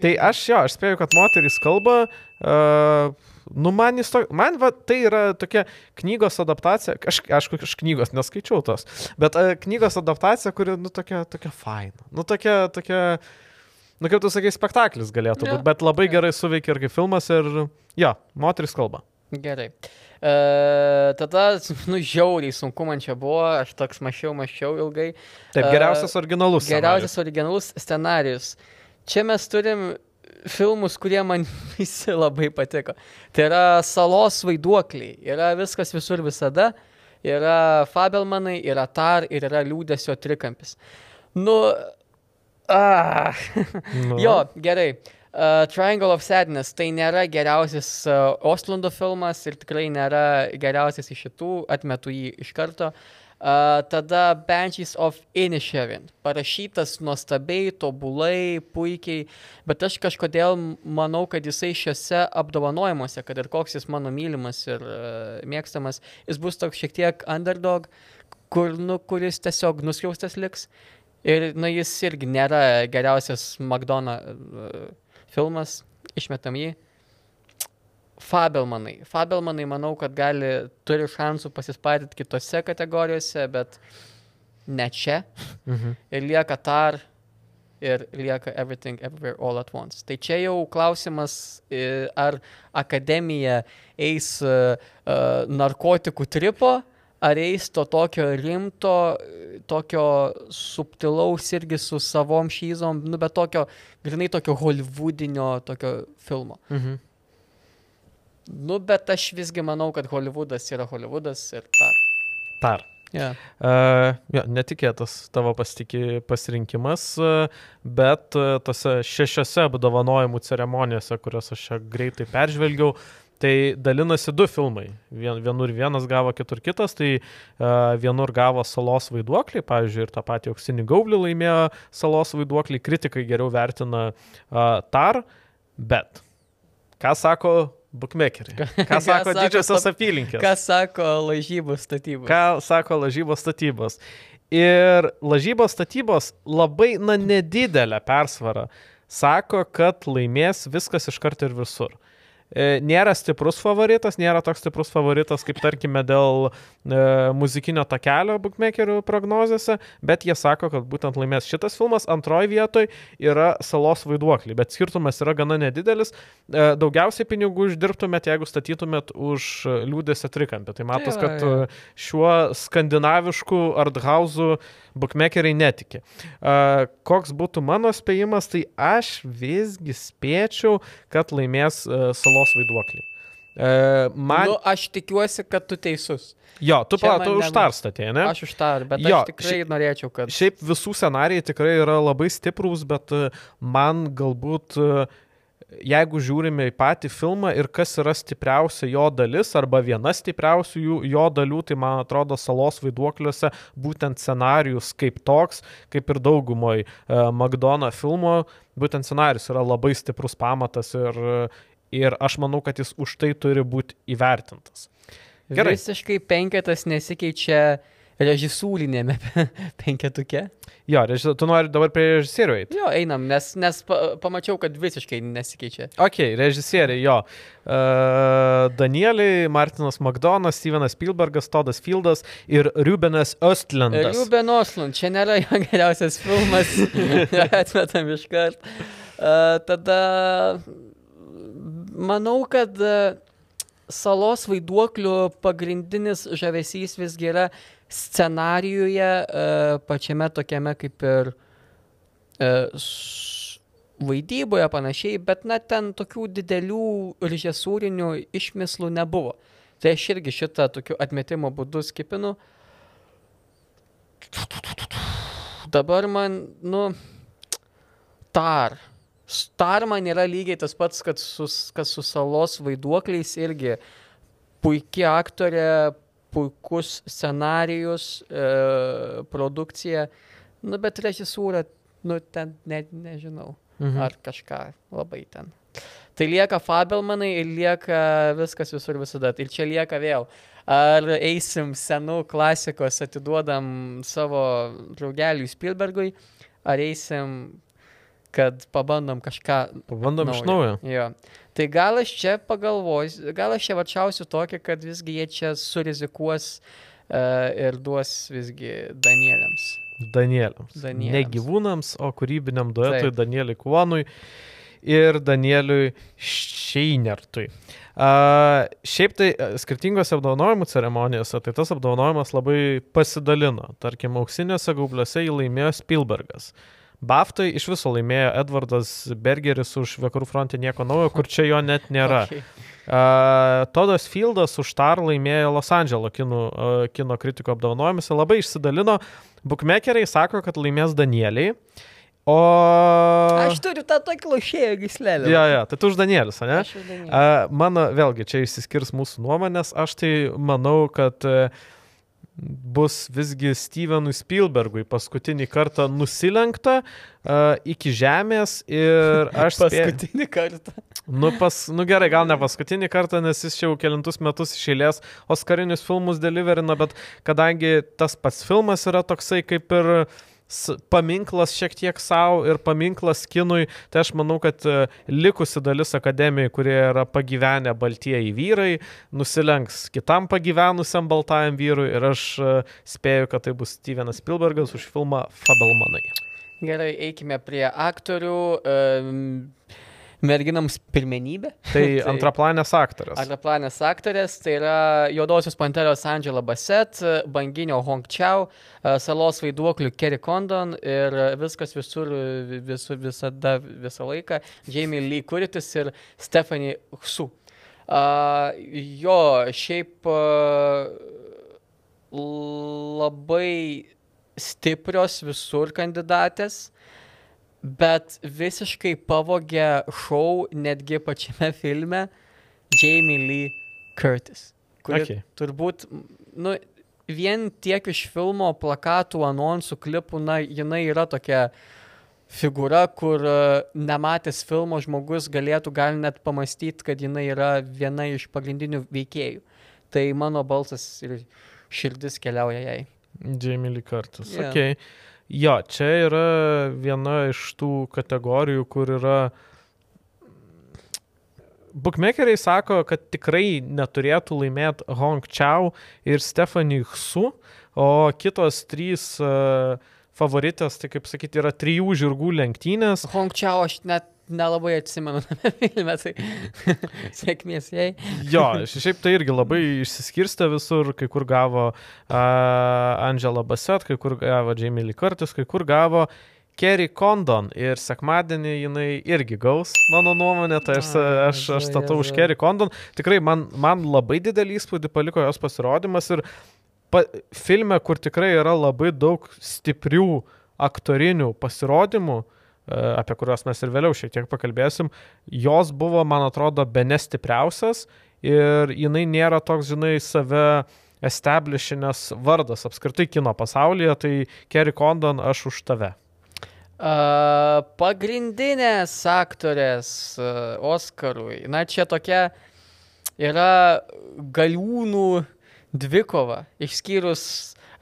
Tai aš jo, aš spėju, kad moterys kalba, uh, nu man, to, man va, tai yra tokia knygos adaptacija, aš, aišku, aš knygos neskaičiau tos, bet uh, knygos adaptacija, kuri, nu, tokia, tokia faina, nu, tokia, tokia, nu, kaip tu sakai, spektaklis galėtų būti, bet labai jo. gerai suveikia ir kaip filmas ir, jo, moteris kalba. Gerai. E, tada, nu, žiauriai sunku man čia buvo, aš toks mašiau, mašiau ilgai. Taip, E, geriausias originalus. Geriausias originalus scenarius. Čia mes turim filmus, kurie man visi labai patiko. Tai yra salos vaiduokliai, yra viskas visur visada, yra Fabelmanai, yra Tar ir yra liūdėsio trikampis. Nu, ah. Nu. jo, gerai. Uh, Triangle of Sadness tai nėra geriausias uh, Oslundo filmas ir tikrai nėra geriausias iš šitų, atmetu jį iš karto. Uh, tada Banshees of Inisherin. Parašytas nuostabiai, tobulai, puikiai, bet aš kažkodėl manau, kad jisai šiuose apdovanojimuose, kad ir koks jis mano mylimas ir uh, mėgstamas, jis bus toks šiek tiek underdog, kur, nu, kuris tiesiog nuskriaustas liks. Ir nu, jis irgi nėra geriausias McDonald's uh, filmas, išmetam jį. Fabelmanai. Fabelmanai manau, kad gali, turi šansų pasispartyti kitose kategorijose, bet ne čia. Mhm. Ir lieka tar ir lieka everything everywhere all at once. Tai čia jau klausimas, e, ar akademija eis e, e, narkotikų tripo, ar eis to tokio rimto, tokio subtilaus irgi su savom šyzom, nu bet tokio, grinai tokio hollywoodinio tokio filmo. Mhm. Nu bet aš visgi manau, kad Hollywoodas yra Hollywoodas ir tar. Tar. Yeah. Uh, jo, netikėtas tavo pasitiki, pasirinkimas, uh, bet uh, tose šešiose apdovanojimų ceremonijose, kurias aš čia greitai peržvelgiau, tai dalinasi du filmai. Vien, vienur vienas gavo, kitur kitas, tai uh, vienur gavo salos vaiduoklį, pavyzdžiui, ir tą patį auksinį gaublį laimėjo salos vaiduoklį, kritikai geriau vertina uh, tar, bet ką sako bookmakeriai? Ką sako didžiosios apylinkės? Ką sako lažybų statybos? ką sako lažybos statybos. Ir lažybos statybos labai, na, nedidelę persvarą sako, kad laimės viskas iš karto ir visur. E, Nėra stiprus favoritas, nėra toks stiprus favoritas, kaip tarkime dėl e, muzikinio takelio bookmakerių prognozėse, bet jie sako, kad būtent laimės šitas filmas. Antroji vietoje yra salos vaiduokliai, bet skirtumas yra gana nedidelis. E, daugiausiai pinigų uždirbtumėt, jeigu statytumėt už liūdėsio trikampį. Tai matos, va, kad e, šiuo skandinavišku arthausu bookmakeriai netiki. Uh, koks būtų mano spėjimas, tai aš visgi spėčiau, kad laimės uh, salos vaiduokliai. Uh, man... Nu, aš tikiuosi, kad tu teisus. jo, tu, čia pa, man tu ne- už tą statė, ne? Aš už tą, bet Jo, aš tikrai ši- norėčiau, kad... Šiaip visų scenarijai tikrai yra labai stiprūs, bet e, man galbūt, e, jeigu žiūrime į patį filmą ir kas yra stipriausia jo dalis arba viena stipriausių jo dalių, tai man atrodo salos vaiduokliuose būtent scenarius kaip toks, kaip ir daugumoj uh, McDonough filmo, būtent scenarius yra labai stiprus pamatas ir, ir aš manau, kad jis už tai turi būti įvertintas. Gerai. Visiškai penketas nesikeičia režisūrinėme penketuke. Jo, režis... tu nori dabar prie režisierių eiti. Jo, einam, nes, nes pa, pamačiau, kad visiškai nesikeičia. Ok, režisieriai, jo. Uh, Danieliai, Martinas McDonas, Stevenas Spielbergas, Todas Fieldas ir Rubenas Östlandas. Ruben Oslund, čia nėra jo geriausias filmas, atmetam iš karto. Uh, tada manau, kad uh, salos vaiduoklių pagrindinis žavesys visgi yra scenarijuje, uh, pačiame tokiame kaip ir uh, vaidyboje panašiai, bet na ten tokių didelių režisūrinių išmislų nebuvo. Tai aš irgi šitą tokiu atmetimo būdu skipinu. Dabar man, nu, tar. Star man yra lygiai tas pats, kad su, kas su salos vaiduokliais irgi puikia aktorė, puikus scenarijus, e, produkcija, nu bet režisūra, nu ten net nežinau, mhm. ar kažką labai ten. Tai lieka Fabelmanai ir lieka viskas visur visada. Ir čia lieka vėl. Ar eisim senų klasikos, atiduodam savo draugeliui Spielbergui, ar eisim kad pabandom kažką. Pabandom naujo. iš naujo. Jo. Tai gal aš čia pagalvosiu, gal aš čia vačiausiu tokį, kad visgi jie čia surizikuos uh, ir duos visgi Danieliams. Danieliams. Danieliams. Ne gyvūnams, o kūrybiniam duetui Taip. Danieliui Kuonui ir Danieliui Šeinertui. Uh, šiaip tai skirtingose apdovanojimų ceremonijose, tai tas apdovanojimas labai pasidalino. Tarkim, auksinėse gaubliuose jį laimėjo Spielbergas. Uh, Baftai iš viso laimėjo Edvardas Bergeris už Vakarų frontę nieko naujo, kur čia jo net nėra. Okay. Uh, Todas Fieldas už Tar laimėjo Los Andželo kino, uh, kino kritiko apdovanojimus ir labai išsidalino. Bookmakeriai sako, kad laimės Danieliai. O... Aš turiu tą tokį lošėjo gislelę. Ja, ja, tai tu už Danielis, ne? Aš už Danielį. Uh, mano, vėlgi, čia išsiskirs mūsų nuomonės. Aš tai manau, kad uh, bus visgi Stevenui Spielbergui paskutinį kartą nusilenkta uh, iki žemės ir aš... paskutinį spė... kartą. Nu, pas, nu gerai, gal ne paskutinį kartą, nes jis jau kelintus metus išėlės Oscarinius filmus deliverina, bet kadangi tas pats filmas yra toksai kaip ir uh, paminklas šiek tiek savo ir paminklas kinui, tai aš manau, kad e, likusi dalis akademijai, kurie yra pagyvenę baltieji vyrai, nusilenks kitam pagyvenusiam baltajam vyrui ir aš e, spėju, kad tai bus Stevenas Spielbergas už filmą Fabelmanai. Gerai, eikime prie aktorių. Um merginams pirmenybė. Tai, tai antraplanės aktorės. Antraplanės aktorės, tai yra Juodosios Panteros Angela Bassett, Banginio Hong Chow, Salos vaiduoklių Kerry Condon ir viskas visur, visur visada, visą laiką, Jamie Lee Curtis ir Stephanie Hsu. Uh, jo, šiaip uh, labai stiprios visur kandidatės bet visiškai pavogė šou netgi pačiame filme Jamie Lee Curtis. Kuri okay. turbūt, nu, vien tiek iš filmo plakatų, anonsų, klipų, na, jinai yra tokia figūra, kur uh, nematęs filmo žmogus galėtų gal net pamastyti, kad jinai yra viena iš pagrindinių veikėjų. Tai mano balsas ir širdis keliauja jai. Jamie Lee Curtis. Yeah. Okay. Jo, čia yra viena iš tų kategorijų, kur yra Bookmakeriai sako, kad tikrai neturėtų laimėti Hong Chow ir Stephanie Hsu, o kitos trys uh, favoritės, tai kaip sakyti, yra trijų žirgų lenktynės. Hong Chow aš net nelabai atsimenu tame filme, tai sėkmės jai. jo, šiaip tai irgi labai išsiskirsta visur, kai kur gavo uh, Angela Bassett, kai kur gavo Jamie Lee Curtis, kai kur gavo Kerry Condon ir sekmadienį jinai irgi gaus, mano nuomonė, tai aš, aš, aš statau už Kerry Condon. Tikrai man, man labai didelį įspūdį paliko jos pasirodymas ir pa, filme, kur tikrai yra labai daug stiprių aktorinių pasirodymų, E, apie kuriuos mes ir vėliau šiek tiek pakalbėsim, jos buvo, man atrodo, be nestipriausias ir jinai nėra toks, žinai, save establishinės vardas apskritai kino pasaulyje, tai Kerry Condon aš už tave. Uh, pagrindinės aktorės uh, Oskarui. Na, čia tokia yra galiūnų dvikova, išskyrus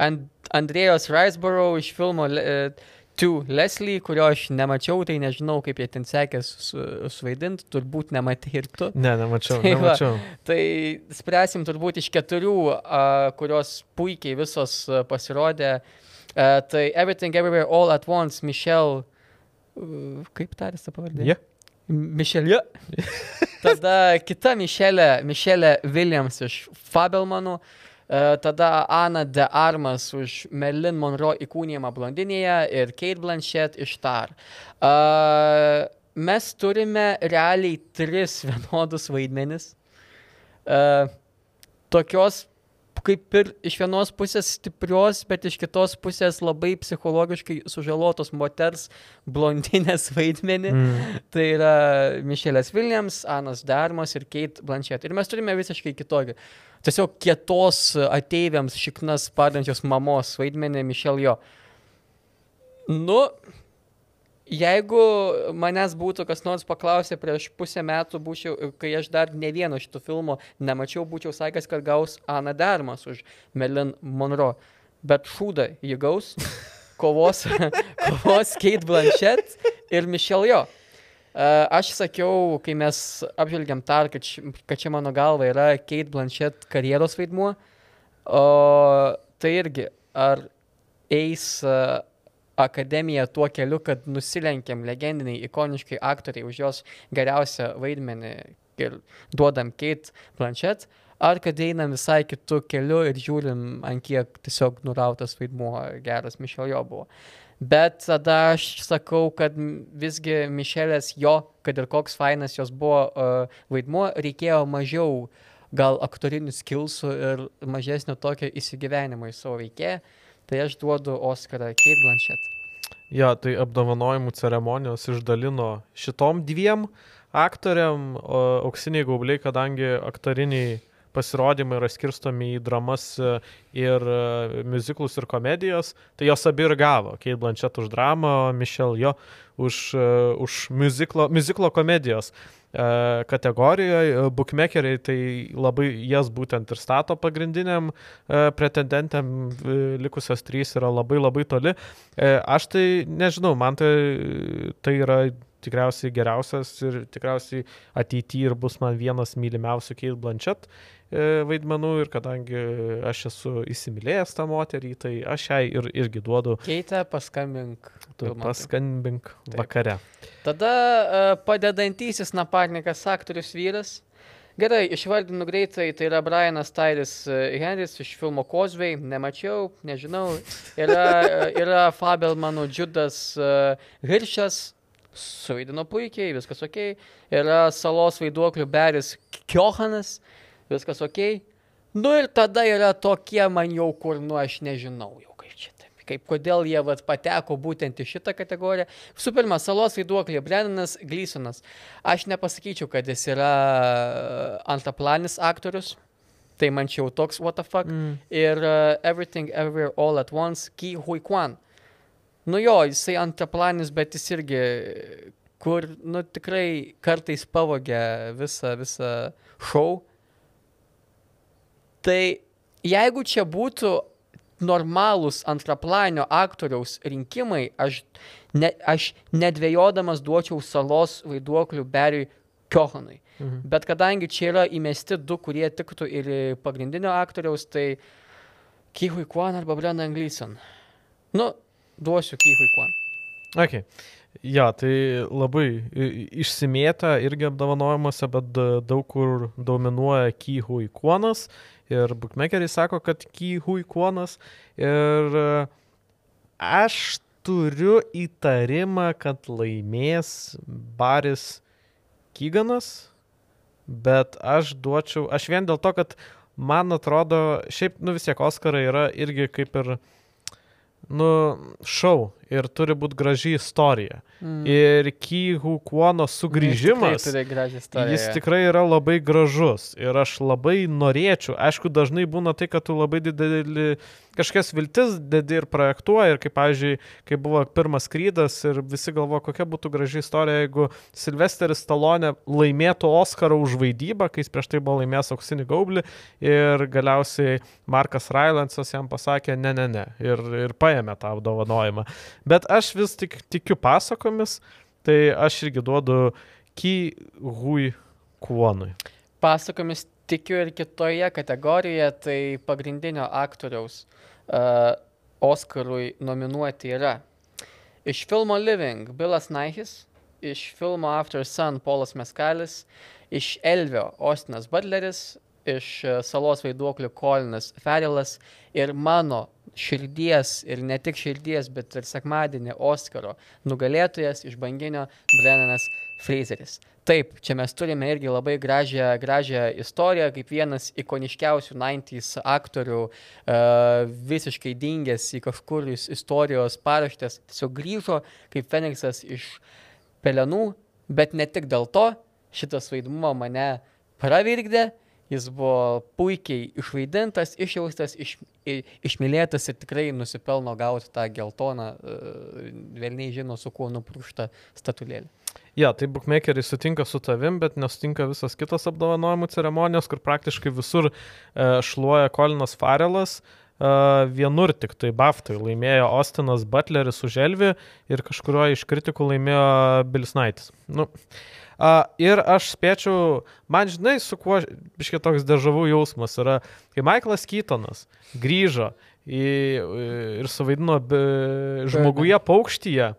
And, Andrėjos Riseborough iš filmo uh, To Leslie, kurio aš nemačiau, tai nežinau, kaip jie ten sekės su, suvaidinti, turbūt nematai ir tu. Ne, nemačiau. Tai va. nemačiau. Tai spręsim turbūt iš keturių, uh, kurios puikiai visos uh, pasirodė. Uh, tai Everything Everywhere All at Once, Michelle. Uh, kaip tarės ta pavardė? Mišelė. Tada kita Mišelė, Mišelė Williams iš Fabelmanų. E, Tada Ana de Armas už Merlin Monroe įkūnijimą blondinėje ir Kate Blanchett iš Tar. E, Mes turime realiai tris vienodus vaidmenis. E, Tokios kaip ir iš vienos pusės stiprios, bet iš kitos pusės labai psichologiškai sužalotos moters blondinės vaidmenį. Mm. Tai yra Mišelės Williams, Anas Darmas ir Kate Blanchett. Ir mes turime visiškai kitokį. Tiesiog kietos ateiviams šiknas padančios mamos vaidmenį Mišel jo. Nu, jeigu manęs būtų kas nors paklausę prieš pusę metų, būčiau, kai aš dar ne vieno šitų filmų nemačiau, būčiau sakęs, kad gaus Ana Darmas už Melin Monroe. Bet šūda jį gaus, kovos, kovos Kate Blanchett ir Michelle Jo. Uh, aš sakiau, kai mes apžvelgiam tar, kad, ši, kad čia mano galva yra Kate Blanchett karjeros vaidmuo, o tai irgi, ar eis uh, akademiją tuo keliu, kad nusilenkiam legendiniai, ikoniškai aktoriai už jos geriausią vaidmenį ir duodam Kate Blanchett, ar kad einam visai kitų kelių ir žiūrim, ant kiek tiesiog nurautas vaidmuo geras Mišel jo buvo. Bet tada aš sakau, kad visgi Mišelės jo, kad ir koks fainas jos buvo uh, vaidmuo, reikėjo mažiau gal aktorinių skilsų ir mažesnio tokio įsigyvenimo į savo veikėją. Tai aš duodu Oscarą Kate Blanchett. Ja, tai apdovanojimų ceremonijos išdalino šitom dviem aktoriam auksiniai gaubliai, kadangi aktoriniai pasirodymai yra skirstomi į dramas e, ir e, muziklus ir komedijas, tai jos abi ir gavo. Kate Blanchett už dramą, Michelle jo už, e, už muziklo, muziklo komedijos kategorijoje. Bookmakeriai tai labai jas būtent ir stato pagrindiniam e, pretendentėm, e, likusios trys yra labai labai toli. E, Aš tai nežinau, man tai, tai yra tikriausiai geriausias ir tikriausiai ateityje ir bus man vienas mylimiausių Kate Blanchett e, vaidmenų ir kadangi aš esu įsimylėjęs tą moterį, tai aš jai ir, irgi duodu Keitė, paskambink. tu paskambink Taip. vakare. Tada uh, padedantysis naparnikas aktorius vyras. Gerai, išvardinu greitai, tai yra Brianas Tyris uh, Henris iš filmo Kozvei, nemačiau, nežinau. Yra, uh, yra Fabelmanų Džudas uh, Hiršas, suvaidino puikiai, viskas ok. Yra salos vaiduoklių Beris Kiohanas, viskas ok. Nu ir tada yra tokie man jau, kur, nu aš nežinau jau kaip čia taip. Kaip kodėl jie vat, pateko būtent į šitą kategoriją. Visų pirma, salos vaiduoklė Brennanas Glysonas. Aš nepasakyčiau, kad jis yra antraplanis aktorius. Tai man čia jau toks what the fuck. Mm. Ir uh, Everything Everywhere All at Once, Ki Hui Kwan. Nu jo, jisai antraplanis, bet jis irgi, kur, nu tikrai kartais pavogia visą, visą šou. Tai jeigu čia būtų normalūs antraplanio aktoriaus rinkimai, aš, ne, aš nedvėjodamas duočiau salos vaiduoklių Beriui Kiohanui. Mhm. Bet kadangi čia yra įmesti du, kurie tiktų ir pagrindinio aktoriaus, tai Kihui Kwan arba Brennan Gleeson. Nu, duosiu Kihui Kwan. Ok. Ja, tai labai išsimėta irgi apdovanojimuose, bet da- daug kur dominuoja Kyhui Kuonas ir bookmakeriai sako, kad Kyhui Kuonas ir e, aš turiu įtarimą, kad laimės Baris Kyganas, bet aš duočiau, aš vien dėl to, kad man atrodo, šiaip, nu vis tiek Oskarai yra irgi kaip ir, nu, šau ir turi būti graži istorija. Mm. Ir Kyhu Kuono sugrįžimas, gražią istoriją. jis tikrai yra labai gražus. Ir aš labai norėčiau, aišku, dažnai būna tai, kad tu labai didelį kažkokias viltis dedi ir projektuoji. Ir kaip, pavyzdžiui, kai buvo pirmas skrydis ir visi galvoja, kokia būtų graži istorija, jeigu Silvesteris Stalonė laimėtų Oscarą už vaidybą, kai jis prieš tai buvo laimėjęs auksinį gaublį ir galiausiai Markas Railandsas jam pasakė, ne, ne, ne, ir, ir paėmė tą apdovanojimą. Bet aš vis tik tikiu pasakomis, tai aš irgi duodu Ky Hui Kuonui. pasakomis tikiu ir kitoje kategorijoje, tai pagrindinio aktoriaus uh, Oscarui nominuoti yra iš filmo Living Bilas Naihis, iš filmo After Sun Polas Meskalis, iš Elvio Ostinas Butleris, iš e, Salos vaiduoklių Kolinas Ferilas ir mano širdies ir ne tik širdies, bet ir sekmadienį Oskaro nugalėtojas iš banginio Brennanas Fraseris. Taip, čia mes turime irgi labai gražią, gražią istoriją, kaip vienas ikoniškiausių 90s aktorių, uh, visiškai dingęs į kažkur istorijos paraštės, tiesiog grįžo kaip Feniksas iš pelenų, bet ne tik dėl to, šitas vaidmuo mane pravirkdė, jis buvo puikiai išvaidintas, išjaustas, iš, išmylėtas ir tikrai nusipelno gauti tą geltoną, uh, vėlniai žino, su kuo nupruštą statulėlį. Ja, tai bookmakeriai sutinka su tavim, bet nesutinka visas kitos apdovanojimų ceremonijos, kur praktiškai visur e, šluoja Kolinas Farelas. E, vienur tik tai Baftai laimėjo Ostinas Butleris už Elvį ir kažkurio iš kritikų laimėjo Bilis Naitis. Nu, a, ir aš spėčiau, man žinai, su kuo biškai toks dežavų jausmas yra, kai Michaelas Keatonas grįžo į, ir suvaidino be- žmoguje paukštyje.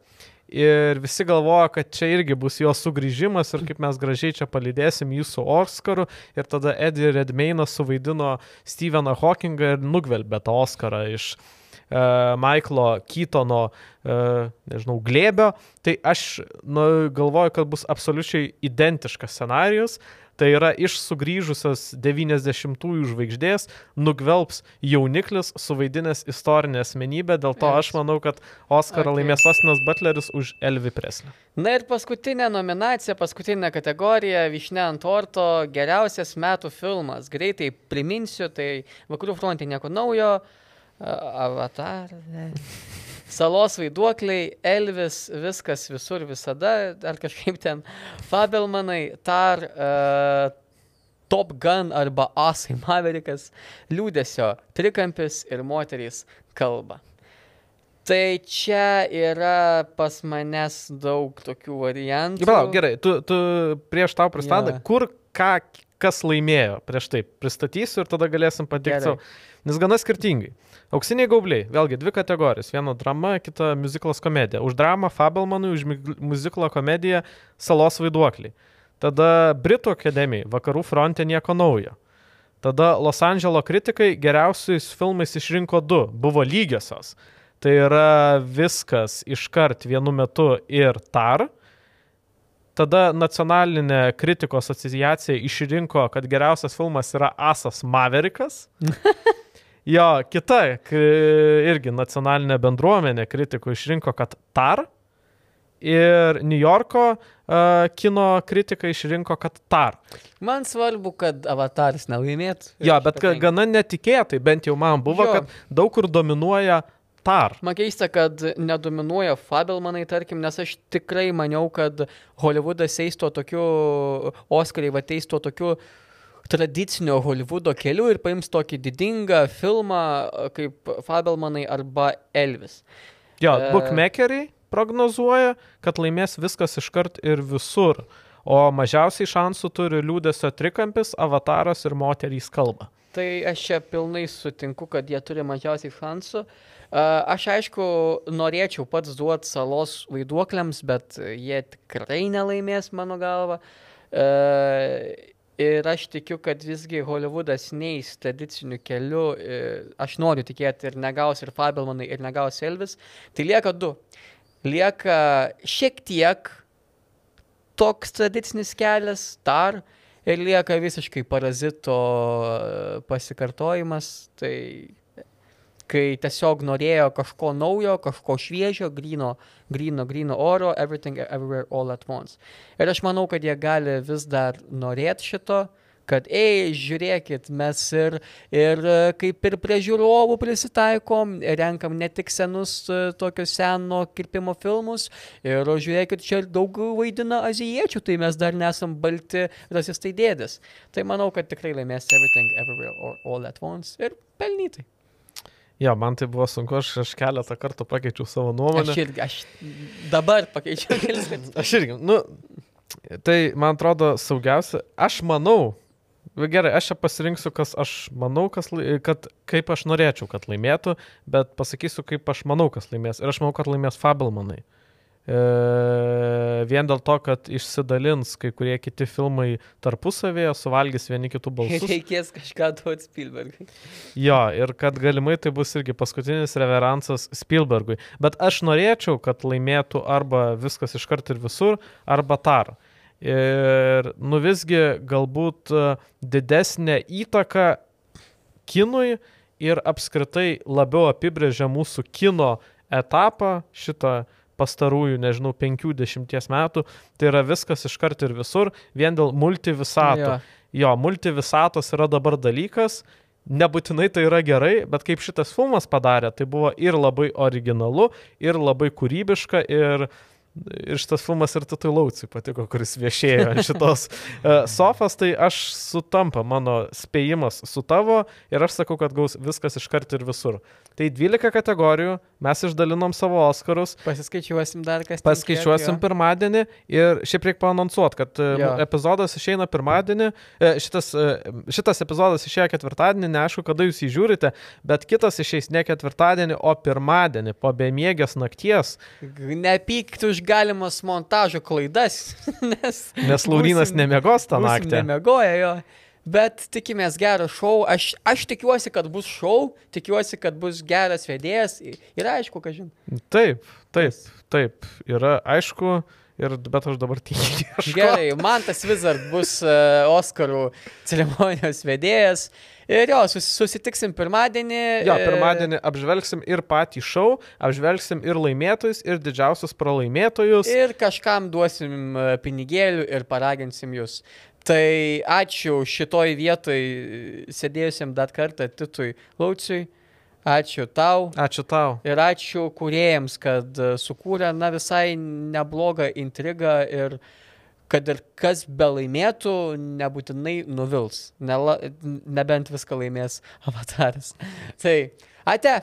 Ir visi galvoja, kad čia irgi bus jo sugrįžimas ir kaip mes gražiai čia palydėsim jį su Oscaru. Ir tada Eddie Redmaynas suvaidino Steveną Hawkingą ir nugvelbė tą Oscarą iš uh, Michaelo Keatono, uh, nežinau, glėbio. Tai aš nu, galvoju, kad bus absoliučiai identiškas scenarius. Tai yra iš sugrįžusios 90-ųjų žvaigždės nugvelbs jauniklis suvaidinęs istorinę asmenybę. Dėl to aš manau, kad Oscarą Okay. laimės Ostinas Butleris už Elvi Preslį. Na ir paskutinė nominacija, paskutinė kategorija, Višne ant torto, geriausias metų filmas. Greitai priminsiu, tai Vakarų fronte nieko naujo, Avatar. Salos vaiduokliai, Elvis, viskas visur visada, ar kažkaip ten Fabelmanai, Tar, uh, Top Gun arba Asai Maverikas, liūdėsio trikampis ir moterys kalba. Tai čia yra pas manęs daug tokių variantų. Palauk, gerai, tu, tu prieš tau pristatą, Jo. kur ką, kas laimėjo prieš tai pristatysiu ir tada galėsim patikti Gerai. savo. Nes gana skirtingai. Auksiniai gaubliai, vėlgi dvi kategorijos. Viena drama, kita muziklos komedija. Už dramą Fabelmanui, už muziklo komediją Salos vaiduokliai. Tada Britų akademijai, Vakarų fronte nieko naujo. Tada Los Andželo kritikai geriausiais filmais išrinko du, buvo lygiosios. Tai yra viskas iškart vienu metu ir tar. Tada nacionalinė kritikos asociacija išrinko, kad geriausias filmas yra Asas Maverikas. Jo, kita irgi nacionalinė bendruomenė kritikų išrinko, kad Tar. Ir New Yorko uh, kino kritikai išrinko, kad Tar. Man svarbu, kad avataris nelaimėtų. Jo, bet gana netikėtai, bent jau man buvo, Jo. kad daug kur dominuoja Tar. Man keista, kad nedominuoja Fabelmanai, tarkim, nes aš tikrai maniau, kad Hollywoodas eis tuo tokiu, Oskarai va eis tuo tokiu tradicinio Hollywoodo keliu ir paims tokį didingą filmą kaip Fabelmanai arba Elvis. Jo, E. bookmakeriai prognozuoja, kad laimės viskas iškart ir visur. O mažiausiai šansų turi liūdėsio trikampis, avataras ir moterys kalba. Tai aš čia pilnai sutinku, kad jie turi mažiausiai šansų. Aš aišku, norėčiau pats duoti salos vaiduokliams, bet jie tikrai nelaimės mano galva. Ir aš tikiu, kad visgi Hollywoodas neįs tradiciniu keliu. Aš noriu tikėti ir negaus ir Fabelmanai, ir negaus Elvis. Tai lieka du. Lieka šiek tiek toks tradicinis kelias, tar, ir lieka visiškai parazito pasikartojimas. Tai kai tiesiog norėjo kažko naujo, kažko šviežio, grino, grino, grino oro, everything, everywhere, all at once. Ir aš manau, kad jie gali vis dar norėti šito, kad, ei, žiūrėkit, mes ir, ir kaip ir prie žiūrovų prisitaikom, renkam ne tik senus tokius seno kirpimo filmus, ir žiūrėkit, čia daug vaidina azijiečių, tai mes dar nesam balti rasistai dėdės. Tai manau, kad tikrai laimės Everything, Everywhere, All at Once ir pelnytai. Jo, man tai buvo sunku, aš, aš keletą kartų pakeičiau savo nuomonę. Aš irgi, aš dabar pakeičiau kelis kartus. Aš irgi, nu, tai man atrodo saugiausia, aš manau, gerai, aš čia pasirinksiu, kas aš manau, kas, kad, kaip aš norėčiau, kad laimėtų, bet pasakysiu, kaip aš manau, kas laimės. Ir aš manau, kad laimės Fabelmanai. E, vien dėl to, kad išsidalins kai kurie kiti filmai tarpusavėje, suvalgys vieni kitų balsus. Reikės kažką duoti Spielbergui. Jo, ir kad galimai tai bus irgi paskutinis reveransas Spielbergui. Bet aš norėčiau, kad laimėtų arba viskas iškart ir visur, arba tar. Ir nu visgi galbūt e, didesnė įtaka kinui ir apskritai labiau apibrėžia mūsų kino etapą šitą pastarųjų, nežinau, 50 metų, tai yra viskas iškart ir visur, vien dėl multivisato. Jo. Jo, multivisatos yra dabar dalykas, nebūtinai tai yra gerai, bet kaip šitas filmas padarė, tai buvo ir labai originalu, ir labai kūrybiška, ir, ir šitas filmas ir Tatui Lauciui patiko, kuris viešėjo ant šitos uh, sofas, tai aš sutampa mano spėjimas su tavo ir aš sakau, kad gaus viskas iškart ir visur. Tai 12 kategorijų, mes išdalinom savo Oskarus, Pasiskaičiuosim dar kas. Paskaičiuosim kiek, pirmadienį ir šiaip reikia paanonsuoti, kad e, Jo. epizodas išeina pirmadienį, e, šitas, e, šitas epizodas išėjo ketvirtadienį, neaišku, kada jūs jį žiūrite, bet kitas išeis ne ketvirtadienį, o pirmadienį po bemiegės nakties, G- Nepykt už galimas montažo klaidas, nes... nes Laurinas būsim- nemiegos tą naktį. Nemiegoja jo. Bet tikimės gerą šou. Aš, aš tikiuosi, kad bus šou, tikiuosi, kad bus geras vedėjas. Ir aišku, ką žinai. Taip, taip, taip, yra aišku, ir, bet aš dabar tikiu. Gerai, man tas Wizard bus uh, Oscarų ceremonijos vedėjas. Ir jo, sus, susitiksim pirmadienį. Jo, e, pirmadienį apžvelgsim ir patį šou, apžvelgsim ir laimėtojus, ir didžiausius pralaimėtojus. Ir kažkam duosim e, pinigėlių ir paraginsim jūs. Tai ačiū šitoj vietoj e, sėdėjusiam dar kartą Titui Lauciui. Ačiū tau. Ačiū tau. Ir ačiū kuriejams, kad e, sukūrė, na, visai neblogą intrigą ir kad ir kas be laimėtų, nebūtinai nuvils. Nela, nebent viską laimės avataras. Tai, ate.